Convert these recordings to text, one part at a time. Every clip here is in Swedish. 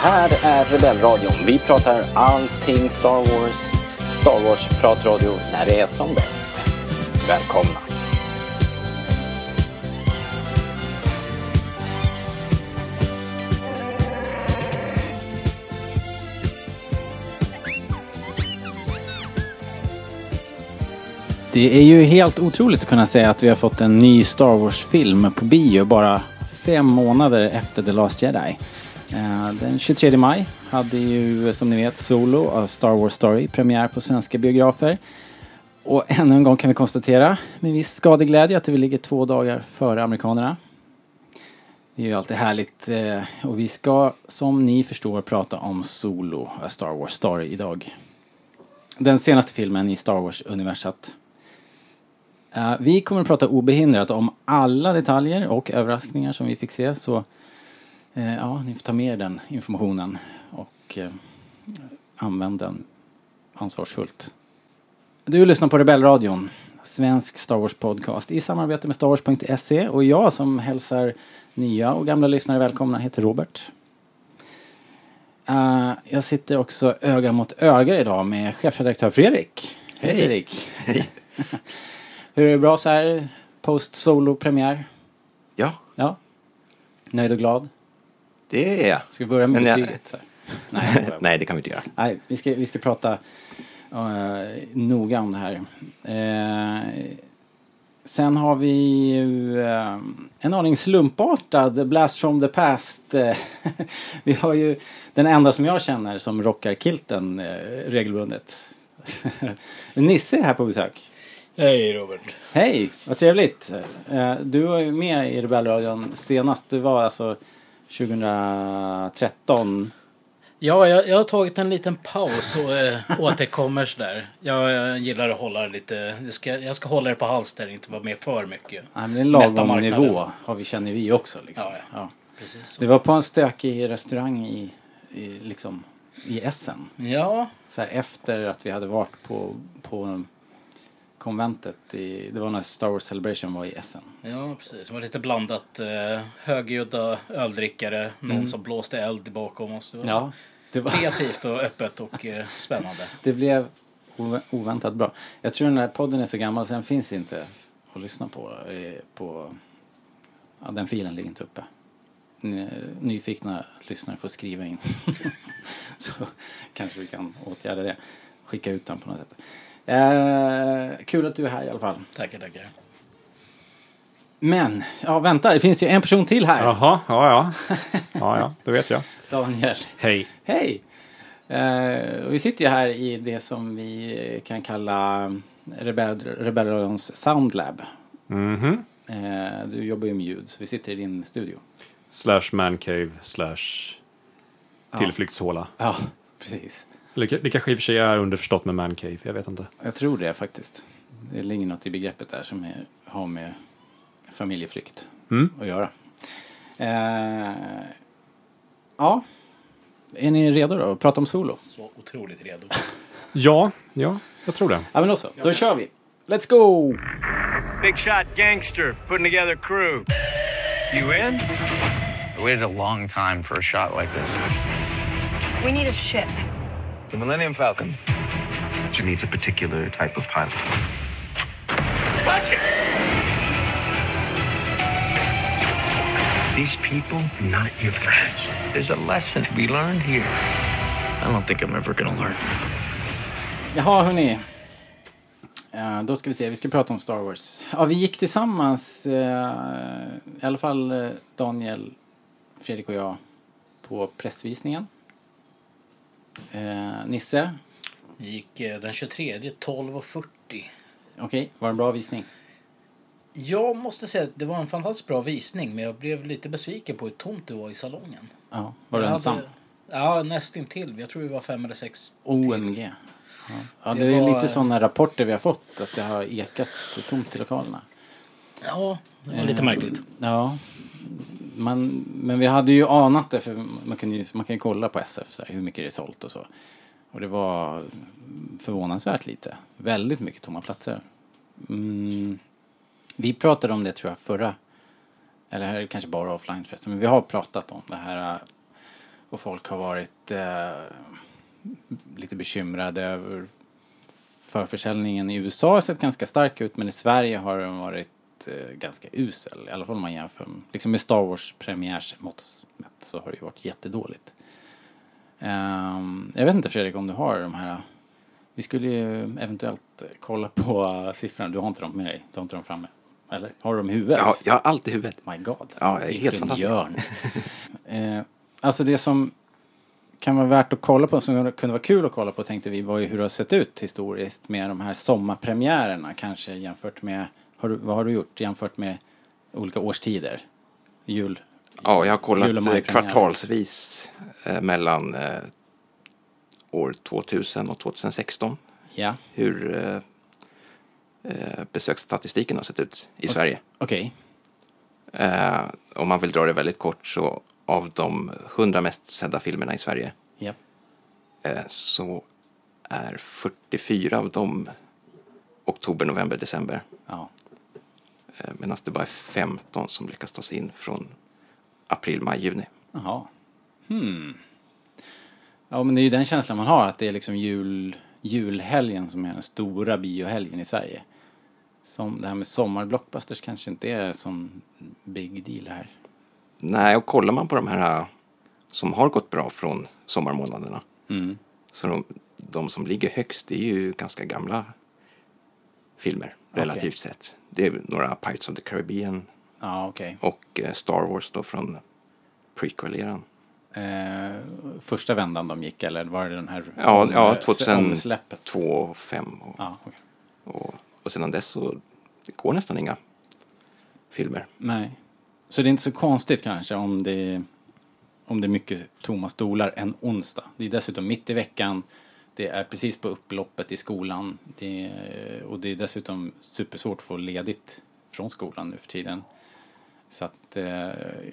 här är Rebellradion. Vi pratar allting Star Wars. Star Wars-pratradio när det är som bäst. Välkomna! Det är ju helt otroligt att kunna säga att vi har fått en ny Star Wars-film på bio bara fem månader efter The Last Jedi. Eh, den 23 maj hade ju som ni vet Solo av Star Wars Story premiär på svenska biografer. Och ännu en gång kan vi konstatera med viss skadeglädje att vi ligger två dagar före amerikanerna. Det är ju alltid härligt eh, och vi ska som ni förstår prata om Solo, A Star Wars Story idag. Den senaste filmen i Star Wars-universat. Vi kommer att prata obehindrat om alla detaljer och överraskningar som vi fick se så ja, ni får ta med er den informationen och eh, använd den ansvarsfullt. Du lyssnar på Rebellradion, svensk Star Wars podcast i samarbete med Star Wars.se och jag som hälsar nya och gamla lyssnare välkomna heter Robert. Eh, jag sitter också öga mot öga idag med chefredaktör Fredrik. Hej Hej. Fredrik! Hur är det bra så här post solo-premiär? Ja, Ja. Nöjd och glad? Det är jag. Ska vi börja med Men betyget? Nej, jag skojar. Nej, det kan vi inte göra. Nej, vi ska, vi ska prata eh, noga om det här. Eh, sen har vi ju eh, en aning slumpartad Blast from the past. Vi har ju den enda som jag känner som rockar kilten regelbundet. Nisse är här på besök. Hej Robert. Hej, vad trevligt. Du var ju med i Rebellradion senast. Du var alltså 2013. Ja, jag, jag har tagit en liten paus och äh, återkommer sådär. Jag, jag gillar att hålla det lite, jag ska, jag ska hålla det på halster, inte vara med för mycket. Nej, men det är en lagom nivå har vi, känner vi också. Liksom. Ja, ja. Precis så. Det var på en stökig restaurang i, i, liksom, i Essen. Ja, Så här, efter att vi hade varit på, på konventet. I, det var när Star Wars Celebration var i Essen. ja, precis. Det var lite blandat. Eh, högljudda öldrickare, någon som blåste eld bakom oss. Det var Mm. Ja, det, var, kreativt och öppet och eh, spännande. det blev ov- oväntat bra. Jag tror den här podden är så gammal så den finns inte att lyssna på. eh, på ja, den filen ligger inte uppe. Ny- Nyfikna lyssnare får skriva in. så kanske vi kan åtgärda det. Skicka ut den på något sätt. Eh, kul att du är här i alla fall. Tackar, tackar. Men, ja vänta, det finns ju en person till här. Jaha, ja, ja. Ja, ja, det vet jag. Daniel. Hej. Hej! Eh, och vi sitter ju här i det som vi kan kalla Rebell, Rebellradions Soundlab. Mhm. Eh, du jobbar ju med ljud, så vi sitter i din studio. Slash mancave slash tillflyktshåla. Ja, precis. Eller det kanske i och för sig är underförstått med mancave, jag vet inte. Jag tror det faktiskt. Det ligger något i begreppet där som är, har med familjeflykt Mm. att göra. Eh, ja, är ni redo då att prata om solo? Så otroligt redo. Ja, ja, jag tror det. Ja men då så, då kör vi! Let's go! Big shot gangster putting together crew. You in? I waited a long time for a shot like this. We need a ship. The Millennium Falcon. She needs a particular type of pilot. It! These people, not your friends. There's a lesson to be learned here. I don't think I'm ever gonna learn. Jaha, hörni. Då ska vi se, vi ska prata om Star Wars. Ja, vi gick tillsammans, eh, i alla fall eh, Daniel, Fredrik och jag, på pressvisningen. Eh, Nisse, Gick eh, den 23, 12.40. okej, var det en bra visning? Jag måste säga att det var en fantastiskt bra visning men jag blev lite besviken på hur tomt det var i salongen. Ja, var du ensam? hade- Ja, nästintill. Jag tror vi var fem eller sex till. OMG. Ja, ja det, Det är var- lite sådana rapporter vi har fått, att det har ekat tomt i lokalerna. Ja, det var lite märkligt. Ja. Man, men vi hade ju anat det, för man kan ju, man kan ju kolla på SF så här, hur mycket det är sålt och så. Och det var förvånansvärt lite. Väldigt mycket tomma platser. Mm, vi pratade om det tror jag förra, eller här är kanske bara offline förresten, men vi har pratat om det här Och folk har varit eh, lite bekymrade över förförsäljningen i USA har sett ganska stark ut men i Sverige har den varit eh, ganska usel. I alla fall om man jämför liksom med Star Wars premiärsmått mätt så har det ju varit jättedåligt. Ehm, jag vet inte Fredrik om du har de här vi skulle ju eventuellt kolla på siffrorna. Du har inte dem med dig? Du har inte dem framme? Eller har du dem i huvudet? Ja, jag har allt i huvudet. My God. Ja, jag är helt fantastisk. eh, alltså det som kan vara värt att kolla på, som kunde vara kul att kolla på tänkte vi var ju hur det har sett ut historiskt med de här sommarpremiärerna kanske jämfört med, har du, vad har du gjort jämfört med olika årstider? Jul? Ja, jag har kollat kvartalsvis eh, mellan eh, år 2000 och 2016 Ja, hur eh, besöksstatistiken har sett ut i Sverige. okej. Eh, om man vill dra det väldigt kort så av de 100 mest sedda filmerna i Sverige Ja. så är 44 av dem oktober, november, december. Ja. Eh, Medan det bara är 15 som lyckas ta sig in från april, maj, juni. Jaha. Hmm. Ja, men det är ju den känslan man har, att det är liksom jul, julhelgen som är den stora biohelgen i Sverige. Som det här med sommarblockbusters kanske inte är sån big deal här. Nej, och kollar man på de här eh, som har gått bra från sommarmånaderna Mm. så de, de som ligger högst är ju ganska gamla filmer relativt sett. Det är några Pirates of the Caribbean Ja, okej. och eh, Star Wars då från prequel-eran. Eh, första vändan de gick, eller var det den här Ja, om- ja eh, 2002 omsläppet? och 5 och, Ja, okej. och, och sedan dess så det går nästan inga filmer. Nej. Så det är inte så konstigt kanske om det, om det är mycket tomma stolar en onsdag. Det är dessutom mitt i veckan. Det är precis på upploppet i skolan. Det är, och det är dessutom supersvårt att få ledigt från skolan nu för tiden. Så att, eh,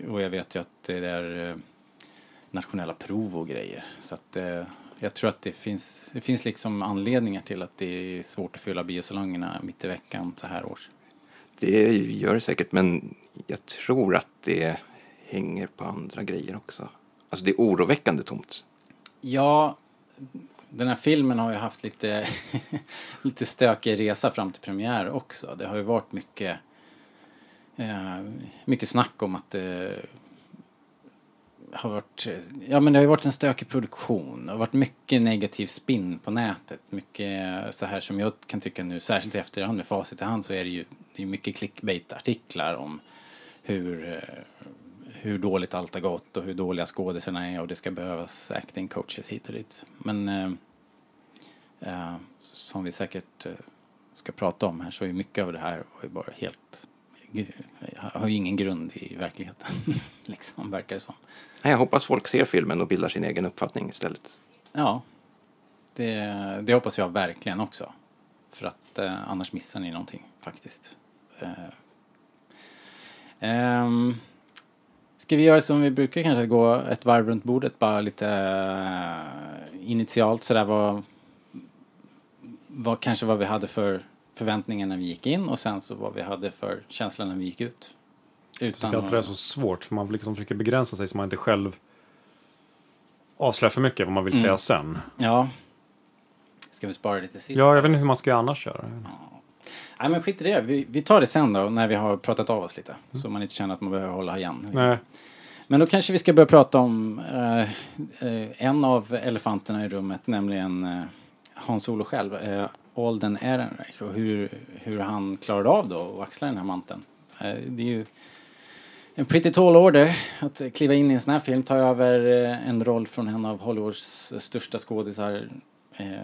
och jag vet ju att det är eh, nationella prov och grejer. Så att eh, jag tror att det finns, det finns liksom anledningar till att det är svårt att fylla biosalongerna mitt i veckan så här års. Det gör det säkert, men jag tror att det hänger på andra grejer också. Alltså det är oroväckande tomt. Ja, den här filmen har ju haft lite, lite stökig resa fram till premiär också. Det har ju varit mycket, eh, mycket snack om att det har varit, ja men det har ju varit en stökig produktion. Det har varit mycket negativ spinn på nätet. Mycket så här som jag kan tycka nu, särskilt i efterhand med facit i hand så är det ju det är mycket clickbait-artiklar om hur, eh, hur dåligt allt har gått och hur dåliga skådisarna är och det ska behövas acting coaches hit och dit. Men eh, eh, som vi säkert eh, ska prata om här så är mycket av det här bara helt har ju ingen grund i verkligheten, liksom, verkar det som. Jag hoppas folk ser filmen och bildar sin egen uppfattning istället. Ja, det, det hoppas jag verkligen också. För att eh, annars missar ni någonting faktiskt. Eh, ehm, ska vi göra som vi brukar kanske, gå ett varv runt bordet bara lite eh, initialt sådär vad, vad kanske vad vi hade för förväntningar när vi gick in och sen så vad vi hade för känsla när vi gick ut. Jag tycker alltid det är så svårt, för man liksom försöker begränsa sig så man inte själv avslöjar för mycket vad man vill Mm. säga sen. Ja. Ska vi spara det till sist? Ja, jag vet inte hur man ska annars göra. Nej men skit i det. Vi, vi tar det sen då när vi har pratat av oss lite. Så man inte känner att man behöver hålla igen. Nej, Men då kanske vi ska börja prata om eh, eh, en av elefanterna i rummet, nämligen eh, Hans Olo själv. Eh, Alden Ehrenreich och hur, hur han klarade av då att axla den här manteln. Eh, det är ju en pretty tall order att kliva in i en sån här film, ta över eh, en roll från en av Hollywoods största skådisar. Eh,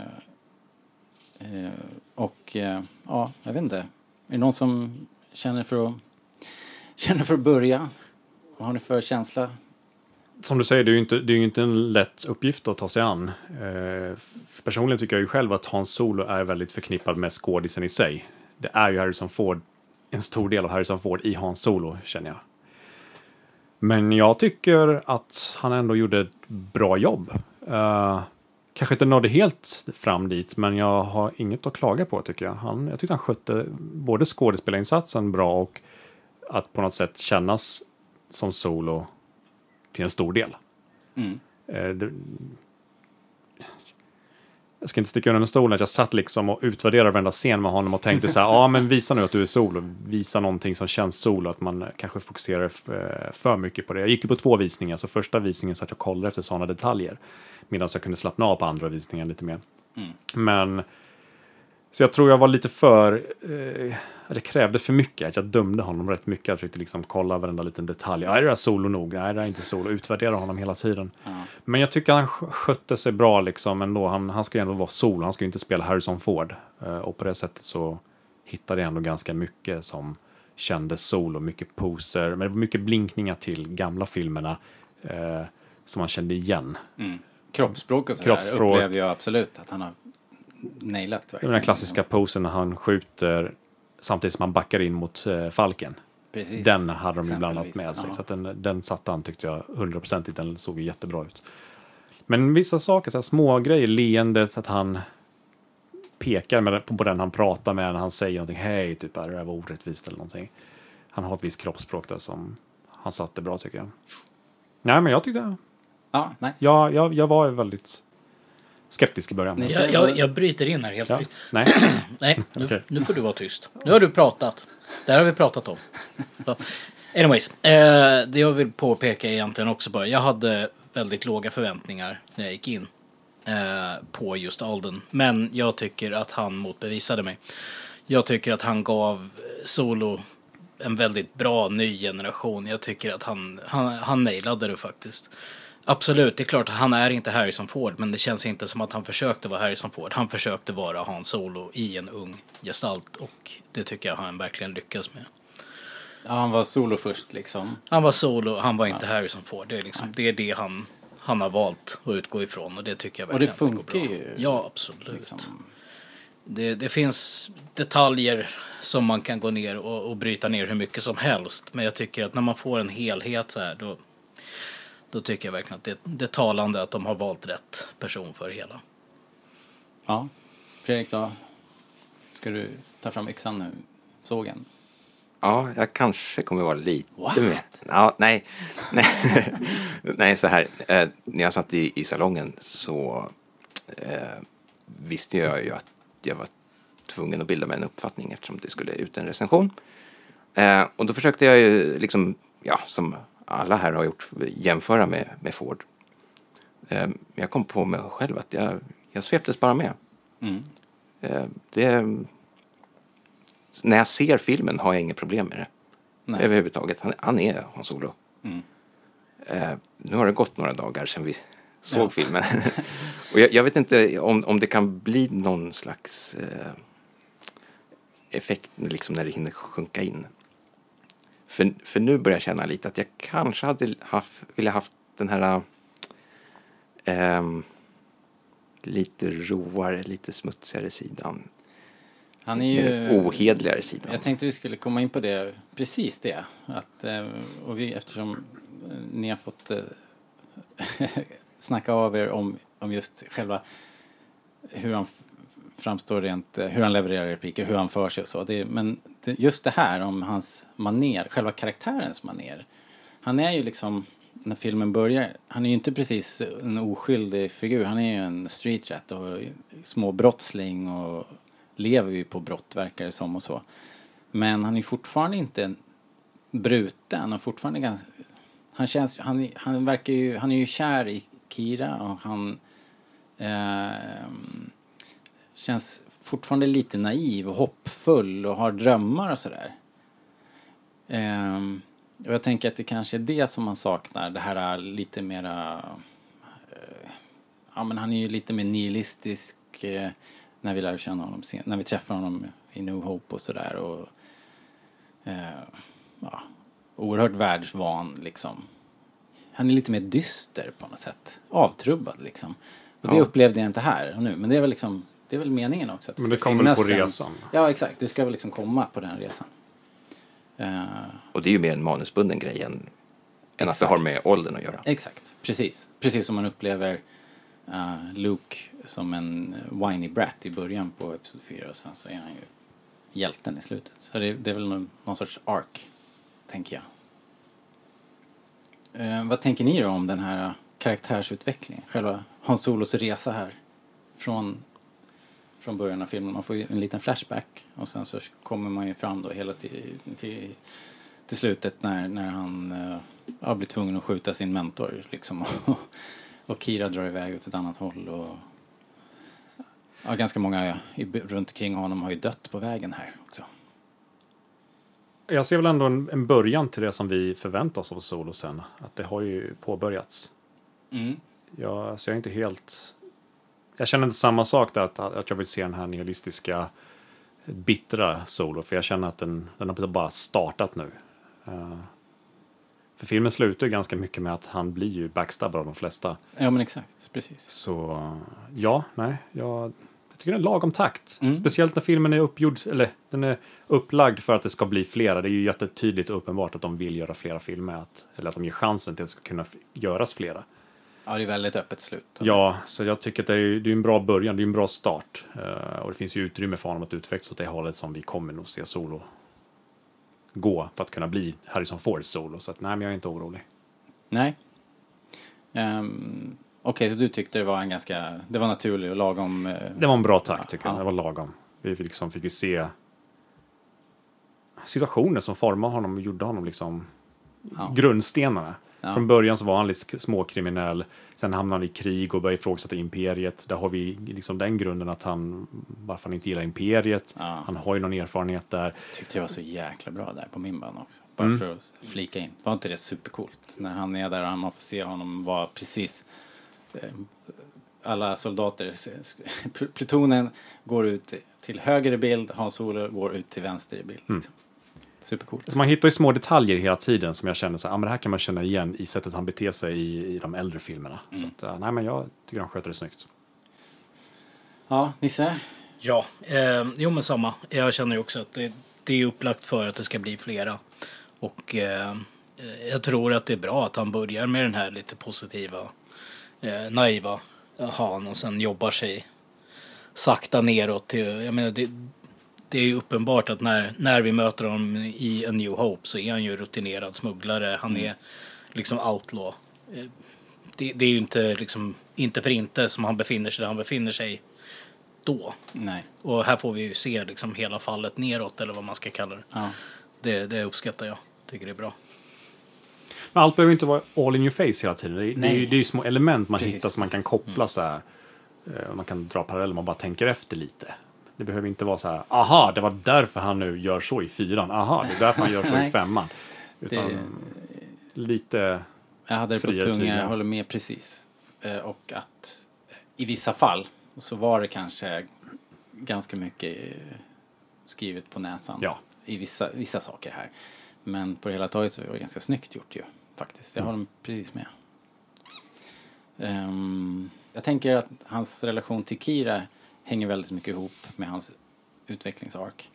och ja, jag vet inte. Är det någon som känner för att, känner för att börja? Vad har ni för känsla? som du säger, det är ju inte, det är ju inte en lätt uppgift att ta sig an. Eh, personligen tycker jag ju själv att Hans Solo är väldigt förknippad med skådisen i sig. Det är ju Harrison Ford, en stor del av Harrison Ford i Hans Solo, känner jag. Men jag tycker att han ändå gjorde ett bra jobb. Eh, kanske inte nådde helt fram dit, men jag har inget att klaga på tycker jag. Han, jag tyckte han skötte både skådespelarinsatsen bra och att på något sätt kännas som Solo till en stor del. eh, det, jag ska inte sticka under en stol att jag satt liksom och utvärderade varenda scen med honom och tänkte så här, ja men visa nu att du är solo, visa någonting som känns solo, att man kanske fokuserar eh, för mycket på det. Jag gick ju på två visningar, så första visningen så att jag kollade efter sådana detaljer, medan jag kunde slappna av på andra visningen lite mer. Men så jag tror jag var lite för, eh, det krävde för mycket, att jag dömde honom rätt mycket. Jag försökte liksom kolla varenda liten detalj. Är det där solo nog? Nej, det är inte solo. Utvärdera honom hela tiden. Men jag tycker han sk- skötte sig bra liksom ändå. Han, han ska ju ändå vara solo, han ska ju inte spela Harrison Ford. Eh, och på det sättet så hittade jag ändå ganska mycket som kändes solo. Mycket poser, men det var mycket blinkningar till gamla filmerna eh, som man kände igen. Kroppsspråk och sådär Kroppsspråk. upplever jag absolut att han har nailat Den verkligen. där klassiska posen när han skjuter samtidigt som han backar in mot eh, falken. Precis. Den hade de ju blandat med sig. Ja. Så den, den satte han tyckte jag hundraprocentigt. Den såg ju jättebra ut. Men vissa saker, så här små grejer, leendet, att han pekar med, på, den han pratar med när han säger någonting. Hej, typ, "Ah, det där var orättvist eller någonting. Han har ett visst kroppsspråk där som han satte bra tycker jag. Nej, men jag tyckte, Ja, nice. jag, jag, jag var väldigt skeptisk i början. Jag, jag, jag bryter in här helt Ja, nej. Nej, nu, Okej. nu får du vara tyst. Nu har du pratat. Det här har vi pratat om. Så, anyways, eh, det jag vill påpeka egentligen också bara, jag hade väldigt låga förväntningar när jag gick in eh, på just Alden. Men jag tycker att han motbevisade mig. Jag tycker att han gav Solo en väldigt bra ny generation. Jag tycker att han, han, han nailade det faktiskt. Absolut, det är klart att han är inte Harrison Ford, men det känns inte som att han försökte vara Harrison Ford. Han försökte vara Han Solo i en ung gestalt och det tycker jag han verkligen lyckas med. Ja, han var solo först liksom. Han var Solo, han var inte Harrison Ford. Det är, liksom, det, är det han, han har valt att utgå ifrån och det tycker jag Och det verkligen går funkar bra. ju, Ja, absolut. Liksom. Det, det finns detaljer som man kan gå ner och, och bryta ner hur mycket som helst. Men jag tycker att när man får en helhet så här då, då tycker jag verkligen att det, det är talande att de har valt rätt person för det hela. Ja. Fredrik då? Ska du ta fram yxan nu? Sågen? Ja, jag kanske kommer vara lite What? med. Ja, nej, nej, nej, så här. Eh, när jag satt i, i salongen så eh, visste jag ju att jag var tvungen att bilda mig en uppfattning eftersom det skulle ut en recension. Eh, och då försökte jag ju liksom, ja, som alla här har gjort, jämföra med, med Ford. Eh, jag kom på mig själv att jag, jag sveptes bara med. Mm. Eh, det, när jag ser filmen har jag inget problem med det. Nej. Överhuvudtaget. Han, han är Hans Solo. Mm. Eh, nu har det gått några dagar sedan vi såg Ja. filmen. och jag, jag vet inte om, om det kan bli någon slags eh, effekt liksom när det hinner sjunka in. För, för nu börjar jag känna lite att jag kanske hade haft, velat haft den här ehm, lite råare, lite smutsigare sidan. Han är ju... ohedligare sidan. Jag tänkte vi skulle komma in på det, precis det. Att, eh, och vi, eftersom ni har fått eh, snacka av er om, om just själva hur han framstår rent, eh, hur han levererar repliker, hur han för sig och så. Det, men just det här om hans maner, själva karaktärens maner. Han är ju liksom, när filmen börjar, han är ju inte precis en oskyldig figur. Han är ju en street rat och småbrottsling och lever ju på brott verkar det som och så. Men han är fortfarande inte bruten. och fortfarande ganska... Han känns... Han, han verkar ju... Han är ju kär i Kira och han... eh, känns fortfarande lite naiv och hoppfull och har drömmar och sådär. Ehm, och jag tänker att det kanske är det som man saknar. Det här lite mera... eh, ja men han är ju lite mer nihilistisk eh, när vi lär känna honom sen, när vi träffar honom i New Hope och sådär och eh, ja, oerhört världsvan liksom. Han är lite mer dyster på något sätt. Avtrubbad liksom. Och det Ja. upplevde jag inte här och nu. Men det är väl liksom, det är väl meningen också. Att Men ska det kommer väl på finnas en- resan. Ja exakt, det ska väl liksom komma på den resan. Eh, Och det är ju mer en manusbunden grej än, än att det har med åldern att göra. Exakt, precis. Precis som man upplever eh, Luke som en whiny brat i början på Episod 4 och sen så är han ju hjälten i slutet. Så det, det är väl någon, någon sorts ark, tänker jag. Eh, vad tänker ni då om den här karaktärsutveckling. Själva Hans Solos resa här. Från, från början av filmen. Man får en liten flashback. Och sen så kommer man ju fram då hela till, till, till slutet när, när han uh, ja, blir tvungen att skjuta sin mentor. Liksom. och Kira drar iväg åt ett annat håll. Och, ja, ganska många i, runt omkring honom har ju dött på vägen här också. Jag ser väl ändå en, en början till det som vi förväntar oss av Solo sen. Att det har ju påbörjats. Mm. Jag, så jag är inte helt... Jag känner inte samma sak där, att, att jag vill se den här nihilistiska bittra Solo. För jag känner att den, den har bara startat nu. Uh, för filmen slutar ju ganska mycket med att han blir ju backstabbad av de flesta. Ja men exakt, precis. Så ja, nej, jag, jag tycker det är en lagom takt. Mm. Speciellt när filmen är uppgjord, eller den är upplagd för att det ska bli flera. Det är ju jättetydligt och uppenbart att de vill göra flera filmer, att, eller att de ger chansen till att det ska kunna göras flera. Ja, det är väldigt öppet slut. Ja, så jag tycker att det är, det är en bra början, det är en bra start. Eh, och det finns ju utrymme för honom att utvecklas åt det hållet som vi kommer nog se Solo gå för att kunna bli Harrison Ford Solo. Så att nej, men jag är inte orolig. Nej. Um, Okej, så du tyckte det var en ganska, det var naturlig och lagom... eh, Det var en bra takt tycker Ja. jag, det var lagom. Vi fick liksom fick ju se situationer som formade honom och gjorde honom liksom Ja. grundstenarna. Ja. Från början så var han lite småkriminell, sen hamnade han i krig och började ifrågasätta imperiet. Där har vi liksom den grunden att han, varför han inte gillar imperiet. Ja. Han har ju någon erfarenhet där. tyckte det var så jäkla bra där på min band också. Bara Mm. för att flika in. Var inte det supercoolt? När han är där och man får se honom vara precis eh, alla soldater, plutonen går ut till höger i bild, Hans Solo går ut till vänster i bild. Mm. Supercoolt. Så man hittar ju små detaljer hela tiden som jag känner så här, ah, men det här kan man känna igen i sättet han beter sig i, i de äldre filmerna. Mm. Så att, eh, nej men jag tycker han sköter det snyggt. Ja, Nisse? Ja, eh, jo men samma. Jag känner ju också att det, det är upplagt för att det ska bli flera. Och eh, jag tror att det är bra att han börjar med den här lite positiva, eh, naiva han och sen jobbar sig sakta neråt. Till, jag menar, det, det är ju uppenbart att när, när vi möter honom i A New Hope så är han ju rutinerad smugglare. Han är liksom outlaw. Eh, Det, det är ju inte, liksom, inte för inte som han befinner sig där han befinner sig då. Nej. Och här får vi ju se liksom hela fallet neråt eller vad man ska kalla det. Ja. Det, det uppskattar jag. Tycker det är bra. Men allt behöver inte vara all in your face hela tiden. Det, är- det, är, Nej. ju- det är ju små element man Precis. hittar som man kan koppla så här. Eh, Man kan dra paralleller om man bara tänker efter lite. Det behöver inte vara så här, aha, det var därför han nu gör så i fyran. Aha, det är därför han gör så i femman. Utan Det- lite, Jag hade det på tungan, jag håller med precis. Eh, Och att eh, i vissa fall så var det kanske ganska mycket eh, skrivet på näsan. Ja. I vissa, vissa saker här. Men på det hela taget så var det ganska snyggt gjort ju. Faktiskt. Jag håller precis med. Ehm, jag tänker att hans relation till Kira hänger väldigt mycket ihop med hans utvecklingsark.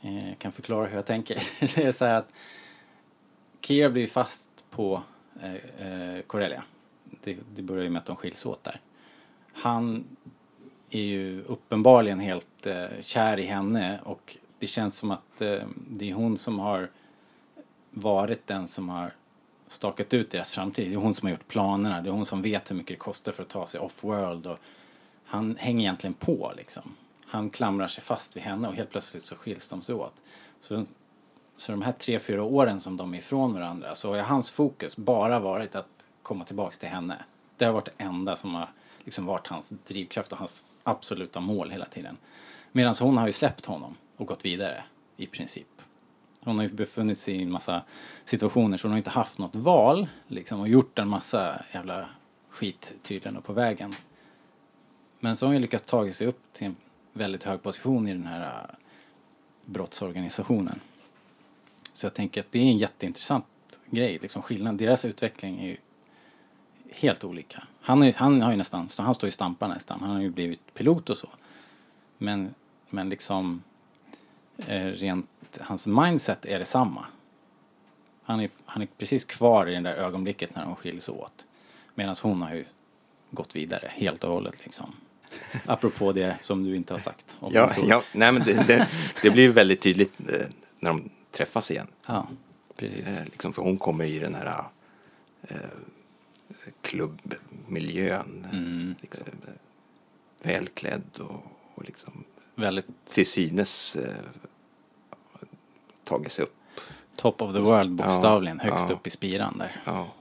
Jag kan förklara hur jag tänker. Det är så här att Kira blir fast på eh, eh, Corellia. Det, det börjar ju med att de skiljs åt där. Han är ju uppenbarligen helt kär i henne och det känns som att det är hon som har varit den som har stakat ut deras framtid. Det är hon som har gjort planerna. Det är hon som vet hur mycket det kostar för att ta sig off-world. Och han hänger egentligen på liksom. Han klamrar sig fast vid henne och helt plötsligt så skiljs de sig åt. Så, så de här tre, fyra åren som de är ifrån varandra så har ju hans fokus bara varit att komma tillbaks till henne. Det har varit det enda som har liksom varit hans drivkraft och hans absoluta mål hela tiden. Medan hon har ju släppt honom och gått vidare i princip. Hon har ju befunnit sig i en massa situationer så hon har inte haft något val liksom och gjort en massa jävla skit tydligen och på vägen. Men så har hon ju lyckats ta sig upp till en väldigt hög position i den här äh, brottsorganisationen. Så jag tänker att det är en jätteintressant grej, liksom skillnad. Deras utveckling är ju helt olika. Han, är, han har ju nästan, han står ju och stampar nästan. Han har ju blivit pilot och så. Men, men liksom eh, rent, hans mindset är detsamma. Han är, han är precis kvar i det där ögonblicket när de skiljs åt. Medan hon har ju gått vidare helt och hållet liksom. Apropå det som du inte har sagt. om Ja, ja nej, men det, det, det blir väldigt tydligt eh, när de träffas igen. ja precis. Eh, liksom, för hon kommer i den här eh, klubbmiljön. Mm. Liksom, välklädd och, och liksom Väldigt till synes eh, tagit sig upp. top of the world bokstavligen, Ja, högst ja. upp i spiran där. Ja.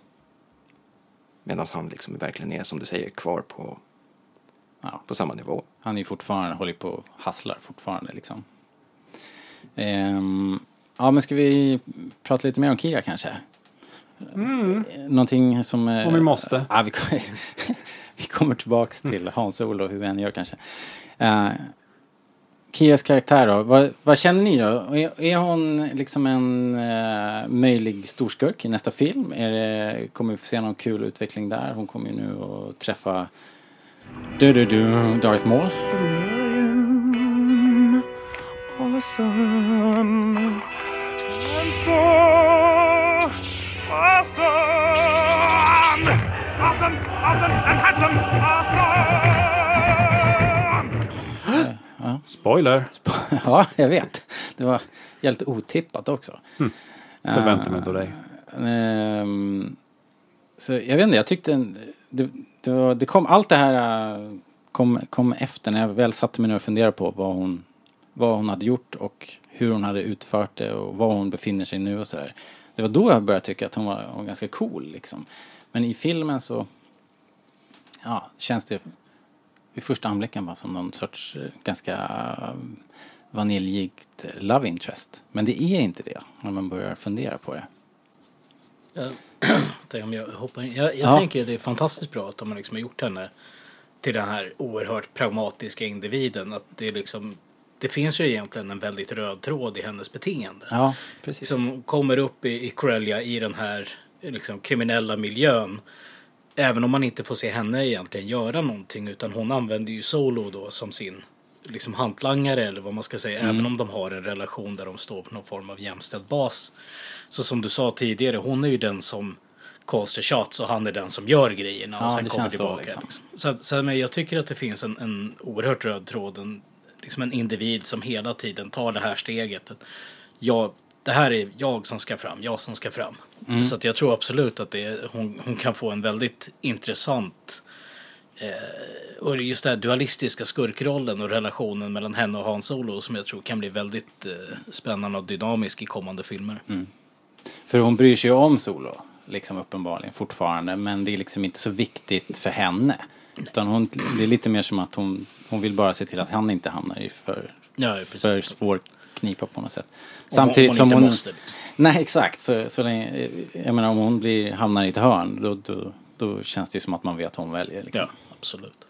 Medan han liksom verkligen är, som du säger, kvar på, Ja. på samma nivå. Han är fortfarande, håller på och hasslar fortfarande liksom. Ehm, ja men ska vi prata lite mer om Kira kanske? Mm. Någonting som... eh, Om vi måste. Ja, vi, kommer, vi kommer tillbaks till Hans-Olo, hur vi än gör kanske. Uh, Kiras karaktär då, vad, vad känner ni då? Är, är hon liksom en eh, möjlig storskurk i nästa film? Är det, kommer vi få se någon kul utveckling där? Hon kommer ju nu att träffa du, du, du, Darth Maul. Spoiler! ja, jag vet. Det var helt otippat också. Förväntar mig inte av dig. Ehm, så jag vet inte, jag tyckte en- det, det, var, det kom, allt det här äh, kom, kom efter när jag väl satte mig ner och funderade på vad hon, vad hon hade gjort och hur hon hade utfört det och var hon befinner sig nu och sådär. Det var då jag började tycka att hon var, hon var ganska cool liksom. Men i filmen så ja, känns det vid första anblicken bara som någon sorts äh, ganska äh, vaniljigt love interest. Men det är inte det när man börjar fundera på det. Jag, om jag, hoppar in. jag, jag Ja. tänker att det är fantastiskt bra att de har liksom gjort henne till den här oerhört pragmatiska individen. Att det, liksom, det finns ju egentligen en väldigt röd tråd i hennes beteende. Ja. Som kommer upp i, i Corellia i den här liksom, kriminella miljön. Även om man inte får se henne egentligen göra någonting utan hon använder ju Solo då som sin liksom hantlangare eller vad man ska säga. Även om de har en relation där de står på någon form av jämställd bas. Så som du sa tidigare, hon är ju den som calls the shots och han är den som gör grejerna och Ja, sen det kommer känns så, tillbaka. liksom. Liksom. Så, så men jag tycker att det finns en, en oerhört röd tråd, en, liksom en individ som hela tiden tar det här steget. Jag, det här är jag som ska fram, jag som ska fram. Mm. Så jag tror absolut att det hon, hon kan få en väldigt intressant eh, och just den här dualistiska skurkrollen och relationen mellan henne och Hans Solo som jag tror kan bli väldigt eh, spännande och dynamisk i kommande filmer. Mm. För hon bryr sig ju om Solo, liksom uppenbarligen fortfarande. Men det är liksom inte så viktigt för henne. Utan hon, det är lite mer som att hon, hon vill bara se till att han inte hamnar i för, Ja, för svår knipa på något sätt. Om- Samtidigt om som hon... måste, liksom. Nej, exakt. Så, så länge, jag menar om hon blir, hamnar i ett hörn då, då, då känns det ju som att man vet att hon väljer. Liksom. Ja, absolut.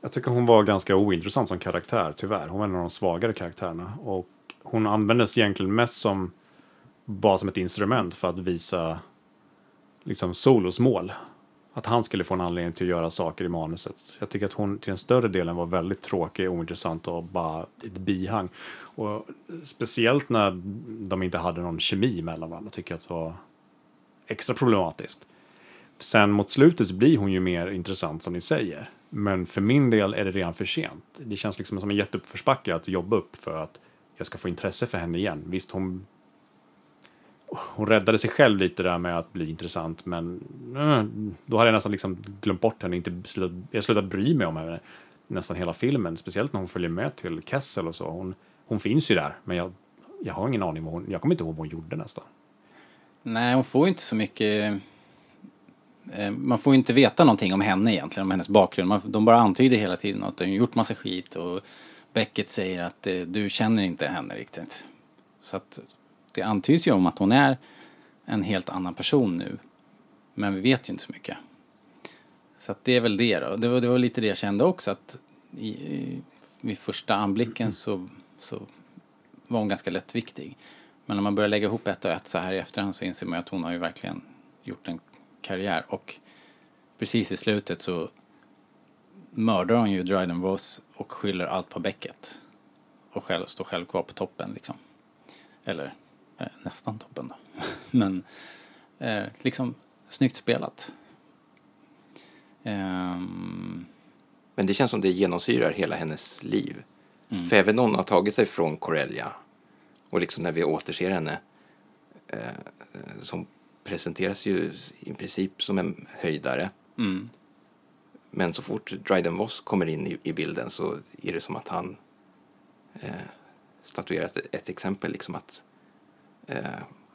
Jag tycker hon var ganska ointressant som karaktär, tyvärr. Hon var en av de svagare karaktärerna. Och hon användes egentligen mest som bara som ett instrument för att visa liksom Solos mål. Att han skulle få en anledning till att göra saker i manuset. Jag tycker att hon till den större delen var väldigt tråkig, ointressant och bara ett bihang. Och speciellt när de inte hade någon kemi mellan varandra tycker jag att det var extra problematiskt. Sen mot slutet så blir hon ju mer intressant som ni säger. Men för min del är det redan för sent. Det känns liksom som en jätteuppförsbacke att jobba upp för att jag ska få intresse för henne igen. Visst, hon, hon räddade sig själv lite där med att bli intressant, men eh, då hade jag nästan liksom glömt bort henne. Inte slutat, jag slutade bry mig om henne nästan hela filmen, speciellt när hon följer med till Kessel och så. Hon, hon finns ju där, men jag, jag har ingen aning vad hon, jag kommer inte ihåg vad hon gjorde nästan. Nej, hon får ju inte så mycket... Eh, man får ju inte veta någonting om henne egentligen, om hennes bakgrund. Man, de bara antyder hela tiden att hon har gjort massa skit och Beckett säger att eh, du känner inte henne riktigt. Så att det antyds ju om att hon är en helt annan person nu. Men vi vet ju inte så mycket. Så att det är väl det då. Det var, det var lite det jag kände också att i, i, vid första anblicken så, så var hon ganska lättviktig. Men när man börjar lägga ihop ett och ett så här i efterhand så inser man ju att hon har ju verkligen gjort en karriär. Och precis i slutet så mördar hon ju Dryden Voss och skyller allt på Beckett. Och själv står själv kvar på toppen liksom. Eller eh, nästan toppen då. Men eh, liksom snyggt spelat. Ehm, Men det känns som det genomsyrar hela hennes liv. Mm. För även hon har tagit sig från Corellia och liksom när vi återser henne eh, som presenteras ju i princip som en höjdare. Mm. Men så fort Dryden Voss kommer in i, i bilden så är det som att han eh, statuerar ett, ett exempel, liksom att eh,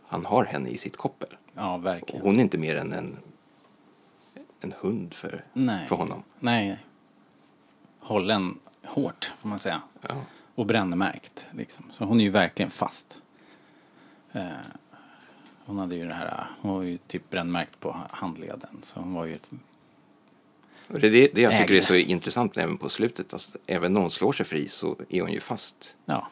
han har henne i sitt koppel. Ja, Och verkligen. hon är inte mer än en, en hund för, Nej. för honom. Nej. Hållen hårt, får man säga. Ja. Och brännmärkt, liksom. Så hon är ju verkligen fast. Eh, hon hade ju det här, hon var ju typ brännmärkt på handleden. Så hon var ju, det är det, det jag tycker Ägde. är så intressant även på slutet. Alltså, även när hon slår sig fri så är hon ju fast ja.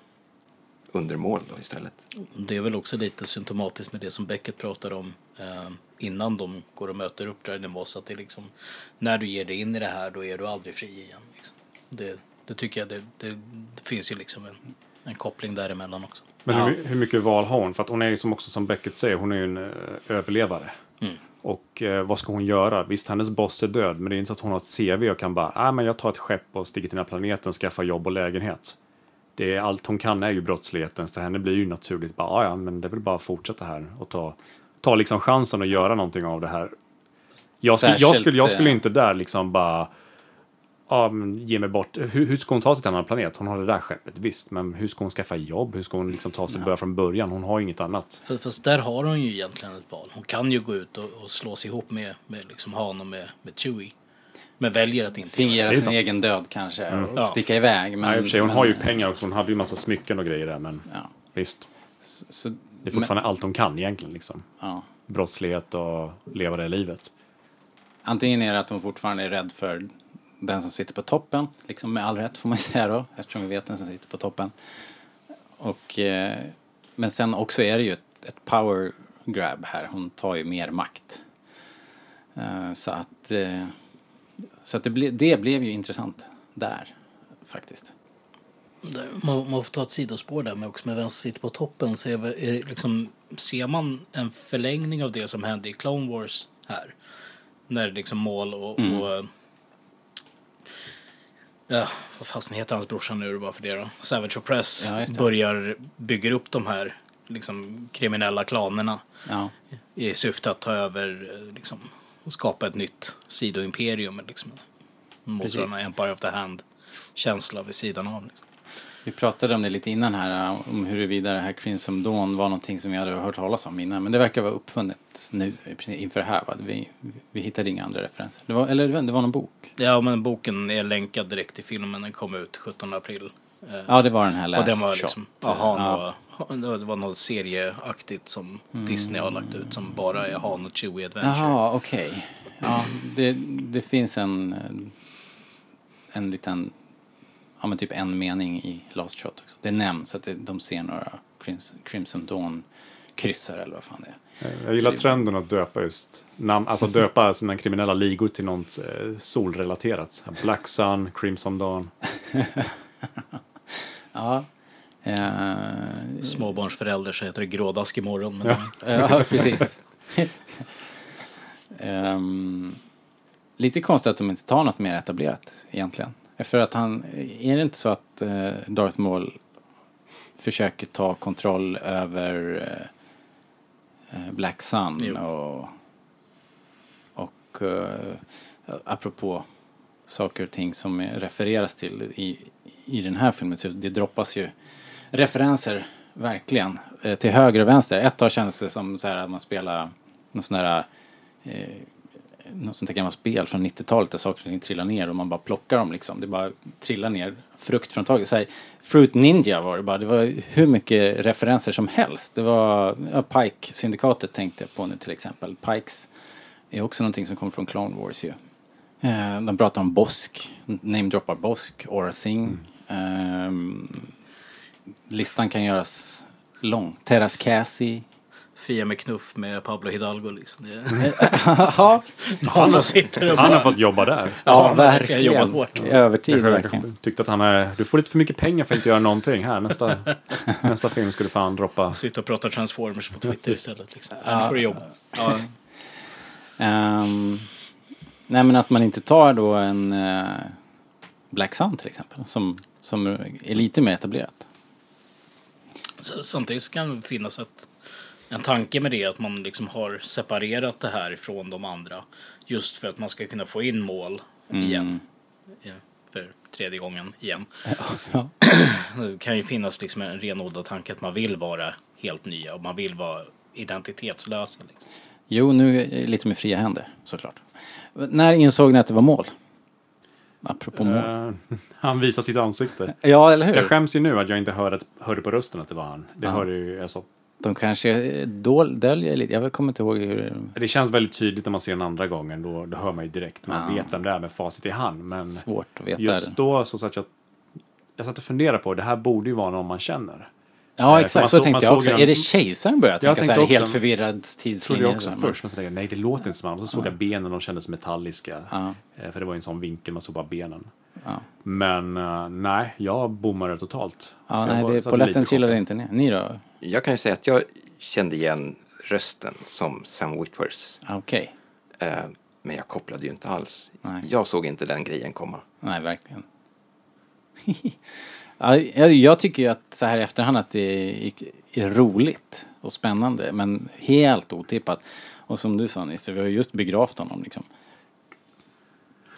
under mål då istället. Det är väl också lite symptomatiskt med det som Beckett pratar om eh, innan de går och möter upp Dryden Voss. Att det liksom, när du ger dig in i det här då är du aldrig fri igen. Liksom. Det, det tycker jag, det, det, det finns ju liksom en, en koppling däremellan också. Men Ja. hur, hur mycket val har hon? För att hon är ju som också som Beckett säger, hon är ju en eh, överlevare. Mm. Och eh, vad ska hon göra? Visst, hennes boss är död, men det är inte så att hon har ett CV och kan bara, ah, men jag tar ett skepp och sticker till den här planeten, skaffar jobb och lägenhet. Det är allt hon kan är ju brottsligheten. För henne blir ju naturligt bara, ah, ja, men det väl bara fortsätta här och ta, ta liksom chansen att göra någonting av det här. Jag skulle, jag skulle, jag skulle eh, inte där liksom bara, ja, men ge mig bort. Hur, hur ska hon ta sig till en annan planet? Hon har det där skeppet, visst. Men hur ska hon skaffa jobb? Hur ska hon liksom ta sig börja från början? Hon har ju inget annat. För, fast där har hon ju egentligen ett val. Hon kan ju gå ut och, och slå sig ihop med, med liksom Han och med, med Chewie. Men väljer att inte Fingera sin sant. egen död kanske och Ja. sticka iväg. Men, sig, hon men- har ju pengar också. Hon hade ju massa smycken och grejer där. Men Ja. visst, Så, så, det är fortfarande allt hon kan egentligen. Liksom. ja. Brottslighet och leva det livet. Antingen är det att hon fortfarande är rädd för den som sitter på toppen, liksom med all rätt får man ju säga då, eftersom vi vet den som sitter på toppen. Och, eh, men sen också är det ju ett, ett power grab här, hon tar ju mer makt. Eh, så att, eh, så att det, ble, det blev ju intressant där, faktiskt. Man, man får ta ett sidospår där med också med vem som sitter på toppen. Så är, liksom, ser man en förlängning av det som hände i Clone Wars här? När liksom mål och... och eh, ja, vad fasen heter hans brorsa nu bara för det då? Savage Opress Ja, just det. börjar bygga upp de här liksom, kriminella klanerna Ja, i syfte att ta över, eh, liksom, och skapa ett nytt sidoimperium. Liksom, motsvarande. Empire of the Hand-känsla vid sidan av. Liksom. Vi pratade om det lite innan här, eh, om huruvida det här Crimson Dawn var någonting som vi hade hört talas om innan. Men det verkar vara uppfunnet nu inför det här. Va? Vi, vi hittade inga andra referenser. Det var, eller det var- någon bok. Ja, men boken är länkad direkt till filmen. Den kom ut 17 april. Eh, Ja, det var den här och Last den var liksom, ja, Han Ja. och, det var något serieaktigt som Disney har lagt ut som bara är Han och Chewie Adventure. Jaha, okej. Ja, det, det finns en, en liten, ja men typ en mening i Last Shot också. Det nämns att det, de ser några Crims, Crimson Dawn kryssar eller vad fan det är. Jag gillar Så det- trenden att döpa just namn, alltså döpa sina kriminella ligor till något eh, solrelaterat. Black Sun, Crimson Dawn. Ja. Eh, Småbarnsförälder så heter det grådask imorgon. Men ja, precis. Ehm, lite konstigt att de inte tar något mer etablerat egentligen. För att han, är det inte så att eh, Darth Maul försöker ta kontroll över eh, Black Sun Jo. och, och eh, apropå saker och ting som refereras till i, i den här filmen så det droppas ju referenser verkligen eh, till höger och vänster. Ett tag kändes det som så här att man spelar någon sån här eh, något sånt här gammalt spel från 90-talet där saker och ting trillar ner och man bara plockar dem liksom. Det bara trillar ner frukt från taget. Så här, Fruit Ninja var det bara. Det var hur mycket referenser som helst. Det var ja, Pike-syndikatet tänkte jag på nu till exempel. Pikes är också någonting som kommer från Clone Wars ju. Eh, de pratar om Bosk, namedroppar Bosk, Aura Singh. Ehm, listan kan göras lång. Terras Cassie. Fia med knuff med Pablo Hidalgo liksom. Det ja, någon som sitter och Han har fått jobba där. Ja, ja, verkligen. Jobbat hårt. Övertid Jag verkligen. tyckte att han är, du får lite för mycket pengar för att inte göra någonting här. Nästa, nästa film skulle fan droppa. sitter och pratar Transformers på Twitter istället. Liksom. Ja. Nu får du jobba. Ja, Ehm, nej men att man inte tar då en eh, Black Sun till exempel. Som, som är lite mer etablerat. Samtidigt så kan det finnas ett, en tanke med det är att man liksom har separerat det här från de andra. Just för att man ska kunna få in mål igen. Ja, för tredje gången igen. Ja. Det kan ju finnas liksom en renodlad tanke att man vill vara helt nya och man vill vara identitetslösa. Liksom. Jo, nu är det lite med fria händer såklart. När insåg ni att det var mål? Apropå mål. Eh, han visar sitt ansikte. Ja, eller hur? Jag skäms ju nu att jag inte hörde, hörde på rösten att det var han. Det Ja. hörde ju, alltså, De kanske dol- döljer lite. Jag kommer inte ihåg hur... det känns väldigt tydligt när man ser den andra gången. Då, då hör man ju direkt. Man Ja. vet vem det är med facit i hand. Men Svårt att veta. just då så satt jag... Jag satt och funderade på det här borde ju vara någon man känner. Ja, man exakt. Så såg- tänkte jag också. en- Är det kejsaren började Jag tänka så här, tänkte helt också- förvirrad Trodde tidslinje. jag också så först. Men så tänkte nej det låter inte som han. Och så såg jag benen och kändes metalliska. Ja. Eh, För det var ju en sån vinkel, man såg bara benen. Ja. Men eh, nej, jag bommade totalt. Ja, Så nej, det, polletten chockad. inte ner. Ni då? Jag kan ju säga att jag kände igen rösten som Sam Whitworths. Ah, Okej. Eh, men jag kopplade ju inte alls. Nej. Jag såg inte den grejen komma. Nej, verkligen. ja, jag, tycker ju att så här i efterhand att det är, roligt och spännande. Men helt otippat. Och som du sa Nisse, vi har ju just begravt honom liksom.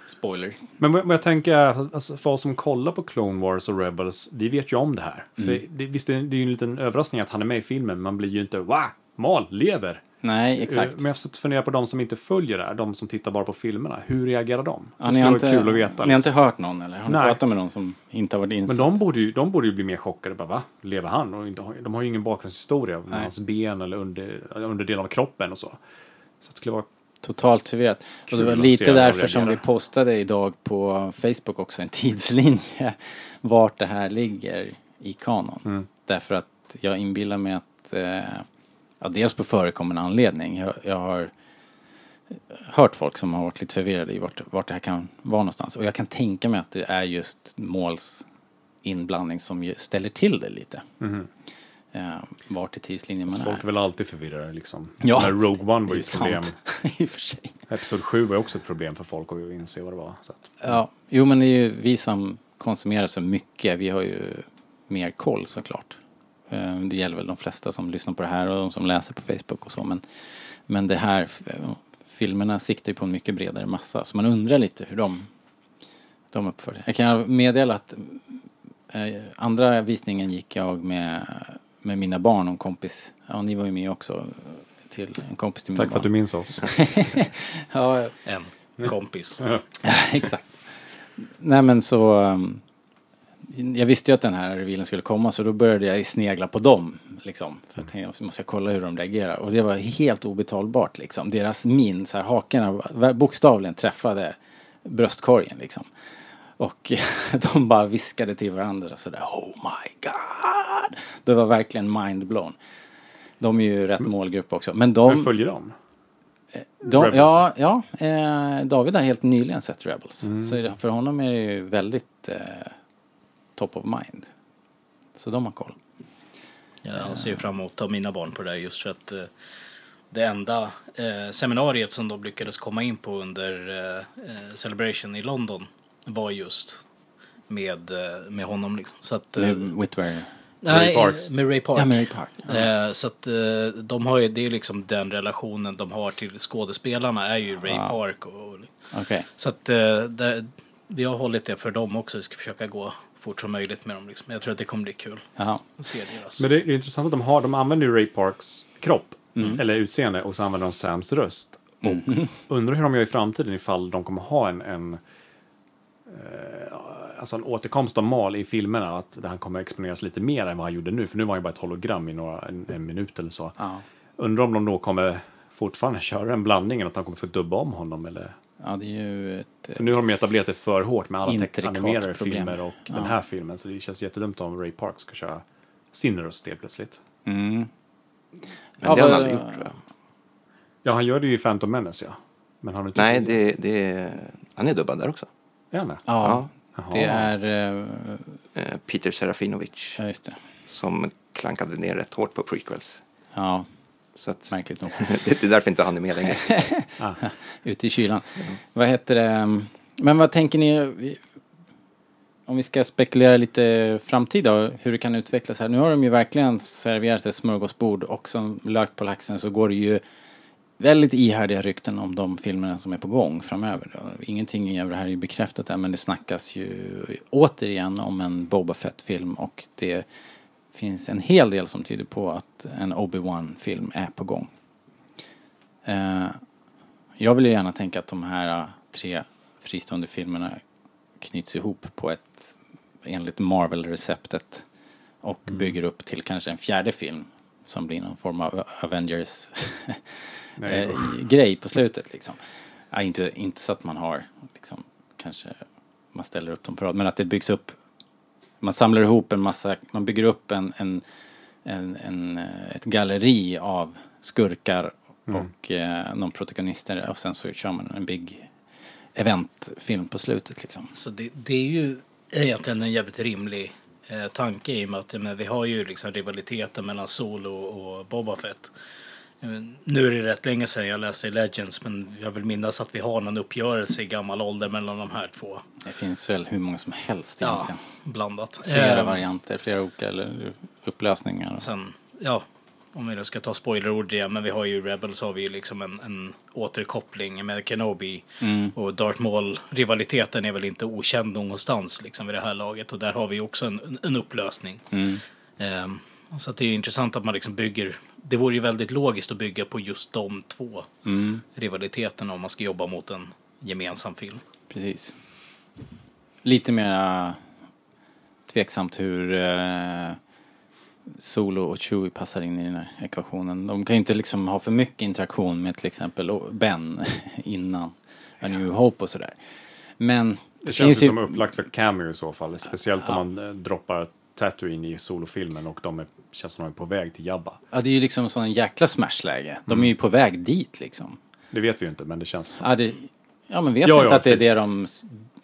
Spoiler. Men vad jag tänker alltså, för oss som kollar på Clone Wars och Rebels, vi vet ju om det här. Mm. För det, visst, det är ju en liten överraskning att han är med i filmen, man blir ju inte wow, Mal lever. Nej, Eh, exakt. Men jag har funderat på de som inte följer det här, de som tittar bara på filmerna. Hur reagerar de? Ja, det skulle vara kul att veta. Ni har liksom. inte hört någon eller? Har ni Nej. pratat med någon som inte har varit insatt? Men de borde, ju, de borde ju bli mer chockade. Bara, va? Lever han? Och inte, de har ju ingen bakgrundshistoria med hans ben eller under, underdelen av kroppen och så. Så det skulle vara Totalt förvirrat. Och det var lite därför som vi postade idag på Facebook också en tidslinje vart det här ligger i kanon. Mm. Därför att jag inbillar mig att, eh, ja, dels på förekommande anledning, jag, jag har hört folk som har varit lite förvirrade i vart, vart det här kan vara någonstans. Och jag kan tänka mig att det är just måls inblandning som ställer till det lite. Eh, vart i tidslinjen man Mhm. Folk är. är väl alltid förvirrade liksom. Ja. Men Rogue One var ju ett problem. I och för sig. Episod 7 var också ett problem för folk att inse vad det var. Så att, Ja, jo men det är ju vi som konsumerar så mycket, vi har ju mer koll såklart. Eh, Det gäller väl de flesta som lyssnar på det här och de som läser på Facebook och så men, men det här, filmerna siktar ju på en mycket bredare massa så man undrar lite hur de, de uppför det. Jag kan meddela att eh, andra visningen gick jag med, med mina barn och en kompis, ja ni var ju med också, till en kompis till mina tack för att du barn. minns oss. Ja, En kompis. Ja. Exakt. Nej men så... Jag visste ju att den här revealen skulle komma så då började jag snegla på dem. Liksom. För jag tänkte, så måste jag kolla hur de reagerar. Och det var helt obetalbart liksom. Deras min, så här, hakorna bokstavligen träffade bröstkorgen liksom. Och de bara viskade till varandra sådär Oh my god! Det var verkligen mindblown. De är ju rätt målgrupp också. Men de... Vem följer? De, Rebels. ja, ja eh, David har helt nyligen sett Rebels. Så det- för honom är det ju väldigt eh, top of mind. Så de har koll. Jag ser fram emot att ta mina barn på det där just för att eh, det enda eh, seminariet som de lyckades komma in på under eh, Celebration i London var just med, med honom. Liksom. Så att, Med Whitwer. nej, Parks. Med Ray Park. Ja, Mary Park. Eh, så att de har ju, det är liksom den relationen de har till skådespelarna är ju Ray Ja. Park. Och, och, Okej. så att det, vi har hållit det för dem också. Vi ska försöka gå fort som möjligt med dem. Liksom. Jag tror att det kommer bli kul Jaha. att se deras. Men det, det är intressant att de har, de använder ju Ray Parks kropp, Mm. eller utseende, och så använder de Sams röst. Och undrar hur de gör i framtiden ifall de kommer ha en, en eh, alltså en återkomst av Mal i filmerna, att han kommer exponeras lite mer än vad han gjorde nu, för nu var han ju bara ett hologram i några, en, en minut eller så. Ja. Undrar om de då kommer fortfarande köra en blandning, eller att de kommer få dubba om honom, eller? Ja, det är ju ett... eh, För nu har de ju etablerat det för hårt med alla animerade filmer och Ja. den här filmen, så det känns jättedumt om Ray Park ska köra sin röst helt plötsligt. Mm. Men Ja, det har han aldrig gjort tror jag. Ja, han gör det ju i Phantom Menace, ja. Men han har inte Nej, det, det, han är dubbad där också. Är han det? Ja, Jaha. det är... eh, Eh, Peter Serafinovic Ja, just det. som klankade ner rätt hårt på prequels. Ja, Så att, märkligt nog. det är därför inte han är med längre. Ute i kylan. Vad heter det? Men vad tänker ni? om vi ska spekulera lite framtid då, hur det kan utvecklas här. Nu har de ju verkligen serverat ett smörgåsbord och som lök på laxen så går det ju väldigt ihärdiga rykten om de filmerna som är på gång framöver. Då. Ingenting av det här är ju bekräftat än men det snackas ju återigen om en Boba Fett-film och det finns en hel del som tyder på att en Obi-Wan-film är på gång. Eh, jag vill ju gärna tänka att de här eh, tre fristående filmerna knyts ihop på ett enligt Marvel-receptet och bygger upp till kanske en fjärde film som blir någon form av Avengers Nej, eh, grej på slutet liksom. Ja, inte, inte så att man har liksom kanske man ställer upp dem på rad men att det byggs upp man samlar ihop en massa, man bygger upp en, en, en, en eh, ett galleri av skurkar och eh, någon protagonister och sen så kör man en big eventfilm på slutet liksom. Så det, det är ju egentligen en jävligt rimlig eh, tanke i och med att men vi har ju liksom rivaliteten mellan Solo och Boba Fett. Eh, Nu är det rätt länge sedan jag läste i Legends men jag vill minnas att vi har någon uppgörelse i gammal ålder mellan de här två. Det finns väl hur många som helst Ja, egentligen. blandat. Flera Eh, varianter, flera olika eller upplösningar. Sen, ja, om vi nu ska ta spoilerord igen, men vi har ju Rebels har vi ju liksom en, en återkoppling med Kenobi och Darth Maul-rivaliteten är väl inte okänd någonstans liksom vid det här laget och där har vi också en, en upplösning. Ehm, så att det är ju intressant att man liksom bygger, det vore ju väldigt logiskt att bygga på just de två rivaliteterna om man ska jobba mot en gemensam film. Precis. Lite mer tveksamt hur eh, Solo och Chewie passar in i den här ekvationen. De kan ju inte liksom ha för mycket interaktion med till exempel Ben innan A New Hope och sådär. Men Det känns ju som upplagt för cameo i så fall. Speciellt om man eh, droppar Tatooine i solofilmen och de är, känns som de är på väg till Jabba. Ja, det är ju liksom sån jäkla smashläge. De är ju på väg dit liksom. Det vet vi ju inte, men det känns som. Ja, det, ja men vet Ja, inte ja, att det är precis. det de...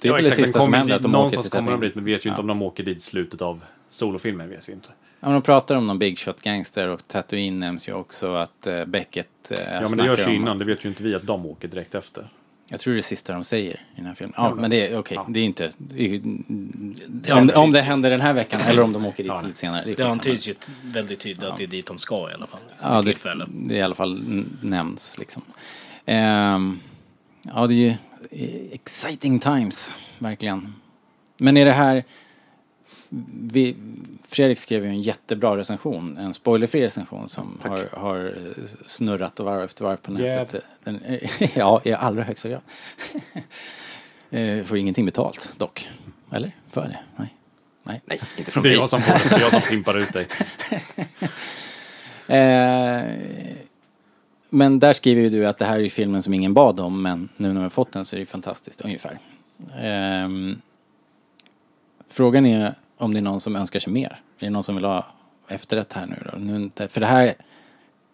Det är Ja, väl det sista som händer, dit- att de åker till kommer de dit, men vi vet ju inte om de åker dit i slutet av solofilmen, vet vi inte. Ja, men de pratar om någon Big Shot Gangster och Tatooine nämns ju också att uh, Beckett uh, Ja, men det görs ju innan, det vet ju inte vi att de åker direkt efter. Jag tror det är det sista de säger i den här filmen. Ja, men det är okej, Ja. det är inte... Det är, om, det, om det händer den här veckan eller om de åker dit Ja. lite senare. Det, är Det antyds ju väldigt tydligt att det är dit de ska i alla fall. Ja, det, det är i alla fall nämns liksom. Ehm, ja, det är ju exciting times, verkligen. Men är det här... Vi, Fredrik skrev ju en jättebra recension, en spoilerfri recension som har, har snurrat varv efter varv på nätet. Den, ja, i allra högsta grad. Eh, Får ingenting betalt dock. Eller? För det? Nej. Nej. Nej, inte från Det är mig. jag som, det är jag som pimpar ut dig. Eh, men där skriver ju du att det här är ju filmen som ingen bad om men nu när vi har fått den så är det ju fantastiskt ungefär. Ehm, frågan är om det är någon som önskar sig mer. Är det någon som vill ha efterrätt här nu då? Nu, för det här,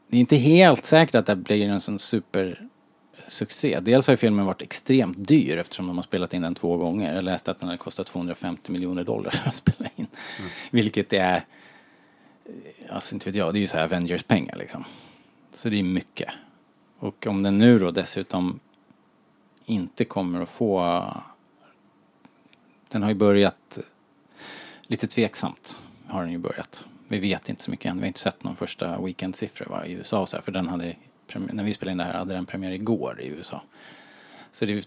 det är inte helt säkert att det blir en sån supersuccé. Dels har ju filmen varit extremt dyr eftersom de har spelat in den två gånger. Jag läste att den hade kostat 250 miljoner dollar att spela in. Vilket är alltså inte vet jag, det är ju så här Avengers-pengar liksom. Så det är mycket. Och om den nu då dessutom inte kommer att få... Den har ju börjat lite tveksamt, har den ju börjat. Vi vet inte så mycket än, vi har inte sett någon första weekendsiffra va, i USA och så här, för den hade, när vi spelade in det här hade den premiär igår i USA. Så det är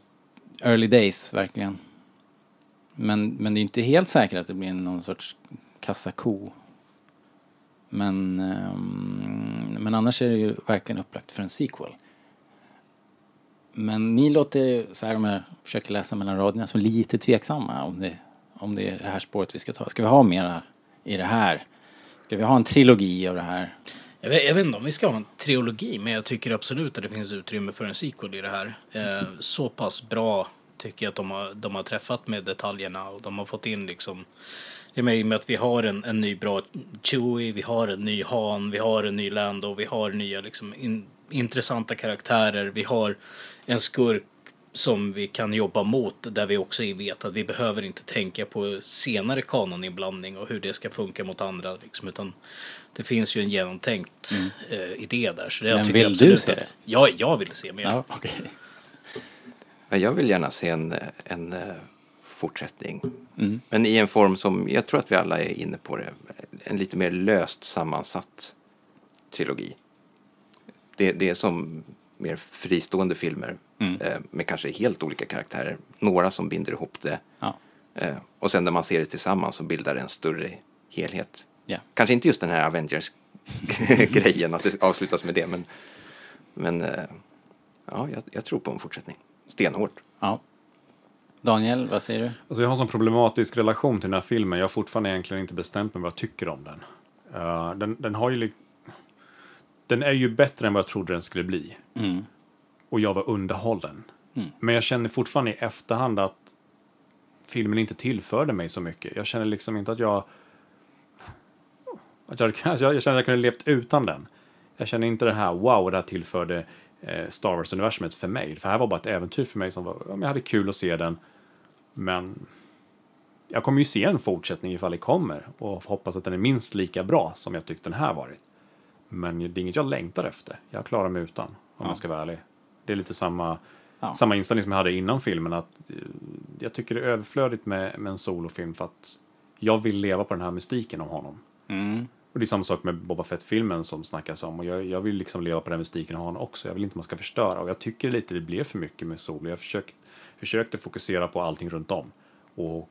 early days verkligen. Men, men det är inte helt säkert att det blir någon sorts kassako men, um, men annars är det ju verkligen upplagt för en sequel. Men ni låter så här om jag försöker läsa mellan raderna som lite tveksamma om det, om det är det här spåret vi ska ta. Ska vi ha mera i det här? Ska vi ha en trilogi av det här? Jag vet, jag vet inte om vi ska ha en trilogi, men jag tycker absolut att det finns utrymme för en sequel i det här. Eh, så pass bra tycker jag att de har, de har träffat med detaljerna och de har fått in liksom i och med att vi har en, en ny bra Chewie, vi har en ny Han, vi har en ny Lando, vi har nya liksom in, intressanta karaktärer, vi har en skurk som vi kan jobba mot där vi också vet att vi behöver inte tänka på senare kanoninblandning och hur det ska funka mot andra. Liksom, utan det finns ju en genomtänkt eh, idé där. Så det Men jag tycker vill du absolut se att, det? Ja, jag vill se mer. Ja. Ja, Jag vill gärna se en, en eh, fortsättning. Mm. Men i en form som jag tror att vi alla är inne på det. En lite mer löst sammansatt trilogi. Det, det är som mer fristående filmer Mm. eh, med kanske helt olika karaktärer. Några som binder ihop det. Ja. Eh, och sen när man ser det tillsammans så bildar det en större helhet. Ja. Kanske inte just den här Avengers-grejen, att det avslutas med det, men, men eh, ja, jag, jag tror på en fortsättning. Stenhårt. ja. Daniel, vad säger du? Alltså jag har en sån problematisk relation till den här filmen. Jag har fortfarande egentligen inte bestämt mig vad jag tycker om den. Eh, den, den har ju... Den är ju bättre än vad jag trodde den skulle bli. Mm. Och jag var underhållen. Mm. Men jag känner fortfarande i efterhand att filmen inte tillförde mig så mycket. Jag känner liksom inte att jag... Att jag, jag, jag känner att jag kunde levt utan den. Jag känner inte det här, wow, det här tillförde eh, Star Wars-universumet för mig. För det här var bara ett äventyr för mig som var, ja, jag hade kul att se den. Men jag kommer ju se en fortsättning ifall det kommer och hoppas att den är minst lika bra som jag tyckte den här varit. Men det är inget jag längtar efter. Jag klarar mig utan, om Ja. man ska vara ärlig. Det är lite samma, Ja. samma inställning som jag hade innan filmen. Att eh, jag tycker det är överflödigt med, med en solofilm för att jag vill leva på den här mystiken om honom. Mm. Och det är samma sak med Boba Fett-filmen som snackas om. Och jag, jag vill liksom leva på den mystiken av honom också. Jag vill inte att man ska förstöra. Och jag tycker lite det blev för mycket med Solo. Jag försökt, försökte fokusera på allting runt om. Och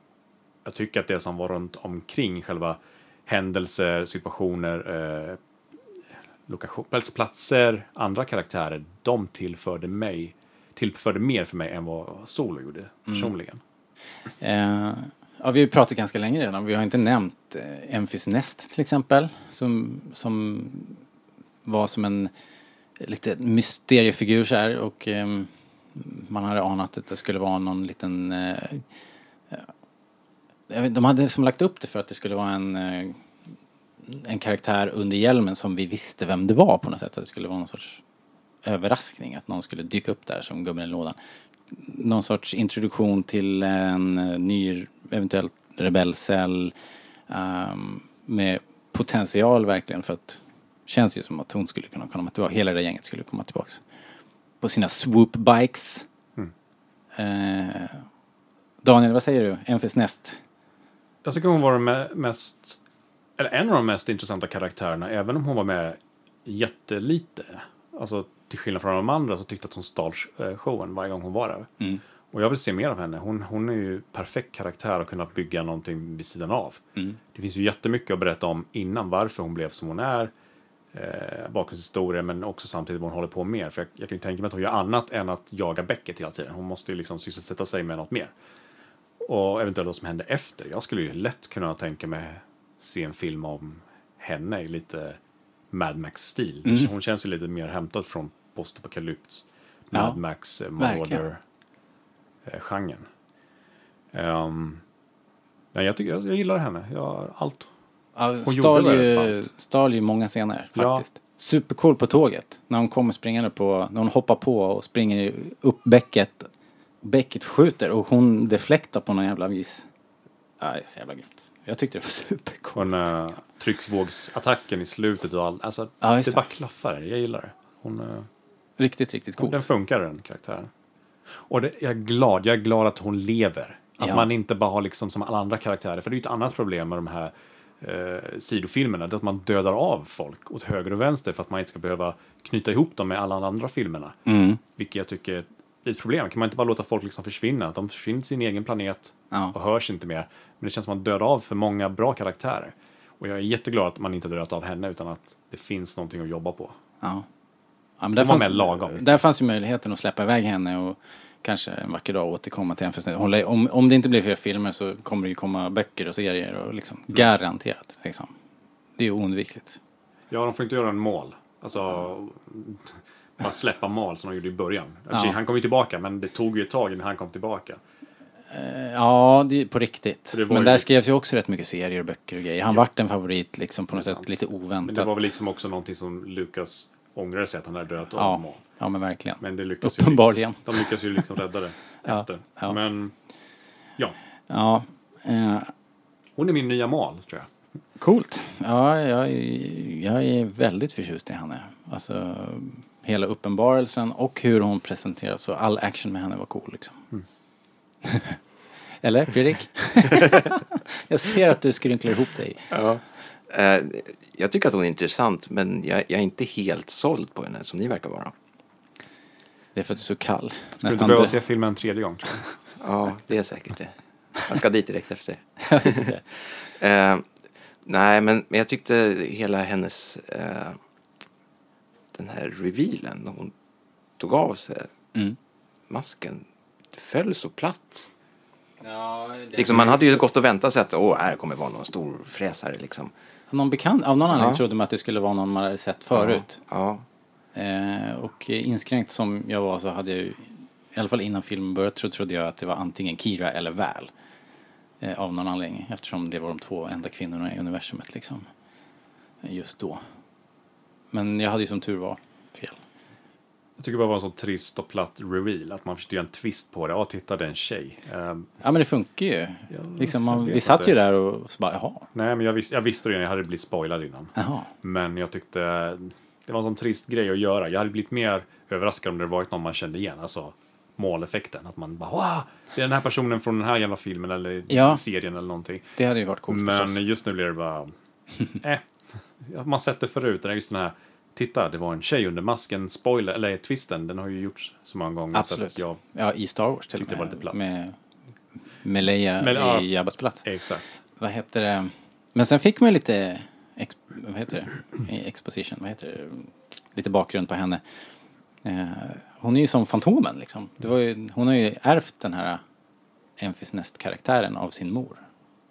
jag tycker att det som var runt omkring själva händelser, situationer, eh, lokation, alltså platser, andra karaktärer, de tillförde mig tillförde mer för mig än vad Solo gjorde personligen. Eh, ja, vi har ju pratat ganska länge redan. Vi har inte nämnt eh, Emphys Nest till exempel. Som, som var som en lite mysteriefigur så här. Och ehm, man hade anat att det skulle vara någon liten... Eh, jag vet, de hade som lagt upp det för att det skulle vara en, eh, en karaktär under hjälmen som vi visste vem det var på något sätt. Att det skulle vara någon sorts överraskning att någon skulle dyka upp där som gubben i lådan. Någon sorts introduktion till en eh, ny eventuellt rebellcell ehm, med potential verkligen för att känns ju som att hon skulle kunna komma tillbaka, hela det gänget skulle komma tillbaks. På sina swoop bikes. Mm. Eh, Daniel, vad säger du? Emphys Nest? Jag tycker hon var den me- mest, eller en av de mest intressanta karaktärerna, även om hon var med jättelite. Alltså till skillnad från de andra så tyckte att hon stal eh, showen varje gång hon var där. Mm. Och jag vill se mer av henne. Hon, hon är ju perfekt karaktär att kunna bygga någonting vid sidan av. Mm. Det finns ju jättemycket att berätta om innan varför hon blev som hon är. Eh, bakgrundshistoria men också samtidigt vad hon håller på med. För jag, jag kan ju tänka mig att hon gör annat än att jaga Beckett hela tiden. Hon måste ju liksom sysselsätta sig med något mer. Och eventuellt vad som händer efter. Jag skulle ju lätt kunna tänka mig se en film om henne i lite Mad Max-stil. Mm. Hon känns ju lite mer hämtad från postapokalyps, Ja, Mad Max, eh. Marauder-genren. Um, nej, jag, tycker, jag, gillar henne. Jag har allt. Ja, gjorde stal, ju, allt. stal ju många scener Ja. faktiskt. Supercool på tåget. När hon kommer springande på, när hon hoppar på och springer upp bäcket. Bäcket skjuter och hon deflektar på någon jävla vis. Ja, det är så jävla grymt. Jag tyckte det var supercoolt. den uh, trycksvågsattacken i slutet och allt. Alltså, Ja, det bara klaffar. Jag gillar det. Hon, eh, Riktigt, riktigt coolt. Den funkar den karaktären. Och det, jag är glad, jag är glad att hon lever. Att Ja. man inte bara har liksom som alla andra karaktärer. För det är ju ett annat problem med de här eh, sidofilmerna. Det är att man dödar av folk åt höger och vänster för att man inte ska behöva knyta ihop dem med alla andra filmerna. Mm. Vilket jag tycker är ett problem. Kan man inte bara låta folk liksom försvinna? De försvinner till sin egen planet Ja. och hörs inte mer. Men det känns som att man dödar av för många bra karaktärer. Och jag är jätteglad att man inte dödat av henne utan att det finns någonting att jobba på. Ja. ja men där, fanns, lagom. där fanns ju möjligheten att släppa iväg henne och kanske en vacker dag återkomma till lär- om, om det inte blir fler filmer så kommer det ju komma böcker och serier och liksom Mm. garanterat. Liksom. Det är ju oundvikligt. Ja, de får inte göra en mål. Alltså, bara släppa mål som de gjorde i början. Ja. Han kom ju tillbaka, men det tog ju ett tag innan han kom tillbaka. Eh, Ja, det på riktigt. det Men ju- där skrevs ju också rätt mycket serier och böcker och grejer. Han vart en favorit liksom på något sätt sant. lite oväntat. Men det var väl liksom också någonting som Lucas ångrade sig att han hade dödat ja, om mål. ja, men verkligen. Men det lyckas ju. Uppenbarligen. De lyckas ju liksom rädda det Ja, efter. ja. Men ja, Ja, eh, hon är min nya mal, tror jag. Coolt. Ja, jag, är- jag är väldigt förtjust i henne. Alltså, hela uppenbarelsen och hur hon presenteras. Så all action med henne var cool liksom. Eller Fredrik? jag ser att du skrynklar ihop dig. Ja. Eh, jag tycker att hon är intressant, men jag, jag är inte helt såld på henne som ni verkar vara. Det är för att du är så kall. Skulle Nästan behöva dö- se filmen en tredje gång tror jag. Ja, det är säkert det. Jag ska dit direkt efter det. Ja, just det. Eh, nej, men, men jag tyckte hela hennes... Eh, den här revealen, när hon tog av sig Mm. masken, det föll så platt. Ja, Liksom, man hade ju gått och väntat sig att åh, här kommer vara någon stor fräsare liksom. Någon bekant, av någon anledning Ja. trodde man att det skulle vara någon man hade sett förut. Ja, Eh, och inskränkt som jag var så hade jag ju, i alla fall innan filmen började, så trodde jag att det var antingen Kira eller Val. Eh, av någon anledning, eftersom det var de två enda kvinnorna i universumet liksom. Just då. Men jag hade ju som tur var fel. Jag tycker bara det var en sån trist och platt reveal. Att man försökte göra en twist på det. Ja, titta det är en tjej. Ehm, Ja men det funkar ju. liksom man, vi satt inte. ju där och så bara, jaha, nej, men jag, vis, jag visste det. Jag hade blivit spoilad innan. jaha. Men jag tyckte det var en sån trist grej att göra. Jag hade blivit mer överraskad om det varit någon man kände igen. Alltså måleffekten. Att man bara wow, det är den här personen från den här jävla filmen eller Ja. serien eller någonting. Det hade ju varit coolt Men förstås. just nu blir det bara... eh. Man sett det förut. Det är just den här... Titta, det var en tjej under masken. Spoiler, eller twisten. Den har ju gjorts så många gånger. Så Absolut. att jag, Ja, i Star Wars till Tyckte det var lite platt. Med, med Leia ja. i Jabbas plats. exakt. Vad heter det? Men sen fick man ju lite, ex, vad heter det? I Exposition, vad heter det? Lite bakgrund på henne. Eh, hon är ju som Fantomen liksom. Det var ju, hon har ju ärvt den här Enfys Nest-karaktären av sin mor.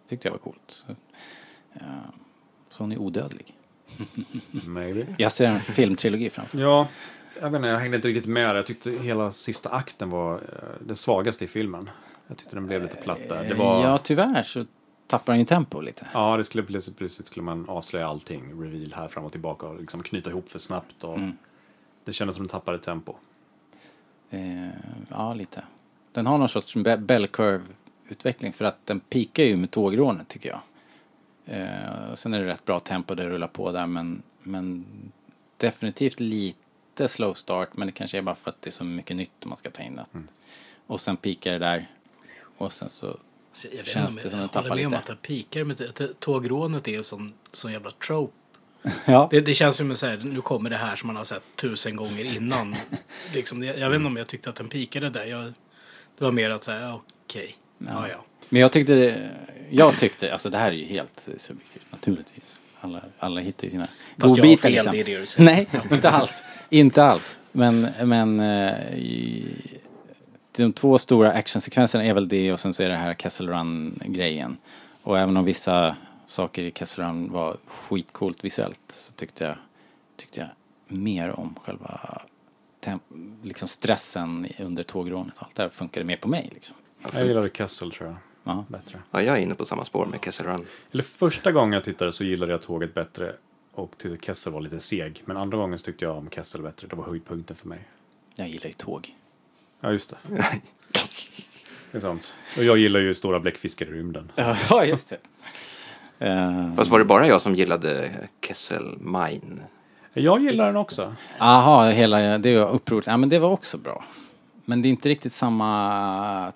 Tyckte jag var coolt. Så, eh, så hon är odödlig. Maybe. Jag ser en filmtrilogi framför Ja, jag vet inte, jag hängde inte riktigt med. Jag tyckte hela sista akten var eh, den svagaste i filmen. Jag tyckte den blev lite platt där. Det var... Ja, tyvärr så tappar han ju tempo lite. Ja, det skulle plötsligt, plötsligt skulle man avslöja allting. Reveal här fram och tillbaka och liksom knyta ihop för snabbt. Och Mm. Det kändes som den tappade tempo. Eh, ja, lite. Den har någon sorts be- bell curve-utveckling för att den pikar ju med tågrånet tycker jag. Eh, sen är det rätt bra tempo det rullar på där men, men definitivt lite slow start men det kanske är bara för att det är så mycket nytt man ska ta in. Att, Och sen pikar det där och sen så Så Jag Känns det om som jag den tappar håller med om lite? att det pikar att tågrånet är en sån, sån jävla trope. Ja, Det, det känns som att nu kommer det här som man har sett tusen gånger innan. liksom, jag, jag vet inte om jag tyckte att den pikade där. Jag, det var mer att säga, okej, ja ja. Men jag tyckte, jag tyckte, alltså det här är ju helt subjektivt naturligtvis. Alla, alla hittar ju sina Fast jag har godbitar, fel, liksom. det är det du säger. Nej, inte alls. Inte alls. Men, men eh, de två stora actionsekvenserna är väl det och sen så är det här Castle Run-grejen. Och även om vissa saker i Castle Run var skitcoolt visuellt så tyckte jag, tyckte jag mer om själva liksom stressen under tågrånet. Allt det funkade mer på mig liksom. Jag gillade Kessel tror jag. Ja. Bättre. ja, jag är inne på samma spår med Kessel Run. Eller första gången jag tittade så gillade jag tåget bättre och tyckte Kessel var lite seg. Men andra gången så tyckte jag om Kessel bättre. Det var höjdpunkten för mig. Jag gillar ju tåg. Ja, just det. det är sant. Och jag gillar ju stora bläckfiskar i rymden. Ja, just det. Uh, Fast var det bara jag som gillade Kessel Mine? Jag gillar den också. Aha, hela det var upproret. Ja, men det var också bra. Men det är inte riktigt samma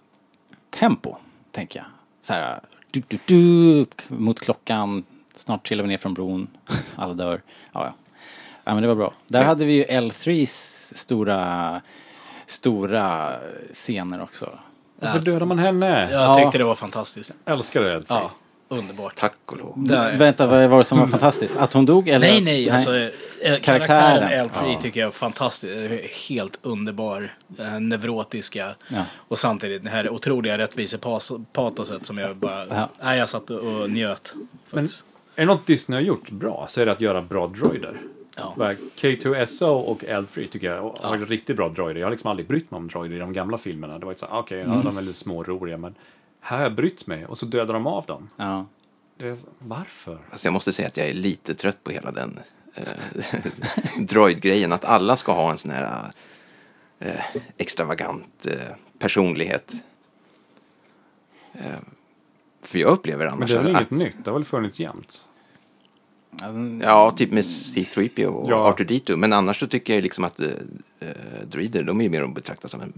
tempo, tänker jag. Så här, du, du, du, mot klockan, snart trillar vi ner från bron, alla dör. Ja, ja. ja men det var bra. Där hade vi ju L3s stora, stora scener också. Varför dödar man henne? Jag Ja. tyckte det var fantastiskt. Älskar det. Ja, underbart. Tack och lov. Där. Vänta, vad var det som var fantastiskt? Att hon dog eller? Nej, nej, alltså eh, Karaktären. karaktären L3 Ja. tycker jag är fantastisk. Helt underbar. Eh, neurotiska. Ja. Och samtidigt det här otroliga rättvisepatoset som jag bara... Ja. Nej, jag satt och, njöt. Men är det något Disney har gjort bra så är det att göra bra droider. Ja. Bara K2SO och L3 tycker jag har varit riktigt bra droider. Jag har liksom aldrig brytt mig om droider i de gamla filmerna. Det var så här, okej, ja, de är lite små och roliga, men här har jag brytt mig och så dödar de av dem. Ja. Det är, så- varför? Fast jag måste säga att jag är lite trött på hela den eh, droid-grejen. Att alla ska ha en sån här eh, extravagant eh, personlighet. Eh, för jag upplever Men annars det är väl inget att, nytt? Det har väl funnits jämt? Ja, typ med C3PO och Ja. R2D2. Men annars så tycker jag liksom att eh, eh, droider, de är ju mer att betrakta som en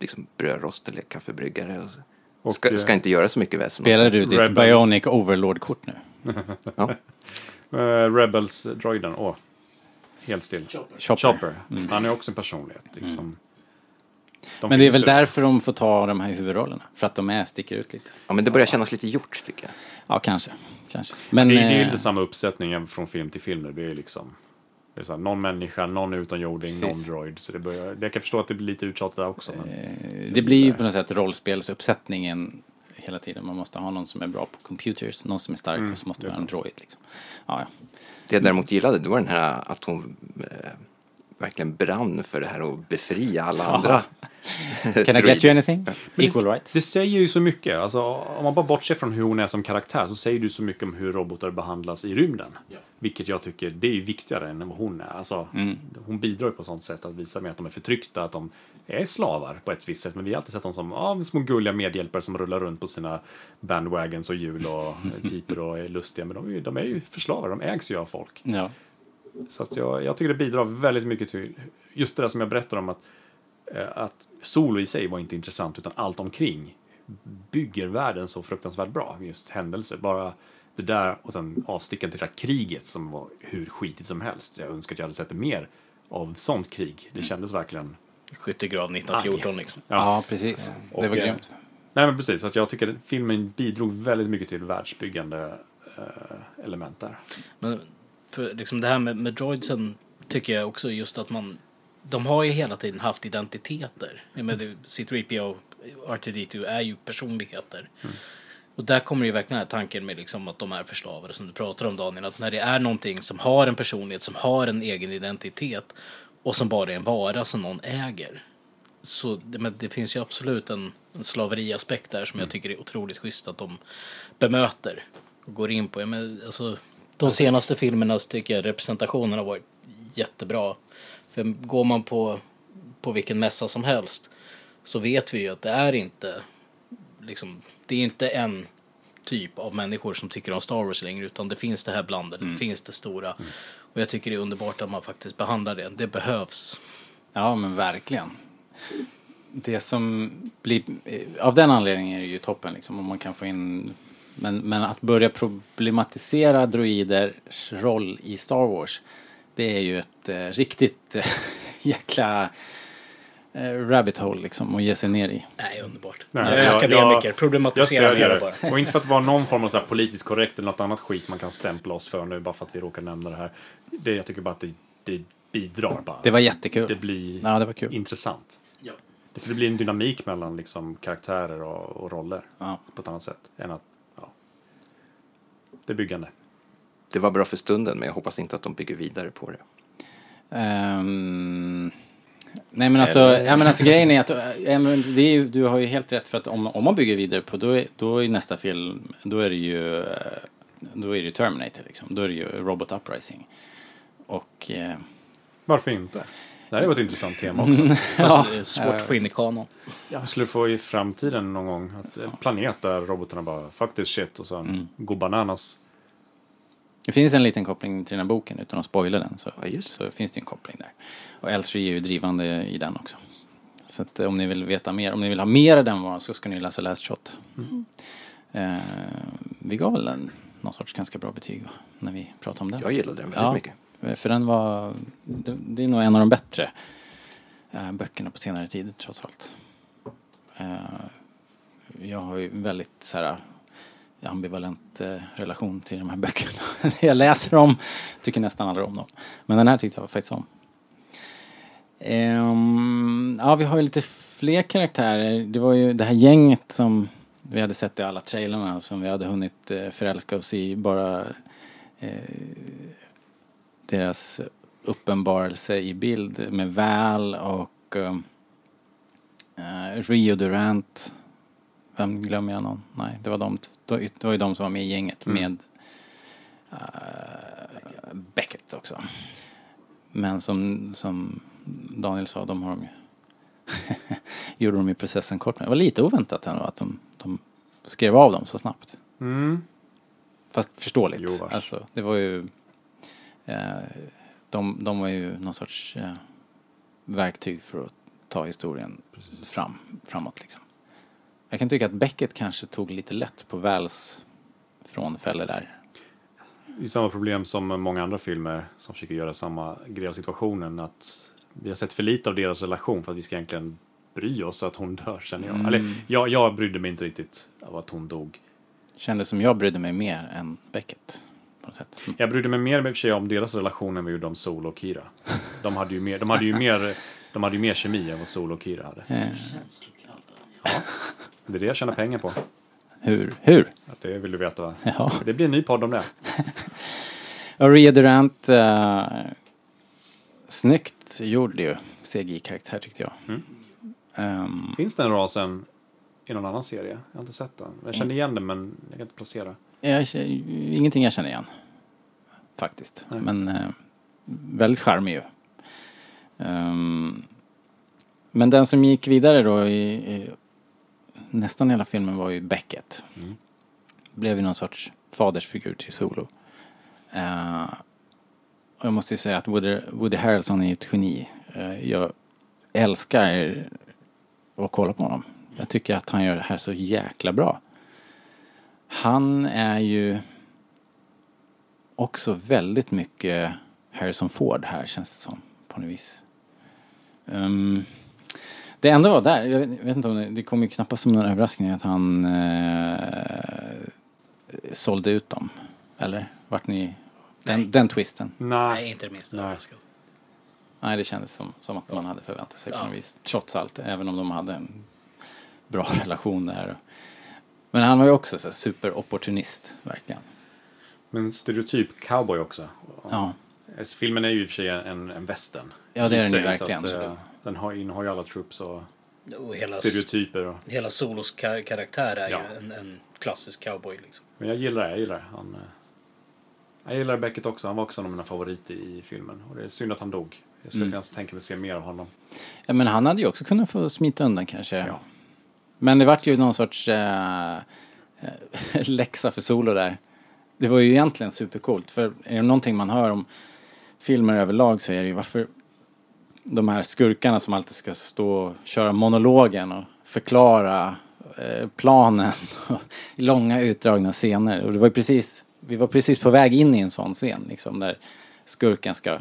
liksom, brödrost eller kaffebryggare. Och, Och, Ska, eh, ska inte göra så mycket väsen. Spelar du ditt Rebels. Bionic Overlord-kort nu? Ja. eh, Rebels-droiden, åh. Helt still. Chopper. Chopper. Han är också en personlighet. Liksom. De Men det är väl ju- därför de får ta de här huvudrollerna. För att de är, sticker ut lite. ja, men det börjar kännas lite gjort tycker jag. Ja, kanske. kanske. Men... Det, är- det är eh, lite samma uppsättning från film till film nu. Det är liksom det är så här, någon människa, någon utomjording, någon droid. Så det börjar, jag kan förstå att det blir lite uttjatat där också. Men, Eh, Det blir ju på något sätt rollspelsuppsättningen hela tiden. Man måste ha någon som är bra på computers, någon som är stark och så måste man ha en droid. Liksom. Ja, ja. Det jag däremot gillade, det var den här att hon eh, verkligen brann för det här att befria alla andra. Can I get you anything? Men Equal rights? Det säger ju så mycket. Alltså, om man bara bortser från hur hon är som karaktär så säger du så mycket om hur robotar behandlas i rymden. Vilket jag tycker det är viktigare än vad hon är. Alltså, Hon bidrar ju på sånt sätt att visa med att de är förtryckta, att de är slavar på ett visst sätt. Men vi har alltid sett dem som ja, små gulliga medhjälpare som rullar runt på sina bandwagons och hjul och piper och är lustiga. Men de är ju, de är ju förslavare, de ägs ju av folk. Ja. Så att jag, jag tycker det bidrar väldigt mycket till just det där som jag berättade om att, att solo i sig var inte intressant utan allt omkring bygger världen så fruktansvärt bra. Just händelser, bara det där och sen avsticken till det där kriget som var hur skitigt som helst. Jag önskar att jag hade sett mer av sånt krig. Det kändes verkligen... Skyttegrav 1914 liksom. ja, precis. Det var Och, eh, grymt. Nej men precis, att jag tycker att filmen bidrog väldigt mycket till världsbyggande eh, element där. Men för liksom det här med, med droidsen tycker jag också just att man de har ju hela tiden haft identiteter. Det- C3PO och R2D2 är ju personligheter. Och där kommer ju verkligen här tanken med liksom att de är förslavare som du pratar om Daniel. Att när det är någonting som har en personlighet, som har en egen identitet och som bara är en vara som någon äger. Så men det finns ju absolut en, en slaveriaspekt där som jag tycker är otroligt schysst att de bemöter och går in på. Men, alltså, de senaste filmerna så tycker jag representationen har varit jättebra. För går man på, på vilken mässa som helst så vet vi ju att det är inte liksom, det är inte en typ av människor som tycker om Star Wars längre utan det finns det här blandade, det finns det stora. Och jag tycker det är underbart att man faktiskt behandlar det. Det behövs. Ja, men verkligen. Det som blir... Av den anledningen är det ju toppen liksom, om man kan få in... Men, men att börja problematisera droiders roll i Star Wars, det är ju ett eh, riktigt eh, jäkla eh, rabbit hole liksom att ge sig ner i. Nej, underbart. Nej, jag är jag- akademiker, jag- problematisera det bara. det. Och inte för att vara någon form av så här politiskt korrekt eller något annat skit man kan stämpla oss för nu bara för att vi råkar nämna det här. Det, jag tycker bara att det, det bidrar bara. Det var jättekul. Det blir Ja, det var kul. intressant. Ja. För det blir en dynamik mellan liksom, karaktärer och, och roller Ja. på ett annat sätt. Än att, ja. Det är byggande. Det var bra för stunden, men jag hoppas inte att de bygger vidare på det. Ehm, nej men alltså, ja, men alltså grejen är att ja, men det är ju, du har ju helt rätt för att om, om man bygger vidare på då är, då är nästa film, då är det ju eh, då är det ju Terminator liksom. Då är det ju Robot Uprising. Och eh, Varför inte? Det här är ett intressant tema också. Är svårt att få in i kanon. Jag skulle få i framtiden någon gång att en planet där robotarna bara this shit och sen Mm. går bananas. Det finns en liten koppling till den här boken utan att spoila den så, Ja, så finns det en koppling där. Och L3 är ju drivande i den också. Så att eh, om ni vill veta mer, om ni vill ha mer av den varan så ska ni läsa Last Shot. Eh, vi gav väl en någon sorts ganska bra betyg va? när vi pratade om den. Jag gillade den väldigt Ja. mycket. För den var, det, det är nog en av de bättre eh, böckerna på senare tid trots allt. Eh, jag har ju väldigt så här Eh, ambivalent eh, relation till de här böckerna. jag läser dem, tycker nästan aldrig om dem. Men den här tyckte jag faktiskt om. Um, ja, vi har ju lite fler karaktärer. Det var ju det här gänget som vi hade sett i alla trailerna som vi hade hunnit eh, förälska oss i bara eh, deras uppenbarelse i bild med Val och eh, Rio Durant. Vem glömmer jag någon? Nej, det var de, det var ju de som var med i gänget med eh, Beckett också. Men som, som Daniel sa, de har de ju gjorde de ju processen kort med. Det var lite oväntat ändå att de, de skrev av dem så snabbt. Mm. Fast förståeligt. Jo, alltså, det var ju... Eh, de, de var ju någon sorts eh, verktyg för att ta historien fram, framåt liksom. Jag kan tycka att Beckett kanske tog lite lätt på Vals frånfälle där. Det är samma problem som många andra filmer som försöker göra samma grej av situationen. Att vi har sett för lite av deras relation för att vi ska egentligen bry oss att hon dör, känner jag. Eller, jag, jag brydde mig inte riktigt av att hon dog. Kändes som jag brydde mig mer än Beckett. På något sätt. Jag brydde mig mer med för sig om deras relation än jag gjorde om Sol och Kira. De hade ju mer, de hade ju mer, de hade ju mer kemi än vad Sol och Kira hade. Eh, Det är det jag tjänar pengar på. hur? Hur? Det vill du veta va? Ja. Det blir en ny podd om det. Ria Durant, uh, snyggt gjord ju. CGI-karaktär tyckte jag. Mm. Ehm, Finns den rasen i någon annan serie? Jag har inte sett den. Jag känner igen den men jag kan inte placera. jag, ingenting jag känner igen. Faktiskt. Nej. Men eh, väldigt charmig ju. Ehm, men den som gick vidare då i, i nästan hela filmen var ju Beckett. Mm. Blev ju någon sorts fadersfigur till Solo. Eh, och jag måste ju säga att Woody, Woody Harrelson är ju ett geni. Eh, jag älskar att kolla på honom. Jag tycker att han gör det här så jäkla bra. Han är ju också väldigt mycket Harrison Ford här känns det som på något vis. Ehm, det enda var där, jag vet, jag vet inte om det, det kom ju knappast som någon överraskning att han eh, sålde ut dem. Eller vart ni, den, den twisten? Nej, Nej. inte det minsta Nej. överraskad. Nej, det kändes som, som att man hade förväntat sig på Ja. något vis. Trots allt, även om de hade en bra relation där. Men han var ju också så här superopportunist, verkligen. Men stereotyp cowboy också. Ja, Filmen är ju i och för sig en, en western. Ja, det är den ju verkligen. Så att, den har, innehar ju alla troops och Och hela, stereotyper. Och, hela Solos ka- karaktär är Ja. ju en, en klassisk cowboy liksom. men jag gillar det, jag gillar det. Han, eh, jag gillar Beckett också. Han var också en av mina favoriter i filmen. Och det är synd att han dog. Jag skulle Mm. kunna tänka mig se mer av honom. ja men han hade ju också kunnat få smita undan kanske. Ja. Men det vart ju någon sorts eh, läxa för Solo där. Det var ju egentligen supercoolt. För är det någonting man hör om filmer överlag så är det ju varför de här skurkarna som alltid ska stå och köra monologen och förklara eh, planen och långa utdragna scener. Och det var precis, vi var precis på väg in i en sån scen liksom där skurken ska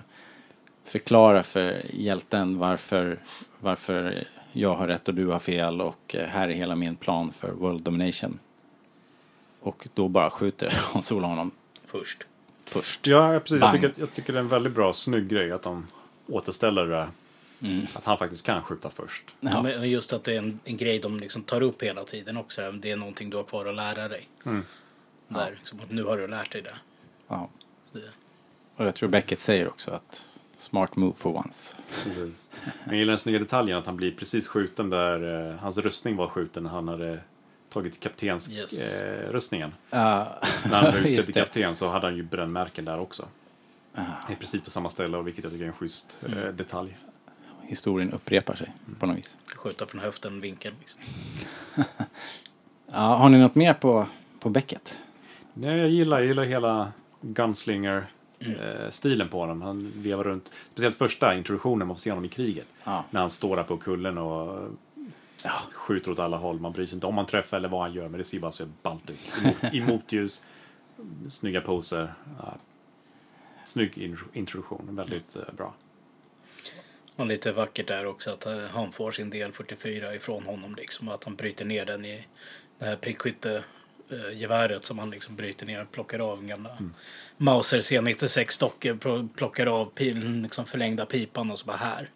förklara för hjälten varför, varför jag har rätt och du har fel och eh, här är hela min plan för world domination. Och då bara skjuter Han Solo honom Först. först. Ja, precis. Jag tycker, jag tycker det är en väldigt bra, snygg grej att de återställer det. Mm. Att han faktiskt kan skjuta först. Ja. Men just att det är en, en grej de liksom tar upp hela tiden också. Det är någonting du har kvar att lära dig. Mm. Där, liksom, att nu har du lärt dig det. Ja. Det. Och jag tror Beckett säger också att smart move for once. Precis. Men jag gillar den snygga detaljen att han blir precis skjuten där eh, hans rustning var skjuten när han hade tagit kaptens Yes. eh. Ja, När han var utklädd till kapten så hade han ju brännmärken där också. Det är precis på samma ställe och vilket jag tycker är en schysst eh, Mm. detalj. historien upprepar sig på något vis. Skjuta från höften, vinkeln. Liksom. Ja, har ni något mer på, på Beckett? Nej, jag gillar, jag gillar hela gunslinger Mm. eh, stilen på honom. Han vevar runt. Speciellt första introduktionen man får se honom i kriget. Ja. När han står där på kullen och ja, skjuter åt alla håll. Man bryr sig inte om han träffar eller vad han gör. Men det ser bara så ballt ut. Emot, I motljus, snygga poser. Ja. Snygg in- introduktion, väldigt eh, bra. Och lite vackert där också att eh, han får sin del 44 ifrån honom liksom. Och att han bryter ner den i det här prickskyttegeväret som han liksom bryter ner och plockar av den gamla Mauser C96 stocken, pl- plockar av pil, liksom förlängda pipan och så bara här.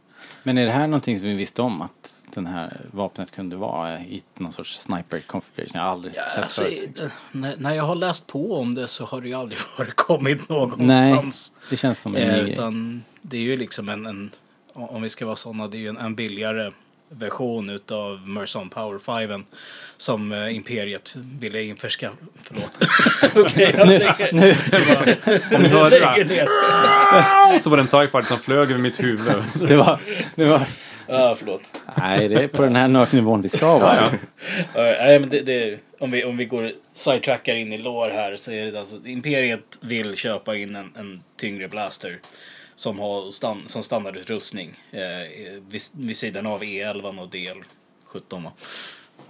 Men är det här någonting som vi visste om att den här vapnet kunde vara i någon sorts sniper configuration? Jag har aldrig Ja, sett alltså, förut. i- när, när jag har läst på om det så har det ju aldrig förekommit någonstans. Nej, det känns som en Eh, ny utan det är ju liksom en, en om vi ska vara sådana, det är ju en, en billigare version utav Merson Power 5 som eh, Imperiet ville införskaffa. Förlåt. Okej, jag lägger, Nu, Om ni hörde det, ner. så var det en TIE fighter som flög över mitt huvud. det var, det var... Ja, förlåt. Nej, det är på den här nötnivån vi ska vara. Nej, men det, det, om, vi, om vi går sidetrackar in i lår här så är det alltså Imperiet vill köpa in en, en tyngre blaster som har stan, som standardutrustning eh, vid, vid sidan av E11 och DL17. Va?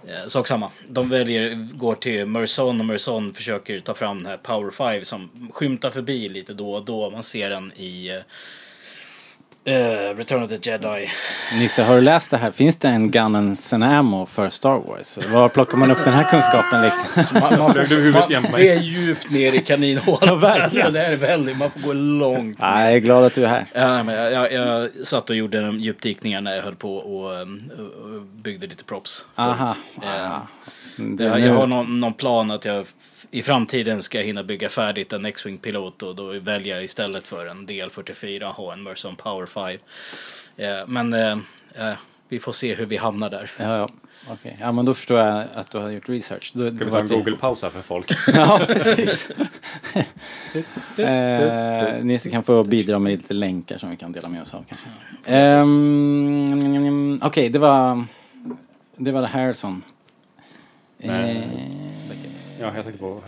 Eh, sak samma. De väljer, går till Merson och Merson försöker ta fram den här Power 5 som skymtar förbi lite då och då. Man ser den i eh, eh, Return of the Jedi. Nisse, har du läst det här? Finns det en Gunnens and Ammo för Star Wars? Var plockar man upp den här kunskapen liksom? Man, man får, huvudet man, det är djupt ner i kaninhålan. Ja, verkligen. Det är väldigt, man får gå långt. Nej, jag är glad att du är här. Ja, men jag, jag, jag satt och gjorde djupdykningar när jag höll på och, um, och- byggde lite props. Aha. Det, jag, nu- jag har någon, någon plan att jag i framtiden ska hinna bygga färdigt en X-Wing pilot och då väljer jag istället för en DL44 ha en Merson Power 5. Eh, men eh, eh, vi får se hur vi hamnar där. Ja, ja. Okej. Ja, men då förstår jag att du har gjort research. Då, Ska vi ta en Google-paus här för folk? Ja, precis. eh, Nisse kan få bidra med lite länkar som vi kan dela med oss av kanske. Ehm, Okej, det var... Det var Harrison. Nej. Eh, Ja, jag tänkte på...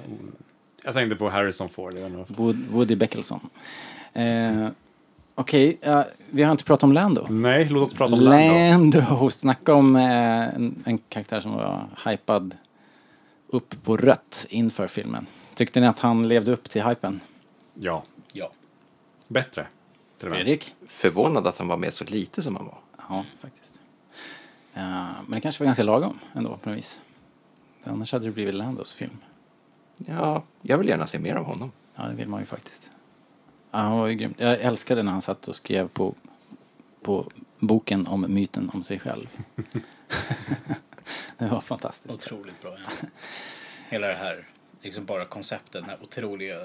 Jag tänkte på Harrison Ford. Wood- Woody Beckelson. Eh, Okej, ja, vi har inte pratat om Lando. Nej, låt oss prata om Lando. Lando. Snacka om eh, en, en karaktär som var hypad upp på rött inför filmen. Tyckte ni att han levde upp till hypen? Ja, Ja. bättre. Fredrik? Förvånad att han var med så lite som han var. Ja, faktiskt. Ja, men det kanske var ganska lagom ändå på något vis. Annars hade det blivit Landos film. Ja, jag vill gärna se mer av honom. Ja, det vill man ju faktiskt. Ja, han var ju grym. Jag älskade när han satt och skrev på, på boken om myten om sig själv. det var fantastiskt. Otroligt bra. Ja. Hela det här, liksom bara konceptet, den här otroliga,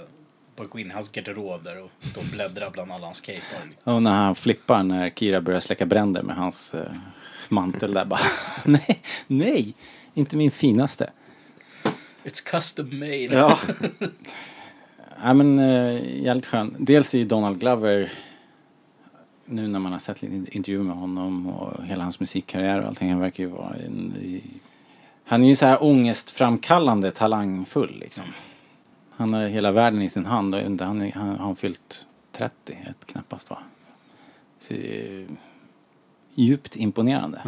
bara gå in i hans garderob där och stå och bläddra bland alla hans capar. Och när han flippar när Kira börjar släcka bränder med hans eh, mantel där bara. nej, nej, inte min finaste. It's custom made. Ja. ja men eh, jävligt skön. Dels är ju Donald Glover nu när man har sett lite intervjuer med honom och hela hans musikkarriär och allting. Han verkar ju vara en, i- han är ju så här ångestframkallande talangfull liksom. Han har hela världen i sin hand och inte, han, han, har fyllt 30? Ett, knappast va? Så, eh, djupt imponerande.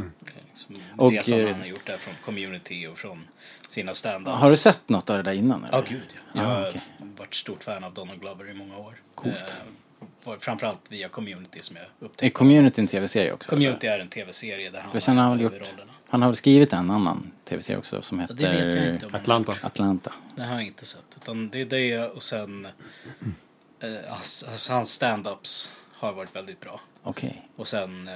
Liksom Och, resan eh, han har gjort där från community och från sina stand-ups. Har du sett något av det där innan? Eller? Ja, gud ja. Jag Ah, har okej. varit stort fan av Donald Glover i många år. Coolt. Eh, framförallt via community som jag Är upptäckte. Community en tv-serie också? Community är en tv-serie där han För har han, har gjort, huvudrollerna. han har väl skrivit en annan tv-serie också som heter Ja, det vet jag inte om han har Atlanta. Atlanta. Det har jag inte sett. Utan det är det och sen eh, hans, alltså hans stand-ups har varit väldigt bra. Okej. Och sen eh,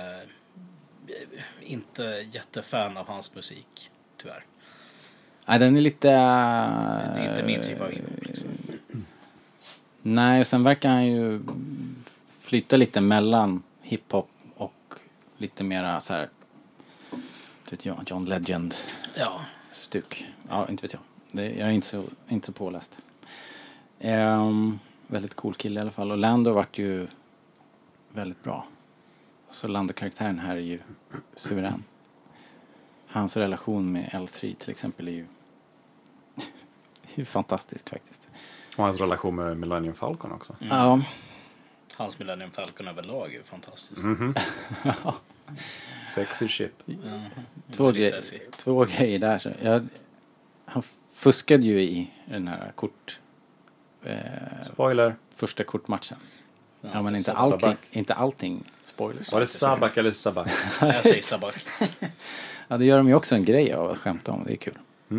inte jättefan av hans musik, tyvärr. Nej, den är lite... Det är inte min typ av hiphop liksom. Nej, och sen verkar han ju flytta lite mellan hiphop och lite mera så här... vet jag, John Legend Ja, stuk. Ja, inte vet jag. Det, jag är inte så, inte så påläst. Ehm, väldigt cool kille i alla fall. Och Lando vart ju väldigt bra. Så Lando-karaktären här är ju suverän. Hans relation med L3 till exempel är ju, är ju fantastisk faktiskt. Och hans relation med Millennium Falcon också. Ja, hans Millennium Falcon överlag är fantastisk. Sexy ship. två, Väldigt gre- sassy. två grejer där. Så jag, han fuskade ju i den här kort... Eh, Spoiler. första kortmatchen. Ja, men det är inte Sabak. allting, inte allting spoilers. Var det Sabak eller Sabak? Jag säger Sabak. Ja, det gör de ju också en grej av att skämta om. Det är kul. Eh,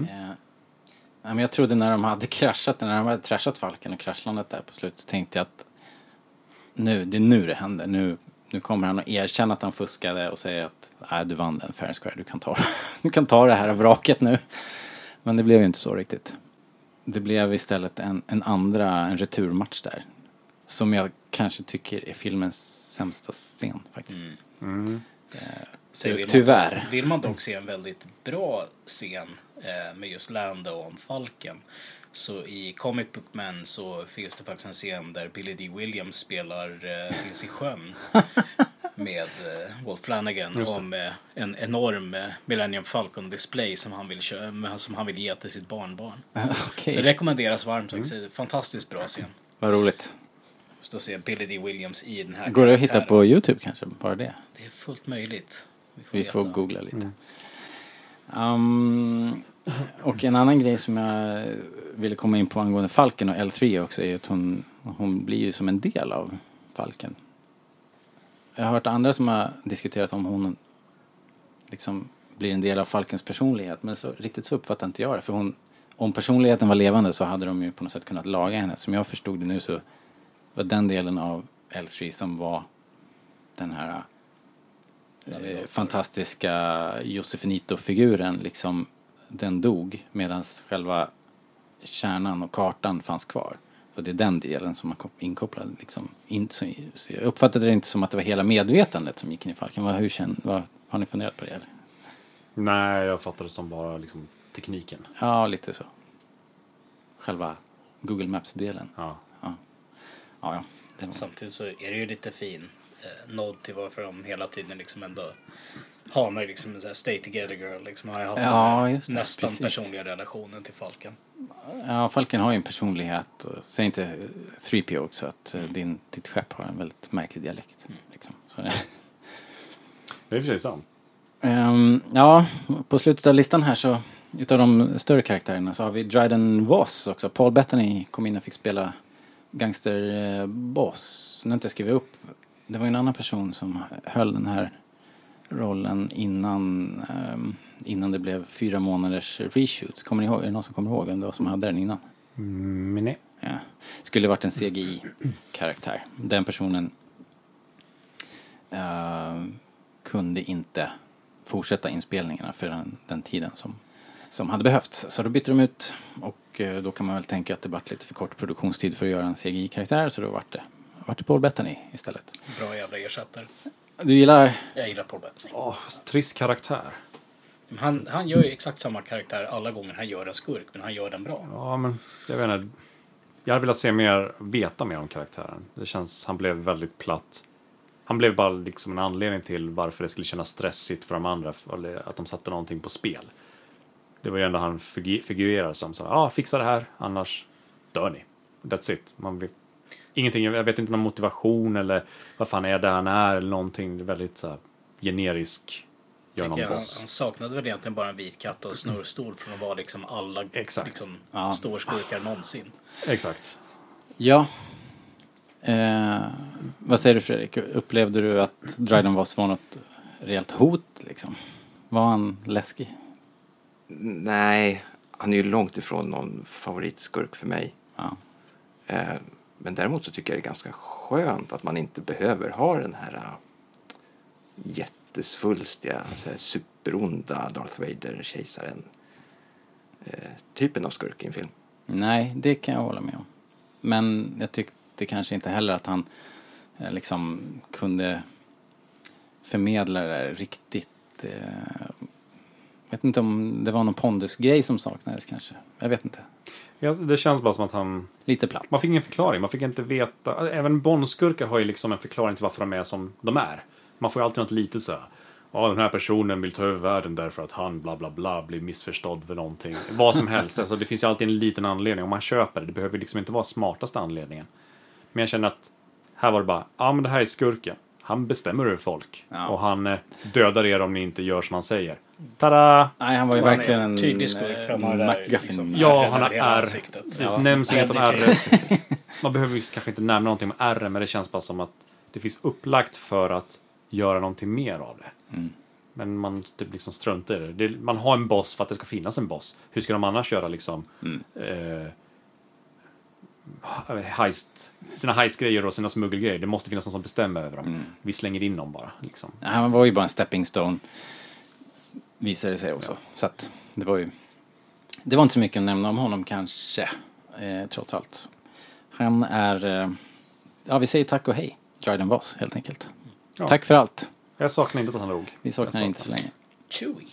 ja, men jag trodde när de hade kraschat, när de hade trashat Falken och kraschlandet där på slutet så tänkte jag att nu, det är nu det händer. Nu, nu kommer han att erkänna att han fuskade och säga att nej, du vann den fair and square, du kan ta, du kan ta det här vraket nu. Men det blev ju inte så riktigt. Det blev istället en, en andra, en returmatch där. Som jag kanske tycker är filmens sämsta scen faktiskt. Så vill Tyvärr. Man, vill man dock se en väldigt bra scen eh, med just Lando om Falken så i Comic Book Man så finns det faktiskt en scen där Billy D. Williams spelar eh, Finns i sjön med eh, Wolf Flanagan om eh, en enorm eh, Millennium Falcon display som han vill köra, som han vill ge till sitt barnbarn. Okej, Så det rekommenderas varmt faktiskt. Fantastiskt bra scen. vad roligt. Just att se Billy D. Williams i den här Går det att hitta på Youtube kanske? Bara det? Det är fullt möjligt. Vi får, Vi får googla lite. Um, och en annan grej som jag ville komma in på angående Falken och L3 också är att hon, hon blir ju som en del av Falken. Jag har hört andra som har diskuterat om hon liksom blir en del av Falkens personlighet men så, riktigt så uppfattar inte jag det. För hon, om personligheten var levande så hade de ju på något sätt kunnat laga henne. Som jag förstod det nu så var den delen av L3 som var den här eh, fantastiska Josefinito-figuren liksom den dog medan själva kärnan och kartan fanns kvar. Så det är den delen som är kop- inkopplad. Liksom. Inte så, så jag uppfattade det inte som att det var hela medvetandet som gick in i Falken. Vad, hur känner, vad, har ni funderat på det? Eller? Nej, jag fattar det som bara liksom tekniken. Ja, lite så. Själva Google Maps-delen. Ja. Ja, ja. Var... Samtidigt så är det ju lite fin eh, nod till varför de hela tiden liksom ändå har med liksom en stay together girl. Liksom har jag haft Ja, den det, nästan precis. personliga relationen till Falken. Ja, Falken har ju en personlighet. Och, säg inte 3PO också att eh, din, ditt skepp har en väldigt märklig dialekt. Liksom. Så det, Det är i och för sig sant. Ehm, ja, på slutet av listan här så utav de större karaktärerna så har vi Dryden Voss också. Paul Bettany kom in och fick spela gangsterboss. Nu har jag inte skrivit upp. Det var en annan person som höll den här rollen innan, ehm, innan det blev fyra månaders reshoots. Kommer ni ihåg? Är det någon som kommer ihåg vem det var som hade den innan? Mm, nej. Ja. Skulle varit en CGI-karaktär. Den personen eh, kunde inte fortsätta inspelningarna för den, den tiden som, som hade behövts. Så då bytte de ut och eh, då kan man väl tänka att det vart lite för kort produktionstid för att göra en CGI-karaktär så då vart det, vart det Paul Bettany istället. Bra jävla ersättare. Du gillar Jag gillar Paul Bettany. Åh, trist karaktär. Han, han gör ju exakt samma karaktär alla gånger han gör en skurk, men han gör den bra. Ja, men jag vet inte. Jag hade velat se mer, veta mer om karaktären. Det känns, han blev väldigt platt. Han blev bara liksom en anledning till varför det skulle kännas stressigt för de andra, eller att de satte någonting på spel. Det var ju ändå han figu- figurerar som så, ja, ah, fixa det här, annars dör ni. That's it. Man vet, ingenting, jag vet inte någon motivation eller vad fan är det han är eller någonting. Väldigt så här, generisk, gör någon jag, han, boss. han saknade väl egentligen bara en vit katt och en snurrstol från att vara liksom alla Exakt. liksom, Ja. storskurkar någonsin. Exakt. Ja. Eh, vad säger du Fredrik? Upplevde du att Dryden var något rejält hot liksom? Var han läskig? Nej, han är ju långt ifrån någon favoritskurk för mig. Ja. Eh, Men däremot så tycker jag det är ganska skönt att man inte behöver ha den här eh, jättesvulstiga, så här superonda Darth Vader-kejsaren eh, typen av skurk i en film. Nej, det kan jag hålla med om. Men jag tyckte kanske inte heller att han eh, liksom kunde förmedla det riktigt. Eh, vet inte om det var någon pondusgrej som saknades kanske. Jag vet inte. Ja, det känns bara som att han Lite platt. Man fick ingen förklaring. Man fick inte veta. Även Bondskurkar har ju liksom en förklaring till varför de är som de är. Man får ju alltid något litet så här. Ja, den här personen vill ta över världen därför att han bla bla bla blir missförstådd för någonting. Vad som helst. Alltså, det finns ju alltid en liten anledning. Om man köper det. Det behöver liksom inte vara smartaste anledningen. Men jag känner att här var det bara. Ja, men det här är skurken. Han bestämmer över folk. Ja. Och han eh, dödar er om ni inte gör som han säger. Tada! Nej, han var ju han är verkligen en tydlig skurk för han har eh, där, MacGuffin. liksom, Ja, han har R. Det nämns inget om R. Man behöver ju kanske inte nämna någonting om R, men det känns bara som att det finns upplagt för att göra någonting mer av det. Mm. Men man typ liksom struntar i det. det. Man har en boss för att det ska finnas en boss. Hur ska de annars göra liksom Mm. eh, heist, sina heistgrejer och sina smuggelgrejer? Det måste finnas någon som bestämmer över dem. Mm. Vi slänger in dem bara. Liksom. Nej, Han var ju bara en stepping stone. Visade det sig också. Så att det var ju... Det var inte så mycket att nämna om honom kanske. Eh, trots allt. Han är... Eh, ja, vi säger tack och hej. Dryden Voss, helt enkelt. Ja. Tack för allt. Jag saknar inte att han dog. Vi saknar inte så länge. Chewie.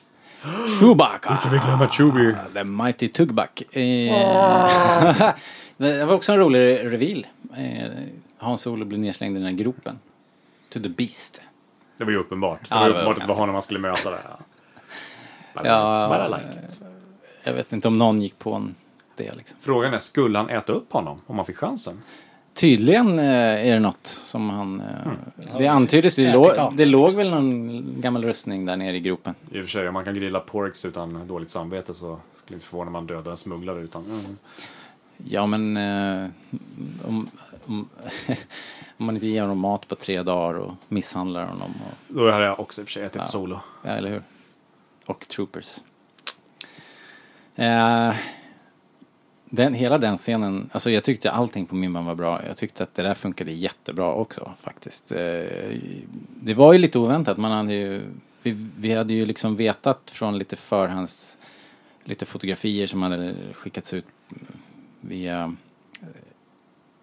Chewbacca! vi glömma Chubby? The Mighty Tugback. Eh, det var också en rolig reveal. Eh, Hans Solo blev nedslängd i den här gropen. To the Beast. Det var ju uppenbart. Det Ja, var det var uppenbart att det var honom man skulle möta där. Ja. But I Ja, like- I like it. Jag vet inte om någon gick på en det liksom. Frågan är, skulle han äta upp honom om han fick chansen? tydligen eh, är det något som han... Eh, det Ja, antyddes, det, ätit lå, av. det låg väl någon gammal rustning där nere i gropen. I och för sig, om man kan grilla porks utan dåligt samvete så skulle inte förvåna om man dödar en smugglare utan... Mm. Ja men eh, om, om, om man inte ger honom mat på tre dagar och misshandlar honom. Och, Då hade jag också i och för sig ätit Ja. solo. ja, eller hur? Och troopers. Eh, den, hela den scenen, alltså jag tyckte allting på Mimban var bra. Jag tyckte att det där funkade jättebra också faktiskt. Eh, det var ju lite oväntat. Man hade ju, vi, vi hade ju liksom vetat från lite förhands, lite fotografier som hade skickats ut via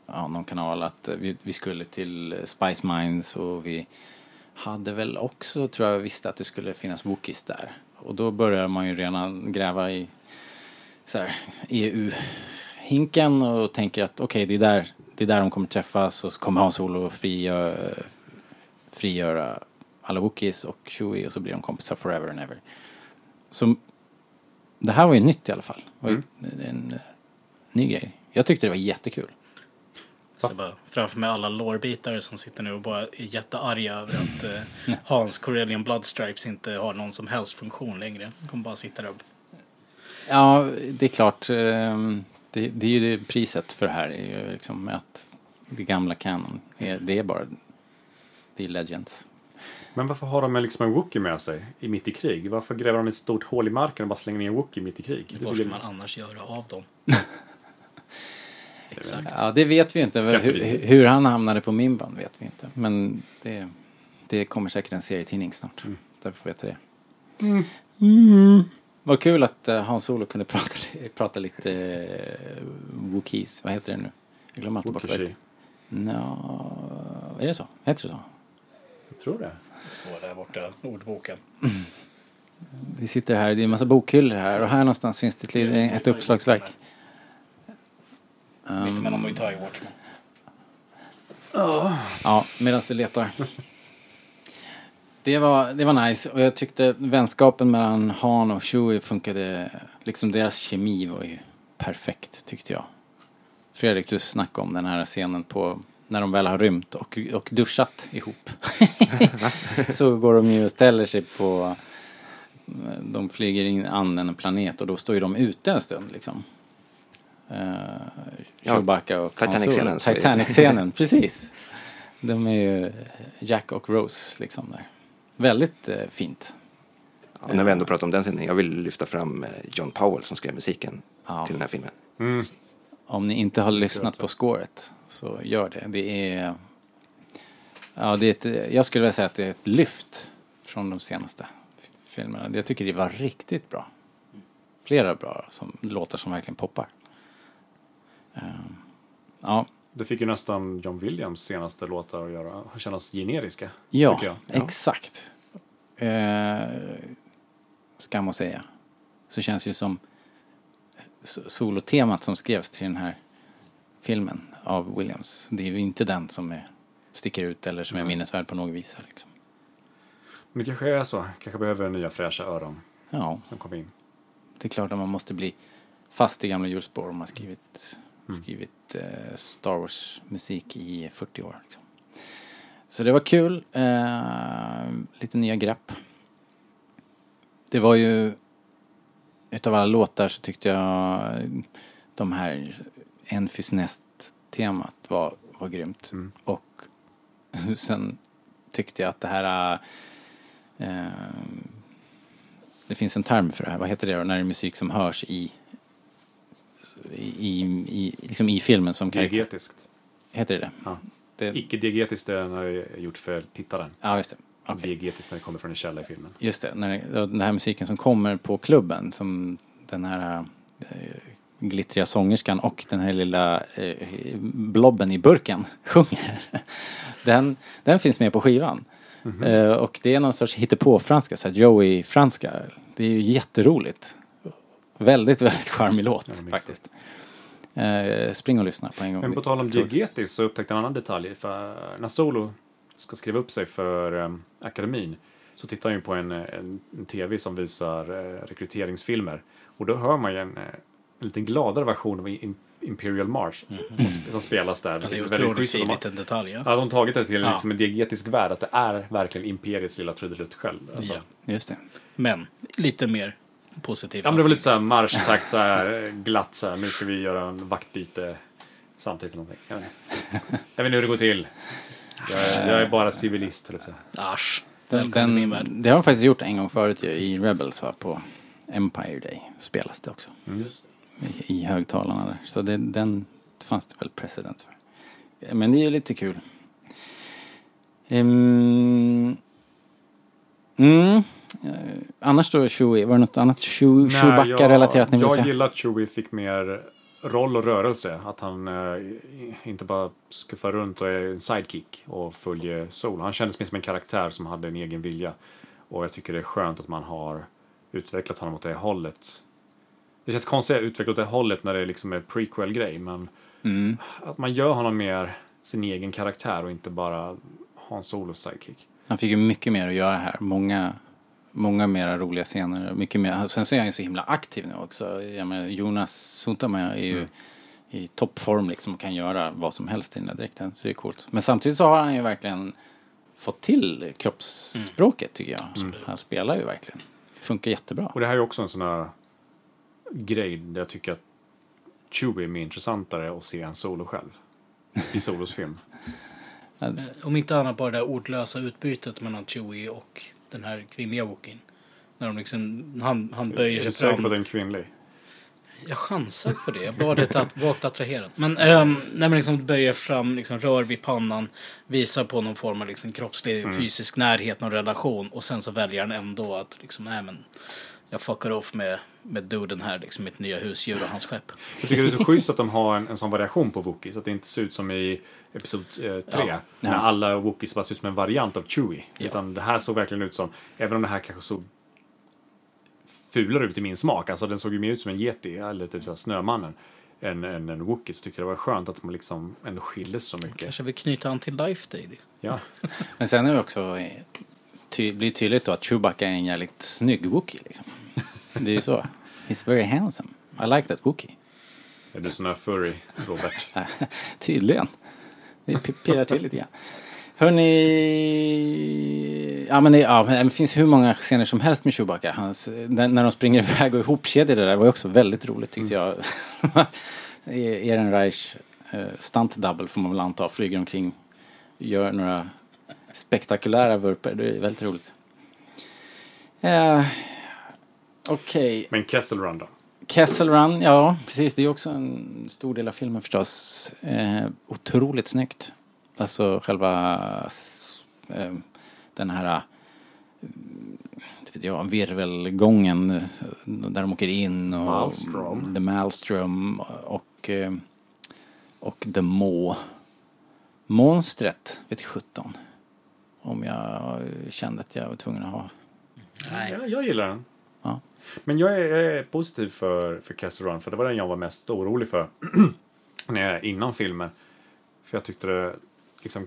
ja, någon kanal att vi, vi skulle till Spice Mines och vi hade väl också, tror jag, visste att det skulle finnas Wookies där. Och då börjar man ju redan gräva i EU-hinken och tänker att okej, det, är där, det är där de kommer träffas och så kommer Hans Solo frigöra, frigöra alla Wookiees och Chewie och så blir de kompisar forever and ever. Så det här var ju nytt i alla fall. Det var ju en eh, ny grej. Jag tyckte det var jättekul. Så bara framför mig alla lårbitare som sitter nu och bara är jättearga över att eh, Hans Corellian Bloodstripes inte har någon som helst funktion längre. De kommer bara sitta där och Ja, det är klart. ehm, Det, det är ju det priset för det här. Är ju liksom att det gamla canon, är, det är bara det är legends. Men varför har de liksom en Wookie med sig i mitt i krig? Varför gräver de ett stort hål i marken och bara slänger ner en Wookie mitt i krig? vad ska man annars göra av dem? Exakt. Ja, det vet vi ju inte. Hur, hur han hamnade på Mimban vet vi inte. Men det, det kommer säkert en serietidning snart. Därför får vi veta det. Mm. Vad kul att uh, Hans Solo kunde prata, prata lite uh, Wookiees. Vad heter det nu? Jag glömmer alltid bort vad det. Nå, är det så? Heter det så? Jag tror det. Det står där borta, ordboken. Vi sitter här, det är en massa bokhyllor här och här någonstans finns det ett, ett uppslagsverk. Um, Men de har ju tagit Watchmen. Ja, medan du letar. Det var, det var nice och jag tyckte vänskapen mellan Han och Chewie funkade, liksom deras kemi var ju perfekt tyckte jag. Fredrik, du snackade om den här scenen på när de väl har rymt och, och duschat ihop. Så går de ju och ställer sig på, de flyger in an en planet och då står ju de ute en stund liksom. Uh, Ja, Chewbacca och Han Titanic-scenen. Titanic-scenen, precis. De är ju Jack och Rose liksom där. Väldigt eh, fint. Och när vi ändå pratar om den scenen, jag vill lyfta fram eh, John Powell som skrev musiken Ja. till den här filmen. Mm. Om ni inte har lyssnat på scoret så gör det. Det är... Ja, det är ett, jag skulle vilja säga att det är ett lyft från de senaste filmerna. Jag tycker det var riktigt bra. Flera bra som, låtar som verkligen poppar. Ehm, ja, Det fick ju nästan John Williams senaste låtar att göra, kännas generiska. ja, jag. exakt. Eh, skam att säga. Så känns det ju som so- solotemat som skrevs till den här filmen av Williams. Det är ju inte den som är, sticker ut eller som är minnesvärd på något vis. här, Liksom. Men det kanske är så. Kanske behöver nya fräscha öron Ja, som kommer in. det är klart att man måste bli fast i gamla hjulspår om man skrivit, skrivit eh, Star Wars-musik i 40 år. Liksom. Så det var kul. Eh, lite nya grepp. Det var ju... Utav alla låtar så tyckte jag de här Enfys Nest-temat var, var grymt. Mm. Och sen tyckte jag att det här... Eh, det finns en term för det här. Vad heter det då? När det är musik som hörs i... I, i, liksom i filmen som karaktär. Diegetiskt. Heter det det? Ja. det? Icke-diegetiskt är när det är gjort för tittaren. Ja, just det. Okej. Diegetiskt när det kommer från en källa i filmen. Just det, när det, den här musiken som kommer på klubben som den här eh, glittriga sångerskan och den här lilla eh, blobben i burken sjunger. Den, den finns med på skivan. Eh, och det är någon sorts hittepå-franska, Joey-franska. Det är ju jätteroligt. Väldigt, väldigt charmig låt Ja, faktiskt. Eh, spring och lyssna på en gång. Men på tal om diegetiskt så upptäckte jag en annan detalj. För när Solo ska skriva upp sig för um, akademin så tittar han ju på en, en, en tv som visar eh, rekryteringsfilmer. Och då hör man ju en, eh, en lite gladare version av im- Imperial March Mhm. som spelas där. Ja, det är otroligt fin liten detalj. Ja. Ja, de har tagit det till Ja. liksom en diegetisk värld, att det är verkligen Imperiets lilla trudelutt själv. Alltså. Ja. Just det. Men lite mer positivt. Ja, men det var lite så här marschtakt, så här glatt så här. Nu ska vi göra en vaktbyte samtidigt. eller någonting. Jag vet. Jag vet inte hur det går till. Jag är, jag är bara civilist, höll. Asch. Den, den, det har de faktiskt gjort en gång förut ju, i Rebels va, på Empire Day spelas det också. I, I högtalarna där. Så det, den fanns det väl precedent för. Men det är ju lite kul. Ehm, mm. Eh, annars då Chewie, var det något annat Chewbacca-relaterat ni vill Jag säga? gillar att Chewie fick mer roll och rörelse. Att han eh, inte bara skuffar runt och är en sidekick och följer Sol. Han kändes mer som en karaktär som hade en egen vilja. Och jag tycker det är skönt att man har utvecklat honom åt det hållet. Det känns konstigt att utveckla åt det hållet när det liksom är prequel-grej, men Mm. att man gör honom mer sin egen karaktär och inte bara Hans Solos sidekick. Han fick ju mycket mer att göra här. Många, många mera roliga scener. Mycket mer. Sen så är han ju så himla aktiv nu också. Jag menar, Jonas Suntama är ju i toppform liksom och kan göra vad som helst i den där dräkten. Så det är coolt. Men samtidigt så har han ju verkligen fått till kroppsspråket tycker jag. Han spelar ju verkligen. Funkar jättebra. Och det här är också en sån här grej där jag tycker att Chewie är mer intressantare att se än Solo själv. I Solos film. Eh, Om inte annat bara det där ordlösa utbytet mellan Chewie och den här kvinnliga Wookien. När de liksom, han, han böjer Är sig du säker på fram. att det är kvinnlig? Jag chansar på det. Jag var lite att, vagt attraherad. Men ähm, när man liksom böjer fram, liksom rör vid pannan, visar på någon form av liksom kroppslig Mm. fysisk närhet, någon relation. Och sen så väljer han ändå att liksom, nej men, jag fuckar off med, med duden här, liksom mitt nya husdjur och hans skepp. Jag tycker det är så schysst att de har en, en sån variation på Wookiees. Att det inte ser ut som i Episod 3. Eh, tre, Ja. När Ja. alla Wookiees bara ser ut som en variant av Chewie. Ja. Utan det här såg verkligen ut som, även om det här kanske såg fulare ut i min smak. Alltså den såg ju mer ut som en yeti, eller typ såhär Snömannen. Än, än en Wookiee. Så tyckte jag det var skönt att man liksom ändå skildes så mycket. Kanske vill knyta an till Life Day. Liksom. Ja. Men sen är det också ty, blir tydligt då att Chewbacca är en jävligt snygg Wookie liksom. Det är ju så. He's very handsome. I like that Wookie. Är du sån här furry, Robert? Tydligen. Det pirrar till lite grann. Hörni... Ja men det, ja, det finns hur många scener som helst med Chewbacca. Hans, när, de springer iväg och ihopkedjar det där var ju också väldigt roligt tyckte jag. Ehrenreich uh, stunt double får man väl anta. Flyger omkring. Gör några spektakulära vurper. Det är väldigt roligt. Uh, Okej. Men Kessel Run då? Kessel Run, ja precis. Det är också en stor del av filmen förstås. Eh, otroligt snyggt. Alltså själva eh, den här eh, vet jag, virvelgången eh, där de åker in och Maelstrom. The Maelstrom och och, eh, och The Maw. Monstret, vet 17. Om jag kände att jag var tvungen att ha. Nej. Ja, jag gillar den. Ja. Men jag är, jag är positiv för, för Kessel Run, för det var den jag var mest orolig för när jag, innan filmen. För jag tyckte det, liksom,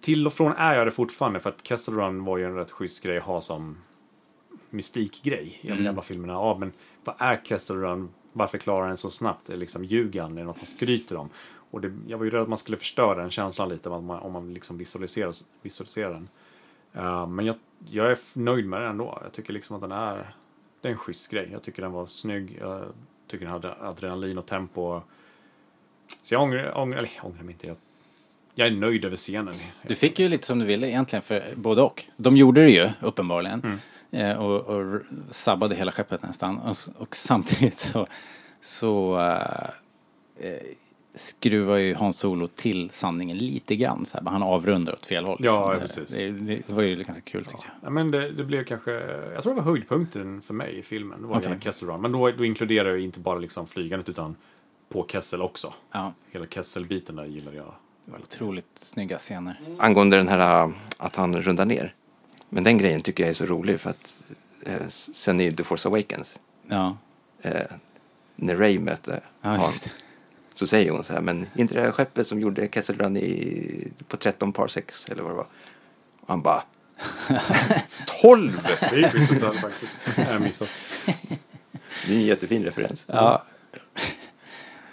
till och från är jag det fortfarande, för att Kessel Run var ju en rätt schysst grej att ha som mystikgrej i de Mm. jävla filmerna. Ja, men vad är Kessel Run? Varför klarar den så snabbt? Liksom ljuger han? Är det något han skryter om? Och det, jag var ju rädd att man skulle förstöra den känslan lite om man, om man liksom visualiserar, visualiserar den. Uh, men jag, jag är nöjd med den ändå. Jag tycker liksom att den är, det är en schysst grej. Jag tycker den var snygg. Jag tycker den hade adrenalin och tempo. Så jag ångrar, ångrar, eller ångrar mig inte. Jag, jag är nöjd över scenen. Du fick ju lite som du ville egentligen för både och. De gjorde det ju uppenbarligen. Eh, och, och sabbade hela skeppet nästan. Och, och samtidigt så, så eh, skruvar ju Hans Solo till sanningen lite grann. Så här. Han avrundar åt fel håll. Ja, Så här. precis. Det, det var ju ganska kul tyckte jag. Ja, men det, det blev kanske, jag tror det var höjdpunkten för mig i filmen. Det var okay. Kessel Run. Men då, då inkluderar jag inte bara liksom flygandet utan på Kessel också. Ja, Hela Kessel-biten där gillar jag. det var otroligt snygga scener. Angående den här äh, att han rundar ner. Men den grejen tycker jag är så rolig för att eh, sen i The Force Awakens, Ja, eh, när Ray möter ja det. Så säger hon så här, men inte det här skeppet som gjorde Kessel Run i, på 13 parsecs eller vad det var. Och han bara, 12! Det är ju faktiskt. Jag har missat. Det är en jättefin referens. Ja.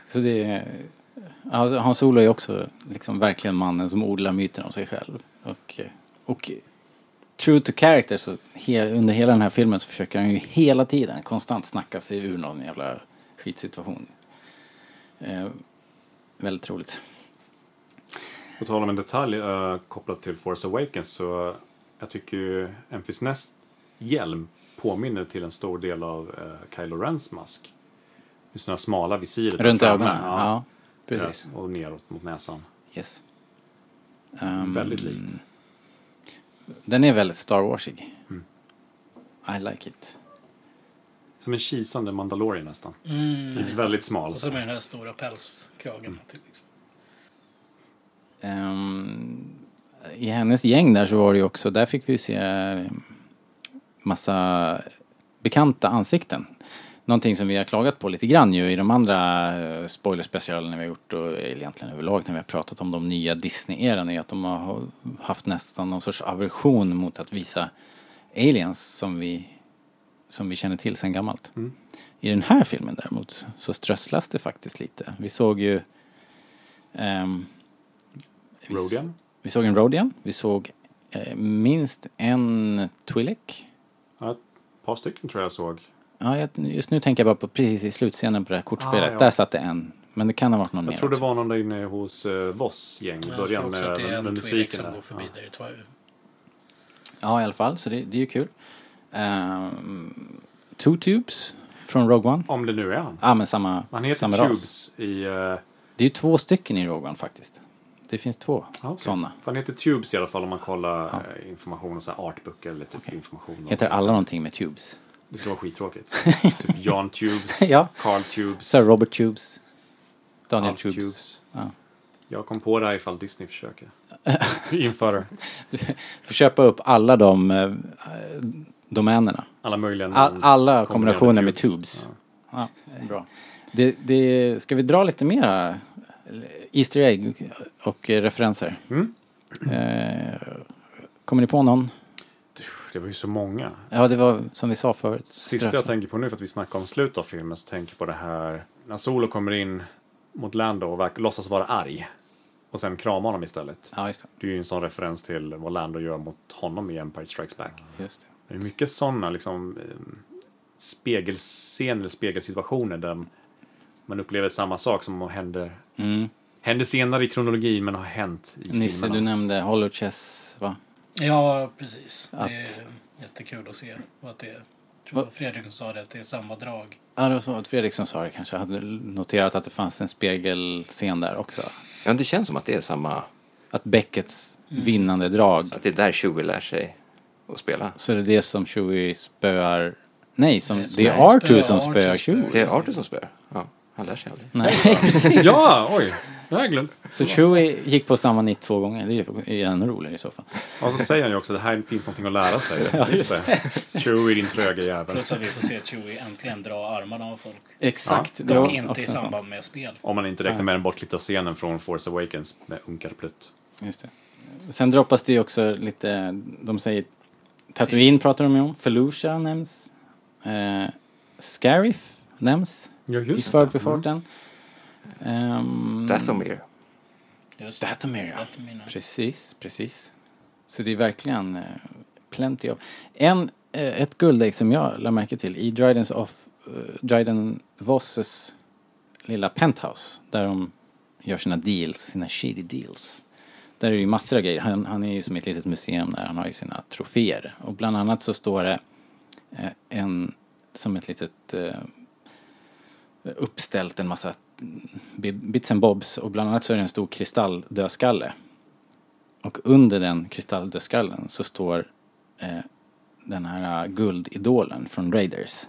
Så det är, alltså, Hans Solo är också liksom verkligen mannen som odlar myten om sig själv. Och, och true to character så he, under hela den här filmen så försöker han ju hela tiden konstant snacka sig ur någon jävla skitsituation. Eh, väldigt roligt. På tal om en detalj uh, kopplat till Force Awakens så jag tycker ju Enfys Nest hjälm påminner till en stor del av uh, Kylo Rens mask. Just den här smala visiret. Runt ögonen, ja. precis. Ja, och neråt mot näsan. Yes. Ehm, Väldigt likt. Den är väldigt Star Warsig. Mm. I like it. Som en kisande Mandalorian nästan. Mm. Väldigt smal. Och så med den här stora pälskragen till. Liksom. Ehm, I hennes gäng där så var det ju också, där fick vi se eh, massa bekanta ansikten. Någonting som vi har klagat på lite grann ju i de andra eh, spoilerspecialerna vi har gjort och egentligen överlag när vi har pratat om de nya Disney-eran är att de har haft nästan någon sorts aversion mot att visa aliens som vi, som vi känner till sedan gammalt. Mm. I den här filmen däremot så strösslas det faktiskt lite. Vi såg ju ehm, vi Rodian. Vi såg en Rodian, vi såg eh, minst en Twi'lek. Ja, ett par stycken tror jag såg. Ja, jag, just nu tänker jag bara på precis i slutscenen på det här kortspelet. Ah, ja. Där satt det en. Men det kan ha varit någon mer Jag tror det också. var någon där inne hos uh, Voss gäng i Jag början tror också med, att det är en Twi'lek som går förbi Ja. där. jag. Ja, i alla fall. Så det, det är ju kul. Um, two Tubes från Rogue One. Om det nu är han. Ja, men samma, Han heter samma ras. Tubes i... Uh, Det är ju två stycken i Rogue One faktiskt. Det finns två okay. sådana. Han heter Tubes i alla fall om man kollar Ja. eh, information och så här artböcker eller typ Okej. information. Heter alla någonting med Tubes? Det ska vara skittråkigt. typ John Tubes, Ja. Carl Tubes, här, Robert Tubes. Daniel Alf Tubes. Ja. Jag kom på det här ifall Disney försöker. Inför Får köpa upp alla de eh, domänerna. alla möjliga All, alla kombinationer med tubes. Ja. Ja, bra. Det, det, ska vi dra lite mera Easter egg och eh, referenser? Mm. Eh, kommer ni på någon? Det var ju så många. Ja, det var som vi sa förut. Sista jag tänker på nu för att vi snackar om slutet av filmen så tänker jag på det här när Solo kommer in mot Lando och verkar, låtsas vara arg. Och sen kramar honom istället. Ja, just det. Det är ju en sån referens till vad Lando gör mot honom i Empire Strikes Back. Just det. Det är mycket sådana liksom eh, spegelscener eller spegelsituationer där man upplever samma sak som händer, Mm. händer senare i kronologin men har hänt i Nisse, filmerna. du nämnde Hollow Chess, va? Ja, precis. Det Att- är jättekul att se. Och att det, jag tror Va- Fredrik sa det, att det är samma drag. Ja, det var så att Fredrik som sa det kanske hade noterat att det fanns en spegelscen där också. Ja, det känns som att det är samma... Att Beckets vinnande drag, Att det är där Chewie lär sig att spela. så är det det som Chewie spöar... Nej, som, Nej, det är nej, R2 spöar som R2 spöar. Chewie. Det är Arthur som spöar. Ja, han lär sig aldrig. Nej, precis. Ja, oj! Det har jag glömt. Så Chewie gick på samma nitt två gånger. Det är ju ännu roligare i så fall. Och så säger han ju också att det här finns någonting att lära sig. ja, just det. Chewie din tröga jävel. Plus att vi får se Chewie äntligen dra armarna av folk. Exakt. det Dock inte i samband med spel. Om man inte räknar med den bortklippta scenen från Force Awakens med Unkar Plutt. Just det. Sen droppas det ju också lite, de säger Tatooine pratar de ju om, Felucia nämns, eh, Scarif nämns Ja, i förbifarten. Um, Dathomir. Just det. Dathomir, ja. Dathomir. Precis, precis. Så det är verkligen eh, plenty of. En, eh, ett guldägg som jag lade märke till i Drydens of, uh, Dryden Vosses lilla penthouse där de gör sina deals, sina shady deals. Där är det ju massor av grejer. Han, han är ju som ett litet museum där han har ju sina troféer. Och bland annat så står det eh, en, som ett litet eh, uppställt en massa bits and bobs och bland annat så är det en stor kristalldödskalle. Och under den kristalldödskallen så står eh, den här eh, guldidolen från Raiders.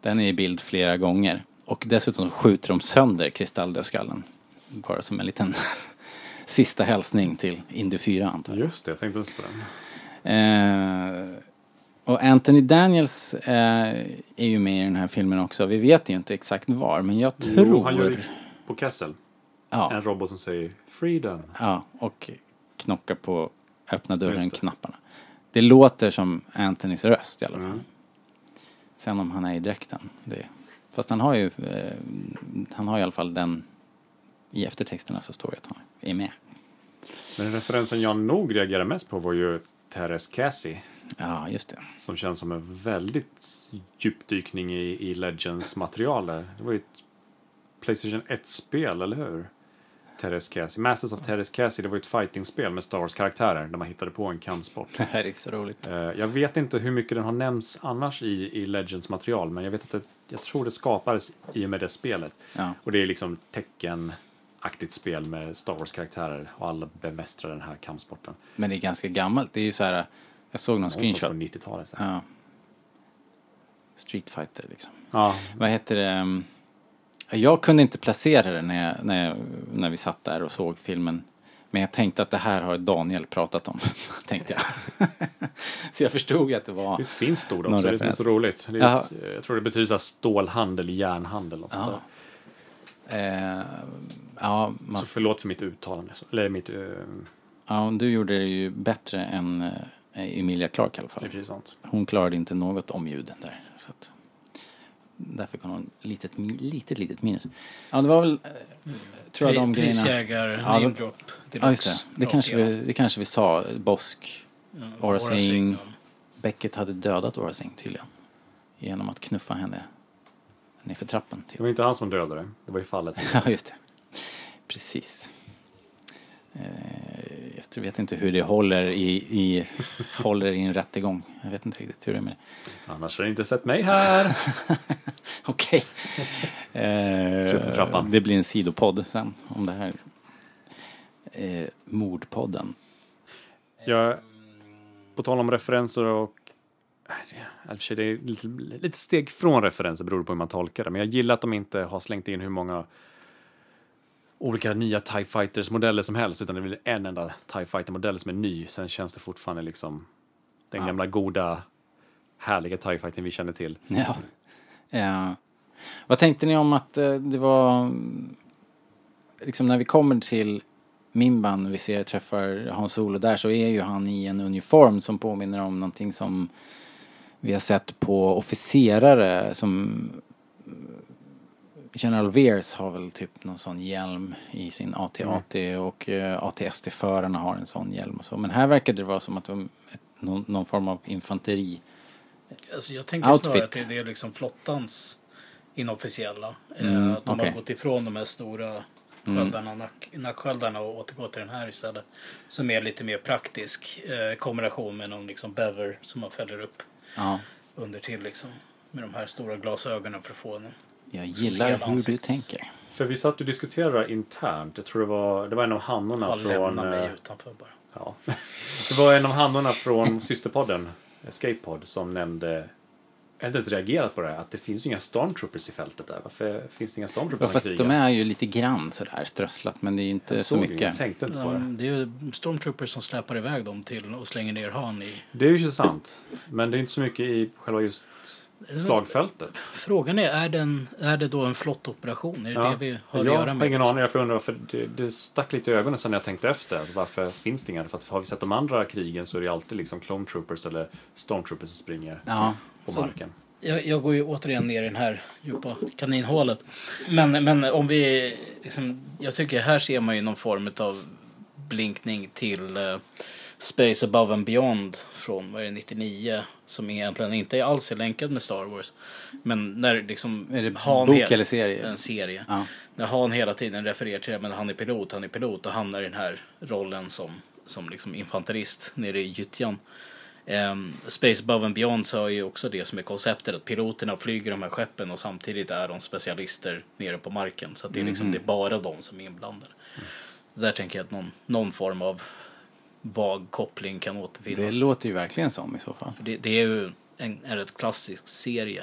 Den är i bild flera gånger. Och dessutom skjuter de sönder kristalldödskallen. Bara som en liten sista hälsning till Indy 4 antar jag. Just det, jag tänkte inte på den. Eh, och Anthony Daniels eh, är ju med i den här filmen också. Vi vet ju inte exakt var, men jag tror... Jo, han gör på Kessel. ja, En robot som säger Freedom. ja, och knockar på öppna Just det. dörren-knapparna. Det låter som Anthonys röst i alla fall. Mm. Sen om han är i dräkten, det Fast han har ju, eh, han har i alla fall den, i eftertexterna så står det att han är med. Men referensen jag nog reagerade mest på var ju Teres Cassie. Ja, just det. Som känns som en väldigt djupdykning i, i Legends material där. Det var ju ett Playstation 1-spel, eller hur? Teres Cassie. Masters of Teres Cassie, det var ju ett fightingspel med Star Wars-karaktärer där man hittade på en kampsport. Det är så roligt. Eh, jag vet inte hur mycket den har nämnts annars i, i Legends material, men jag vet att det, jag tror det skapades i och med det spelet. Ja. Och det är liksom tecken-aktigt spel med Star Wars-karaktärer och alla bemästrar den här kampsporten. Men det är ganska gammalt. Det är ju så här, jag såg någon Någonstans screenshot. på 90-talet. Ja. Street Fighter liksom. Ja, Vad heter det? um, Jag kunde inte placera det när, jag, när, jag, när vi satt där och såg filmen. Men jag tänkte att det här har Daniel pratat om, tänkte jag. så jag förstod att det var... det är ett finskt ord också, det är så roligt. Är ett, jag tror det betyder så här stålhandel, järnhandel och sånt Ja. där. Eh, ja, man, Så förlåt för mitt uttalande. så- Eller mitt... Uh, ja, du gjorde det ju bättre än eh, Emilia Clarke i alla det fall. är precis sant. Hon klarade inte något om ljuden där. Så att, därför kan hon litet, mi- litet, litet minus. Ja, det var väl, eh, tror jag, de Pri- grejerna. Prisjägar, Ja, name det- drop, deluxe. Ja, just det. Det kanske, vi, det kanske vi sa. Bosk. Ja, ja. Beckett hade dödat Aura Singh tydligen. Genom att knuffa henne nerför trappen. Typ. Det var inte han som dödade det. Det var ju fallet. Ja, just det. Precis. Eh, jag vet inte hur det håller i, i, håller i en rättegång. Jag vet inte riktigt hur det är med det. Annars har ni inte sett mig här. Okej. Eh, trappan. det blir en sidopodd sen om det här. Eh, mordpodden. Jag, på tal om referenser och... äh, det- är lite, lite steg från referenser beroende på hur man tolkar det. Men jag gillar att de inte har slängt in hur många olika nya TIE Fighters-modeller som helst. Utan det är en enda TIE Fighter-modell som är ny. Sen känns det fortfarande liksom den Ja. gamla goda härliga TIE Fighter vi känner till. Ja. Eh, vad tänkte ni om att eh, det var mm, liksom när vi kommer till Mimban, vi ser träffar Hans Solo där så är ju han i en uniform som påminner om någonting som vi har sett på officerare som General Veers har väl typ någon sån hjälm i sin AT-AT och eh, AT-ST-förarna har en sån hjälm och så. Men här verkar det vara som att de ett, någon, någon form av infanteri. Alltså jag tänker Outfit. snarare att det det är liksom flottans inofficiella. Mm, eh, att de okej. har gått ifrån de här stora sköldarna, nack, nacksköldarna och återgått till den här istället. Som är lite mer praktisk eh, kombination med någon liksom bever som man fäller upp Ja. under till liksom. Med de här stora glasögonen för att få en Jag gillar hur du ansikts- tänker. För vi satt och diskuterade internt. Jag tror det var, det var en av hannorna från... lämna mig eh, utanför bara. Ja. Det var en av hannorna från systerpodden, Escape-podd, som nämnde, inte ens reagerat på det, här, att det finns ju inga stormtroopers i fältet där. Varför finns det inga Ja, stormtroopers fast som de är ju lite grann sådär strösslat men det är ju inte Jag så mycket. Jag tänkte inte på det. De, det är ju stormtroopers som släpar iväg dem till och slänger ner han i. Det är ju sant. Men det är inte så mycket i själva just slagfältet. Frågan är, är, den, är det då en flottoperation? Är det det vi har jag att göra har med? ingen liksom? aning. Jag undrar, för det, det stack lite i ögonen sen när jag tänkte efter. Varför finns det inga? För att har vi sett de andra krigen så är det alltid liksom clone troopers eller stormtroopers som springer Ja, på Så- marken. Jag, jag går ju återigen ner i den här djupa kaninhålet. Men, men om vi... Liksom, jag tycker här ser man ju någon form av blinkning till eh, Space Above and Beyond från vad är det, 99. Som egentligen inte alls är länkad med Star Wars. Men när liksom... Är det Han bok hel- eller serie? En serie. Ja. När Han hela tiden refererar till det, men han är pilot, han är pilot och hamnar i den här rollen som, som liksom infanterist nere i gyttjan. Um, Space Above and Beyond så har ju också det som är konceptet att piloterna flyger de här skeppen och samtidigt är de specialister nere på marken. Så att det är liksom Mhm. det är bara de som är inblandade. Så där tänker jag att någon, någon form av vag koppling kan återfinnas. Det låter ju verkligen som i så fall. För det, det är ju en, en rätt klassisk serie.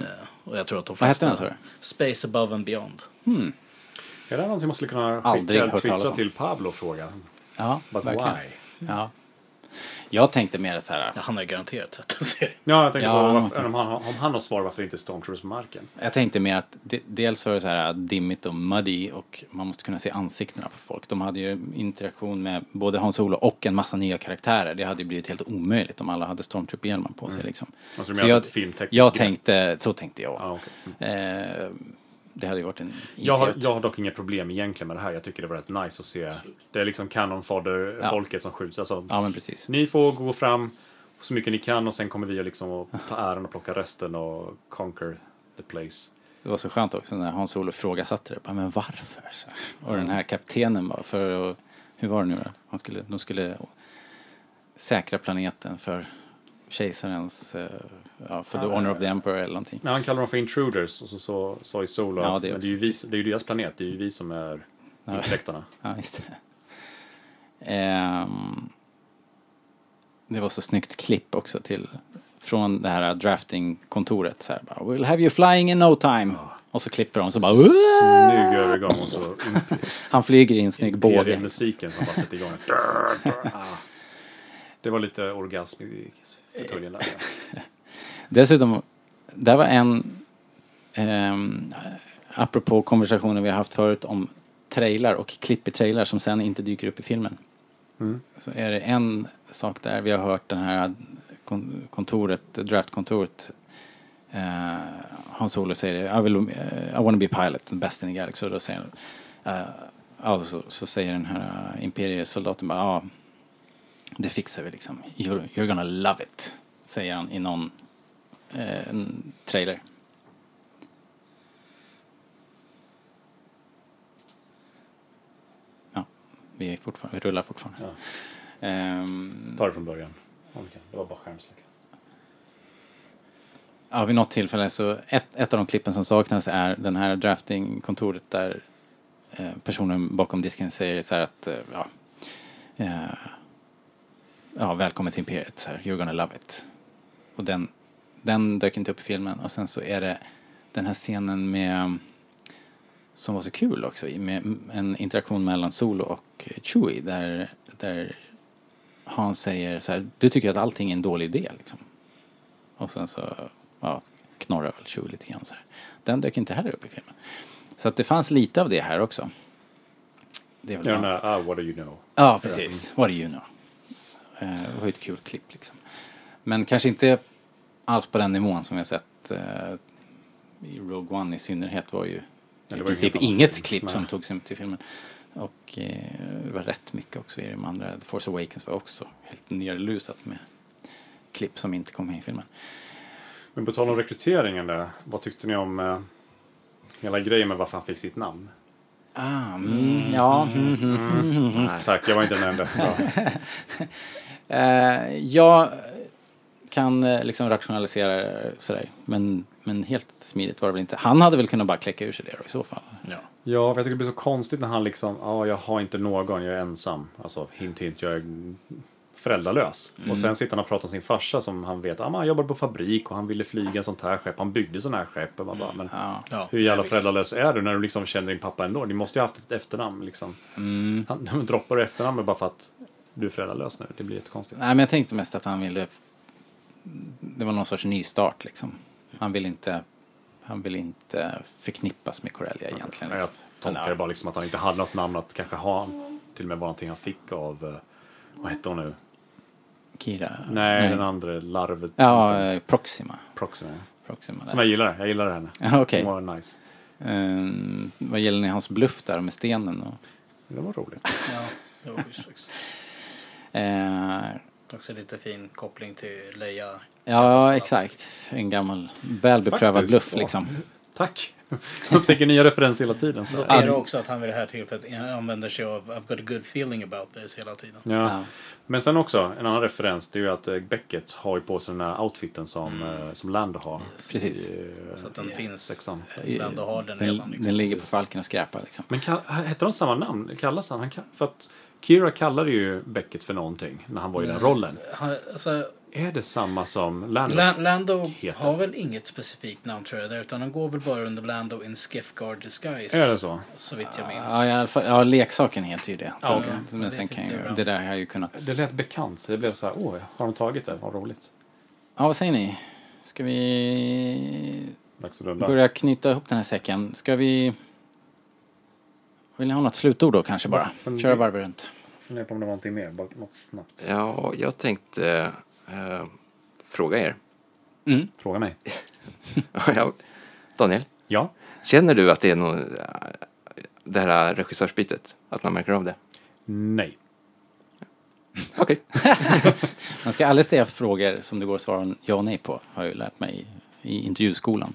Eh, och jag tror att de Vad hette flesta... den? Space Above and Beyond. Är det någonting man skulle kunna Aldrig skicka, hört twittra om. till Pablo och fråga? Ja, But verkligen. why? Ja. Jag tänkte mer så här. Ja, han har ju garanterat sett den serien. Ja, jag tänker Ja, på han- varför, om, han, om han har svar varför inte Stormtroopers på marken. Jag tänkte mer att de, dels var det så här dimmigt och muddy och man måste kunna se ansiktena på folk. De hade ju interaktion med både Hans Olo och en massa nya karaktärer. Det hade ju blivit helt omöjligt om alla hade Stormtrooper-hjälmar på sig liksom. Alltså, Så jag, jag tänkte, så tänkte jag. Ja, okej. Eh, det hade ju varit en Jag har, jag har dock inget problem egentligen med det här. Jag tycker det var rätt nice att se. Det är liksom canon fodder-folket som skjuts. Alltså, Ja men precis. Ni får gå fram så mycket ni kan och sen kommer vi liksom att ta äran och plocka resten och conquer the place. Det var så skönt också när Hans Olo ifrågasatte det. Men varför? Och den här kaptenen bara, för hur var det nu då? Han skulle, de skulle säkra planeten för kejsarens, eh, ja, för the honor of the emperor eller någonting. Men han kallar dem för intruders och så så sa i Solo Ja, det är men det, är ju vi, det är ju deras planet, det är ju vi som är Ja. inkräktarna. Ja, just det. Ehm, det var så snyggt klipp också till från det här draftingkontoret så här bara, We'll have you flying in no time. Och så klipper de så bara Snygg övergång och så Han flyger i en snygg båge. musiken som bara sätter igång. Det var lite orgasm i fåtöljen där. Dessutom, där var en, ehm, apropå konversationer vi har haft förut om trailar och klipp i trailar som sen inte dyker upp i filmen. Så är det en sak där vi har hört den här kon- kontoret, draftkontoret eh, Hans Olo säger I, will, eh, I wanna be pilot, the best in the galaxy. Och då säger han, eh, ja, så, säger den här uh, imperiesoldaten bara, ja, det fixar vi liksom. You're, you're gonna love it, säger han i någon eh, trailer. Ja, vi, är fortfarande, vi rullar fortfarande. Ja. Ehm, Ta det från början. Det var bara skärmsläck. Ja, vid något tillfälle så ett, ett av de klippen som saknas är den här draftingkontoret där eh, personen bakom disken säger så här att eh, ja, eh, ja, välkommen till Imperiet, så här, you're gonna love it. Och den, den dök inte upp i filmen och sen så är det den här scenen med som var så kul också, med en interaktion mellan Solo och Chewie där, där han säger så här, du tycker att allting är en dålig idé liksom. Och sen så ja, knorrar väl Chewie lite grann så här. Den dök inte heller upp i filmen. Så att det fanns lite av det här också. Det är väl Ja, där, ah, what do you know? Ja, precis. What do you know? Eh, Det var ju ett kul klipp liksom. Men kanske inte alls på den nivån som vi har sett eh, i Rogue One i synnerhet var ju det i princip inget film. klipp som Nej. togs in till filmen. Och eh, det var rätt mycket också i de andra. The Force Awakens var också helt nerlusat med klipp som inte kom med i filmen. Men på tal om rekryteringen där. Vad tyckte ni om eh, hela grejen med varför han fick sitt namn? Ah, mm, ja. Mm, mm, mm, mm. Tack, jag var inte den enda. Eh, jag kan eh, liksom rationalisera sådär. Men, men helt smidigt var det väl inte. Han hade väl kunnat bara kläcka ur sig det då i så fall. Ja. Ja, för jag tycker det blir så konstigt när han liksom, ja, jag har inte någon, jag är ensam. Alltså, hint hint, jag är föräldralös. Och sen sitter han och pratar om sin farsa som han vet, ah, men han jobbade på fabrik och han ville flyga en sånt här skepp, han byggde sån här skepp. Och man bara, men Ja. Ja. hur jävla Ja, föräldralös är du när du liksom känner din pappa ändå? Ni måste ju ha haft ett efternamn liksom. Han, de droppar efternamnet bara för att du är föräldralös nu. Det blir jättekonstigt. Nej, men jag tänkte mest att han ville... Det var någon sorts nystart liksom. Han vill inte... Han vill inte förknippas med Corellia egentligen. Jag Liksom. tolkar det bara liksom att han inte hade något namn att kanske ha. Till och med var någonting han fick av, eh, vad hette hon nu? Kira? Nej, den andra larvet. Ja, eh, Proxima. Proxima. Proxima Som jag gillar, jag gillar henne. Ja, okej. Hon var nice. Ehm, vad gäller ni hans bluff där med stenen? Och, Det var roligt. Ja, det var schysst faktiskt. Eh, Också lite fin koppling till Leia. ja, exakt. En gammal välbeprövad bluff ja. liksom. Tack! Upptäcker nya referenser hela tiden. Så. Notera också att han vid det här tillfället använder sig av I've got a good feeling about this hela tiden. Ja. Ja. Men sen också, en annan referens, det är ju att eh, Beckett har ju på sig den här outfiten som, eh, som Lando har. Precis. I, eh, Så att den finns. sexan. Ibland har den redan. Den, Liksom. den ligger på falken och skräpar liksom. Men kall, hette de samma namn? Kallas han? han kan, för att Kira kallade ju Beckett för någonting när han var i den rollen. Han, alltså, Är det samma som Lando? La- Lando Heter. har väl inget specifikt namn tror jag där, utan han går väl bara under Lando in Skiffguard Disguise. Är det så? Så vitt jag minns. Ja, i alla fall, ja, leksaken heter ju det. Ja, okej. men Ja, sen det kan ju, jag det där har jag ju kunnat... Det lät bekant, så det blev så här, åh, har de tagit det? Vad roligt. Ja, vad säger ni? Ska vi börja knyta ihop den här säcken? Ska vi... Vill ni ha något slutord då kanske bara? Köra varvet runt. Funderar på om det var någonting mer, bara något snabbt. Ja, jag tänkte eh, fråga er. Mm. Fråga mig. Ja, Daniel, Ja? känner du att det är något, det här regissörsbytet? Att man märker av det? Nej. Okej. Man ska aldrig ställa frågor som det går att svara ja och nej på, har jag ju lärt mig i intervjuskolan.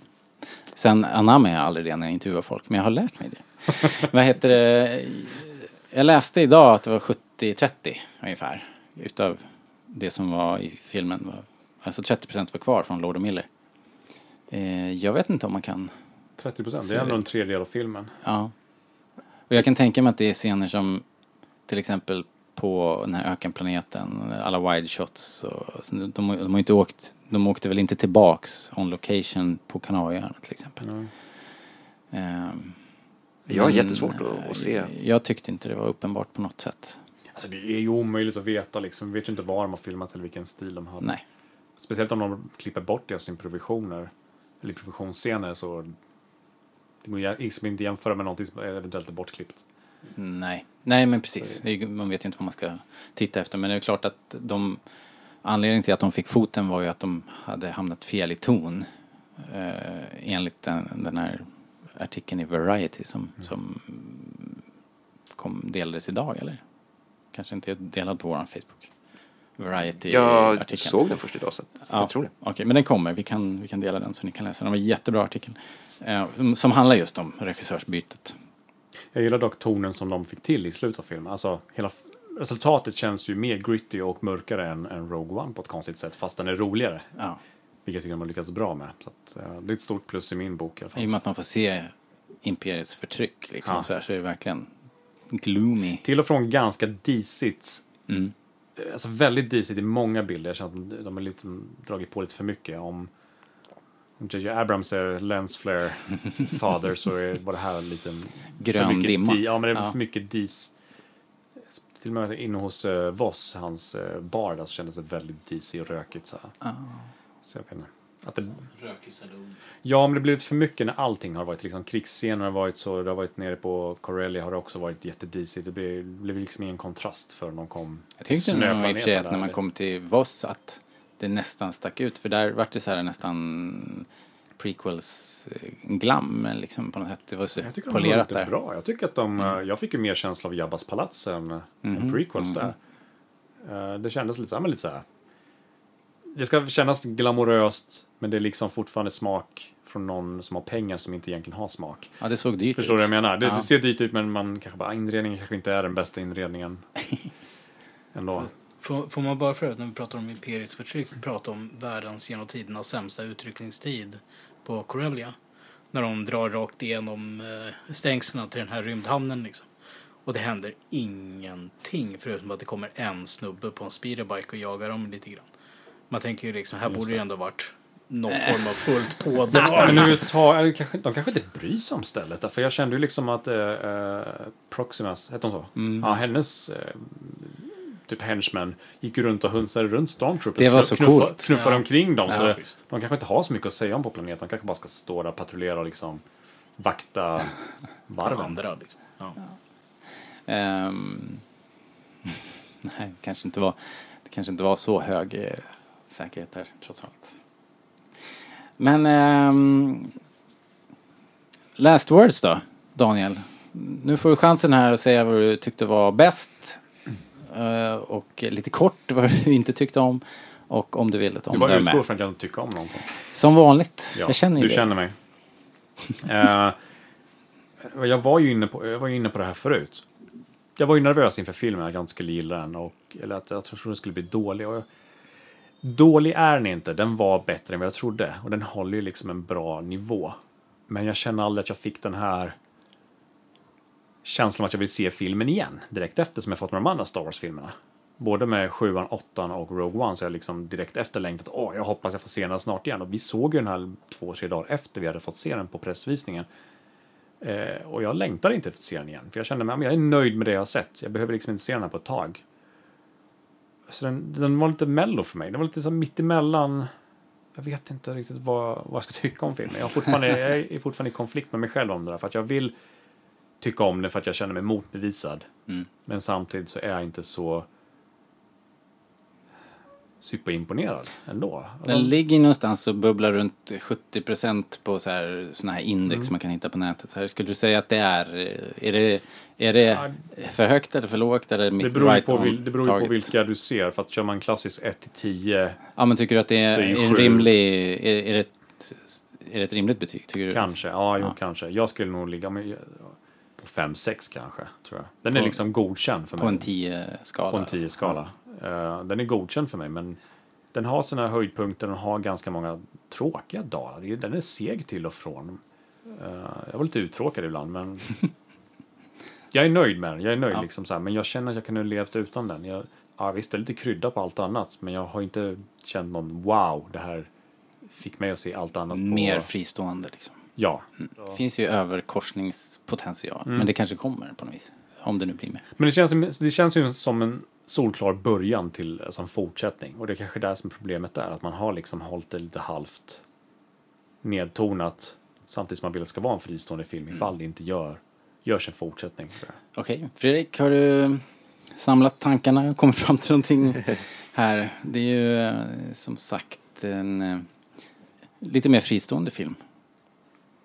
Sen anammar jag aldrig det när jag intervjuar folk, men jag har lärt mig det. Vad heter det? Jag läste idag att det var 70-30 ungefär utav det som var i filmen. Alltså 30 procent var kvar från Lord och Miller. Eh, jag vet inte om man kan 30 procent, det är ändå en tredjedel av filmen. Ja. Och jag kan tänka mig att det är scener som till exempel på den här ökenplaneten, alla wide shots. Och, så de, de, har inte åkt, de åkte väl inte tillbaks on location på Kanarieöarna till exempel. Mm. Ehm, Jag har jättesvårt att, att se. Jag tyckte inte det var uppenbart på något sätt. Alltså det är ju omöjligt att veta liksom. Vi vet ju inte var de har filmat eller vilken stil de hade. Nej. Speciellt om de klipper bort deras improvisationer. Eller improvisationsscener så. Det går liksom inte jämföra med någonting som eventuellt är bortklippt. Nej, nej men precis. Är, man vet ju inte vad man ska titta efter. Men det är klart att de, anledningen till att de fick foten var ju att de hade hamnat fel i ton. Eh, enligt den, den här artikeln i Variety som, som kom, delades idag eller? Kanske inte är delad på våran Facebook. Variety-artikeln. Jag såg den först idag så Ja, jag tror det. Okej, men den kommer. Vi kan, vi kan dela den så ni kan läsa den. Det var en jättebra artikel. Eh, som handlar just om regissörsbytet. Jag gillar dock tonen som de fick till i slutet av filmen. Alltså hela resultatet känns ju mer gritty och mörkare än, än Rogue One på ett konstigt sätt. Fast den är roligare. Ja. Vilket jag tycker de har lyckats bra med. Så att, eh, det är ett stort plus i min bok i alla I fall. och med att man får se imperiets förtryck liksom, Ja. så, här, så är det verkligen gloomy. Till och från ganska disigt. Mm. Eh, Alltså väldigt disigt i många bilder. Jag känner att de har lite, dragit på lite för mycket. Om J.J. Abrams är lens flare father så är, var det här lite Grön dimma. Di, ja, men det var Ja. för mycket dis. Till och med inne hos uh, Voss, hans uh, bar där, så kändes det väldigt disig och rökigt. Så, här. Så jag inte. Att det, Rökig saloon. ja, men det blev lite för mycket när allting har varit liksom krigsscener har varit så. Det har varit nere på Corellia har det också varit jättedisigt. Det blev, liksom ingen kontrast förrän de kom Jag tyckte nog i och för sig att när man kom till Voss att det nästan stack ut. För där vart det så här nästan prequels eh, glam liksom på något sätt. Det var så Jag polerat det där. bra. Jag tycker att de, eh, jag fick ju mer känsla av Jabbas palats än, än Mhm, prequels mhm. där. Eh, det kändes lite så här, men lite så här. Det ska kännas glamoröst, men det är liksom fortfarande smak från någon som har pengar som inte egentligen har smak. Ja, det såg dyrt Förstår du ut. vad jag menar? Det, Ja. det ser dyrt ut, men man kanske bara, ah, inredningen kanske inte är den bästa inredningen. Ändå. Får, får man bara förut när vi pratar om imperiets förtryck prata om världens genom tiderna sämsta utryckningstid på Corellia. När de drar rakt igenom eh, stängslen till den här rymdhamnen liksom. Och det händer ingenting förutom att det kommer en snubbe på en speederbike och jagar dem lite grann. Man tänker ju liksom, här borde det ändå varit någon form av fullt på. Men nu tar, kanske, de kanske inte bryr sig om stället. För jag kände ju liksom att eh, eh, Proximus, hette hon så? Mm. Ja, hennes eh, typ henchmen gick ju runt och hunsade runt Stormtroopers. Det var så knuffa- coolt. Knuffade Ja. omkring dem. så Ja, det, visst. de kanske inte har så mycket att säga om på planeten. De kanske bara ska stå där och patrullera och liksom vakta varven. Andra liksom. Ja. Ehm, nej, kanske inte var, det kanske inte var så hög säkerhet där trots allt. Men ehm, last words då, Daniel. Nu får du chansen här att säga vad du tyckte var bäst. eh, och lite kort vad du inte tyckte om. Och om du vill ett Du bara omdöme. utgår från att jag inte tycker om någonting. Som vanligt. Ja, jag känner ju du känner mig. Eh, jag, var ju inne på, jag var ju inne på det här förut. Jag var ju nervös inför filmen att jag inte skulle gilla den. Och, eller att jag trodde den skulle bli dålig. Och jag, dålig är den inte. Den var bättre än vad jag trodde. Och den håller ju liksom en bra nivå. Men jag känner aldrig att jag fick den här känslan att jag vill se filmen igen. Direkt efter som jag fått med de andra Star Wars-filmerna. både med sjuan, åttan och Rogue One så jag liksom direkt efter längtat. Åh, jag hoppas jag får se den snart igen. Och vi såg ju den här två, tre dagar efter vi hade fått se den på pressvisningen. Eh, och jag längtar inte efter att se den igen. För jag kände mig, jag är nöjd med det jag har sett. Jag behöver liksom inte se den här på ett tag. Så den, den var lite mello för mig. Den var lite så här mitt emellan. Jag vet inte riktigt vad, vad jag ska tycka om filmen. Jag, fortfarande, jag är fortfarande i konflikt med mig själv om det där. För att jag vill tycka om den för att jag känner mig motbevisad. Mm. Men samtidigt så är jag inte så superimponerad ändå. Den ligger någonstans och bubblar runt 70% på så här, såna här index Mm. man kan hitta på nätet. Så här, skulle du säga att det är, är det, är det Ja. för högt eller för lågt eller det beror, right på, vil, det beror ju på vilka du ser. För att kör man klassisk 1-10 Ja men tycker du att det är, är är en rimlig, är, är, det ett, är det ett rimligt betyg? Tycker du? kanske, ja, jo, Ja. kanske. Jag skulle nog ligga med, på 5-6 kanske, tror jag. Den är På- liksom godkänd för På mig. en 10-skala? På en 10-skala. Eh, den är godkänd för mig, men den har sina höjdpunkter och har ganska många tråkiga dagar. Den är seg till och från. Eh, jag var lite uttråkad ibland, men jag är nöjd med den. Jag är nöjd Ja. liksom så här, men jag känner att jag kunde levt utan den. Jag, ja, visst, det är lite krydda på allt annat, men jag har inte känt någon wow, det här fick mig att se allt annat på... Mer fristående liksom. Ja. Det finns ju överkorsningspotential. Mm. Men det kanske kommer på något vis. Om det nu blir med. Men det känns, det känns ju som en solklar början till alltså en fortsättning. Och det är kanske där som problemet är, att man har liksom hållit det lite halvt nedtonat samtidigt som man vill att det ska vara en fristående film ifall det inte gör, görs en fortsättning. Okej, Fredrik, har du samlat tankarna och kommit fram till någonting här? Det är ju eh, som sagt en eh, lite mer fristående film.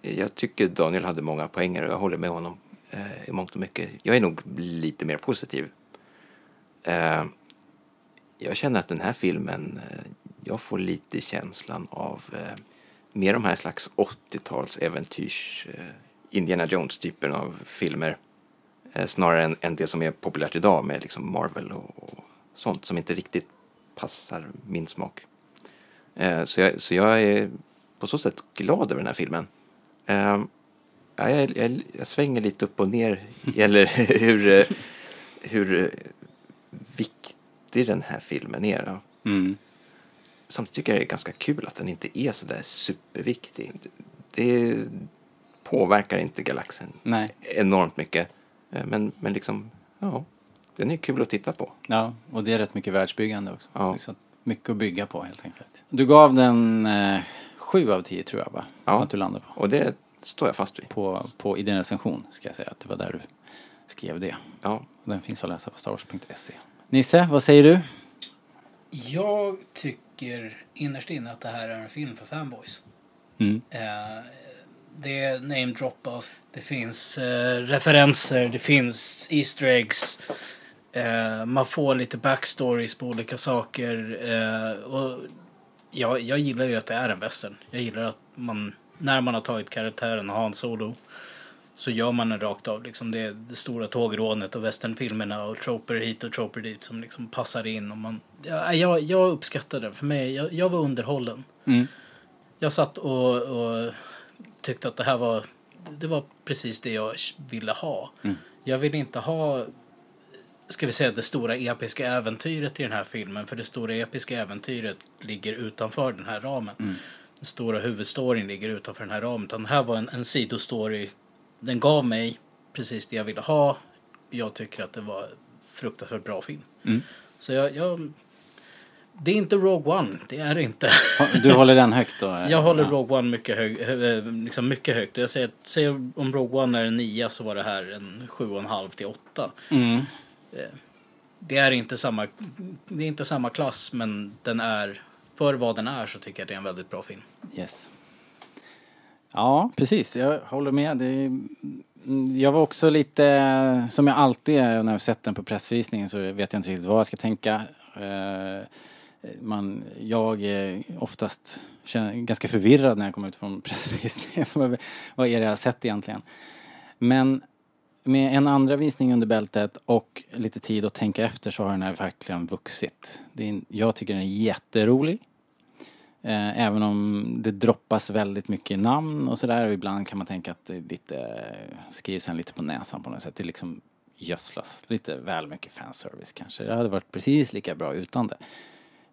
Jag tycker Daniel hade många poänger och jag håller med honom eh, i mångt och mycket. Jag är nog lite mer positiv. Eh, jag känner att den här filmen, eh, jag får lite känslan av eh, mer de här slags 80-tals äventyrs, eh, Indiana Jones-typen av filmer. Eh, snarare än, än det som är populärt idag med liksom Marvel och, och sånt som inte riktigt passar min smak. Eh, så, jag, så jag är på så sätt glad över den här filmen. Ja, jag, jag, jag svänger lite upp och ner gäller hur, hur viktig den här filmen är. Mm. Samtidigt tycker jag det är ganska kul att den inte är så där superviktig. Det påverkar inte galaxen Nej, enormt mycket. Eh, Men, men liksom, ja, den är kul att titta på. ja, och det är rätt mycket världsbyggande också. Ja. Så mycket att bygga på helt enkelt. Du gav den eh, sju av tio tror jag va? Ja. Att du landade på. Och det står jag fast vid. på. På i din recension ska jag säga att det var där du skrev det. Ja. Och den finns att läsa på starwars.se. Nisse, vad säger du? Jag tycker innerst inne att det här är en film för fanboys. Mm. Eh, det namedroppas, det finns eh, referenser, det finns Easter eggs. Eh, man får lite backstories på olika saker. Eh, och jag, jag gillar ju att det är en western. Jag gillar att man, när man har tagit karaktären Han Solo så gör man den rakt av. Liksom det, det stora tågrånet och westernfilmerna och troper hit och troper dit som liksom passar in. Och man, ja, jag, jag uppskattar det. För mig, jag, jag var underhållen. Mm. Jag satt och, och tyckte att det här var, det var precis det jag ville ha. Jag ville inte ha, ska vi säga det stora episka äventyret i den här filmen. För det stora episka äventyret ligger utanför den här ramen. Den stora huvudstoryn ligger utanför den här ramen. Utan det här var en, en sidostory. Den gav mig precis det jag ville ha. Jag tycker att det var fruktansvärt bra film. Mm. Så jag, jag, det är inte Rogue One, det är det inte. Du håller den högt då? Jag håller Ja. Rogue One mycket, hög, hö- eh, liksom mycket högt. Jag säger, säger om Rogue One är en nia så var det här en sju och en halv till åtta. Mm. Det är inte samma, det är inte samma klass men den är, för vad den är så tycker jag det är en väldigt bra film. Yes. Ja, precis. Jag håller med. Det jag var också lite, som jag alltid är när jag sett den på pressvisningen så vet jag inte riktigt vad jag ska tänka. Eh, man, jag är oftast känner, ganska förvirrad när jag kommer ut från pressvisningen. vad, vad är det jag har sett egentligen? Men med en andra visning under bältet och lite tid att tänka efter så har den här verkligen vuxit. Det är, jag tycker den är jätterolig. Eh, även om det droppas väldigt mycket namn och sådär och ibland kan man tänka att det lite, eh, skrivs en lite på näsan på något sätt. Det liksom, gödslas. Lite väl mycket fanservice kanske. Det hade varit precis lika bra utan det.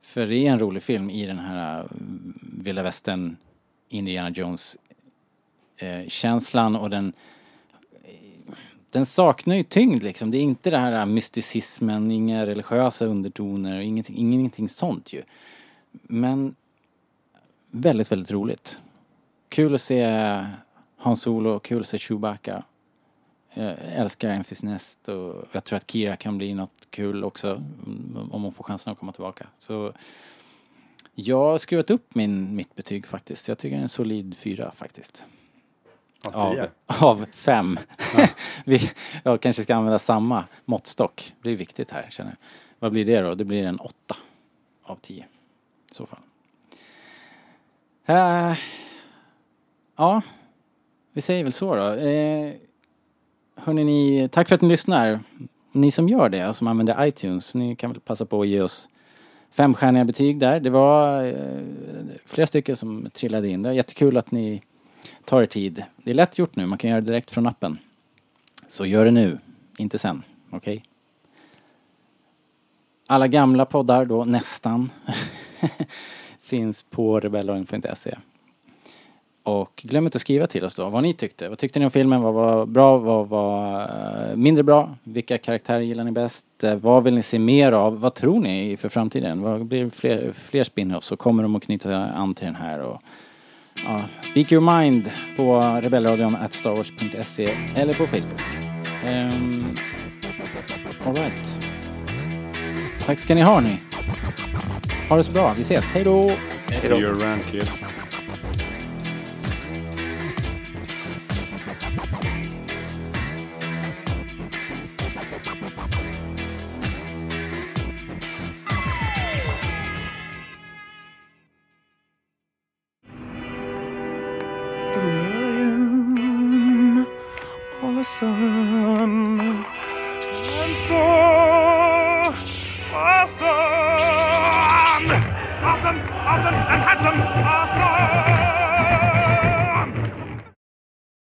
För det är en rolig film i den här eh, vilda västern Indiana Jones eh, känslan och den eh, den saknar ju tyngd liksom. Det är inte det här mysticismen, inga religiösa undertoner, ingenting, ingenting sånt ju. Men väldigt, väldigt roligt. Kul att se Hans Solo, kul att se Chewbacca. Jag älskar Enfys Nest och jag tror att Kira kan bli något kul också mm, om hon får chansen att komma tillbaka. Så jag har skruvat upp min, mitt betyg faktiskt. Jag tycker det är en solid fyra faktiskt. Av tio. Av, fem. Vi, jag kanske ska använda samma måttstock. Det är viktigt här känner jag. Vad blir det då? Det blir en åtta av tio. I så fall. Uh, ja, vi säger väl så då. Uh, hörni, ni, tack för att ni lyssnar. Ni som gör det, alltså, som använder iTunes, ni kan väl passa på att ge oss femstjärniga betyg där. Det var uh, flera stycken som trillade in. Det var jättekul att ni tar er tid. Det är lätt gjort nu, man kan göra det direkt från appen. Så gör det nu, inte sen. Okej? Alla gamla poddar då, nästan, finns på rebellradion.se. Och glöm inte att skriva till oss då vad ni tyckte. Vad tyckte ni om filmen? Vad var bra? Vad var eh, mindre bra? Vilka karaktärer gillar ni bäst? Eh, vad vill ni se mer av? Vad tror ni för framtiden? Vad blir det fler, fler spin-offs? Och kommer de att knyta an till den här? Och, ja, speak your mind på rebellradion at starwars.se eller på Facebook. Ehm, um, Alright. Tack ska ni ha ni. Ha det så bra. Vi ses. Hej då! Do your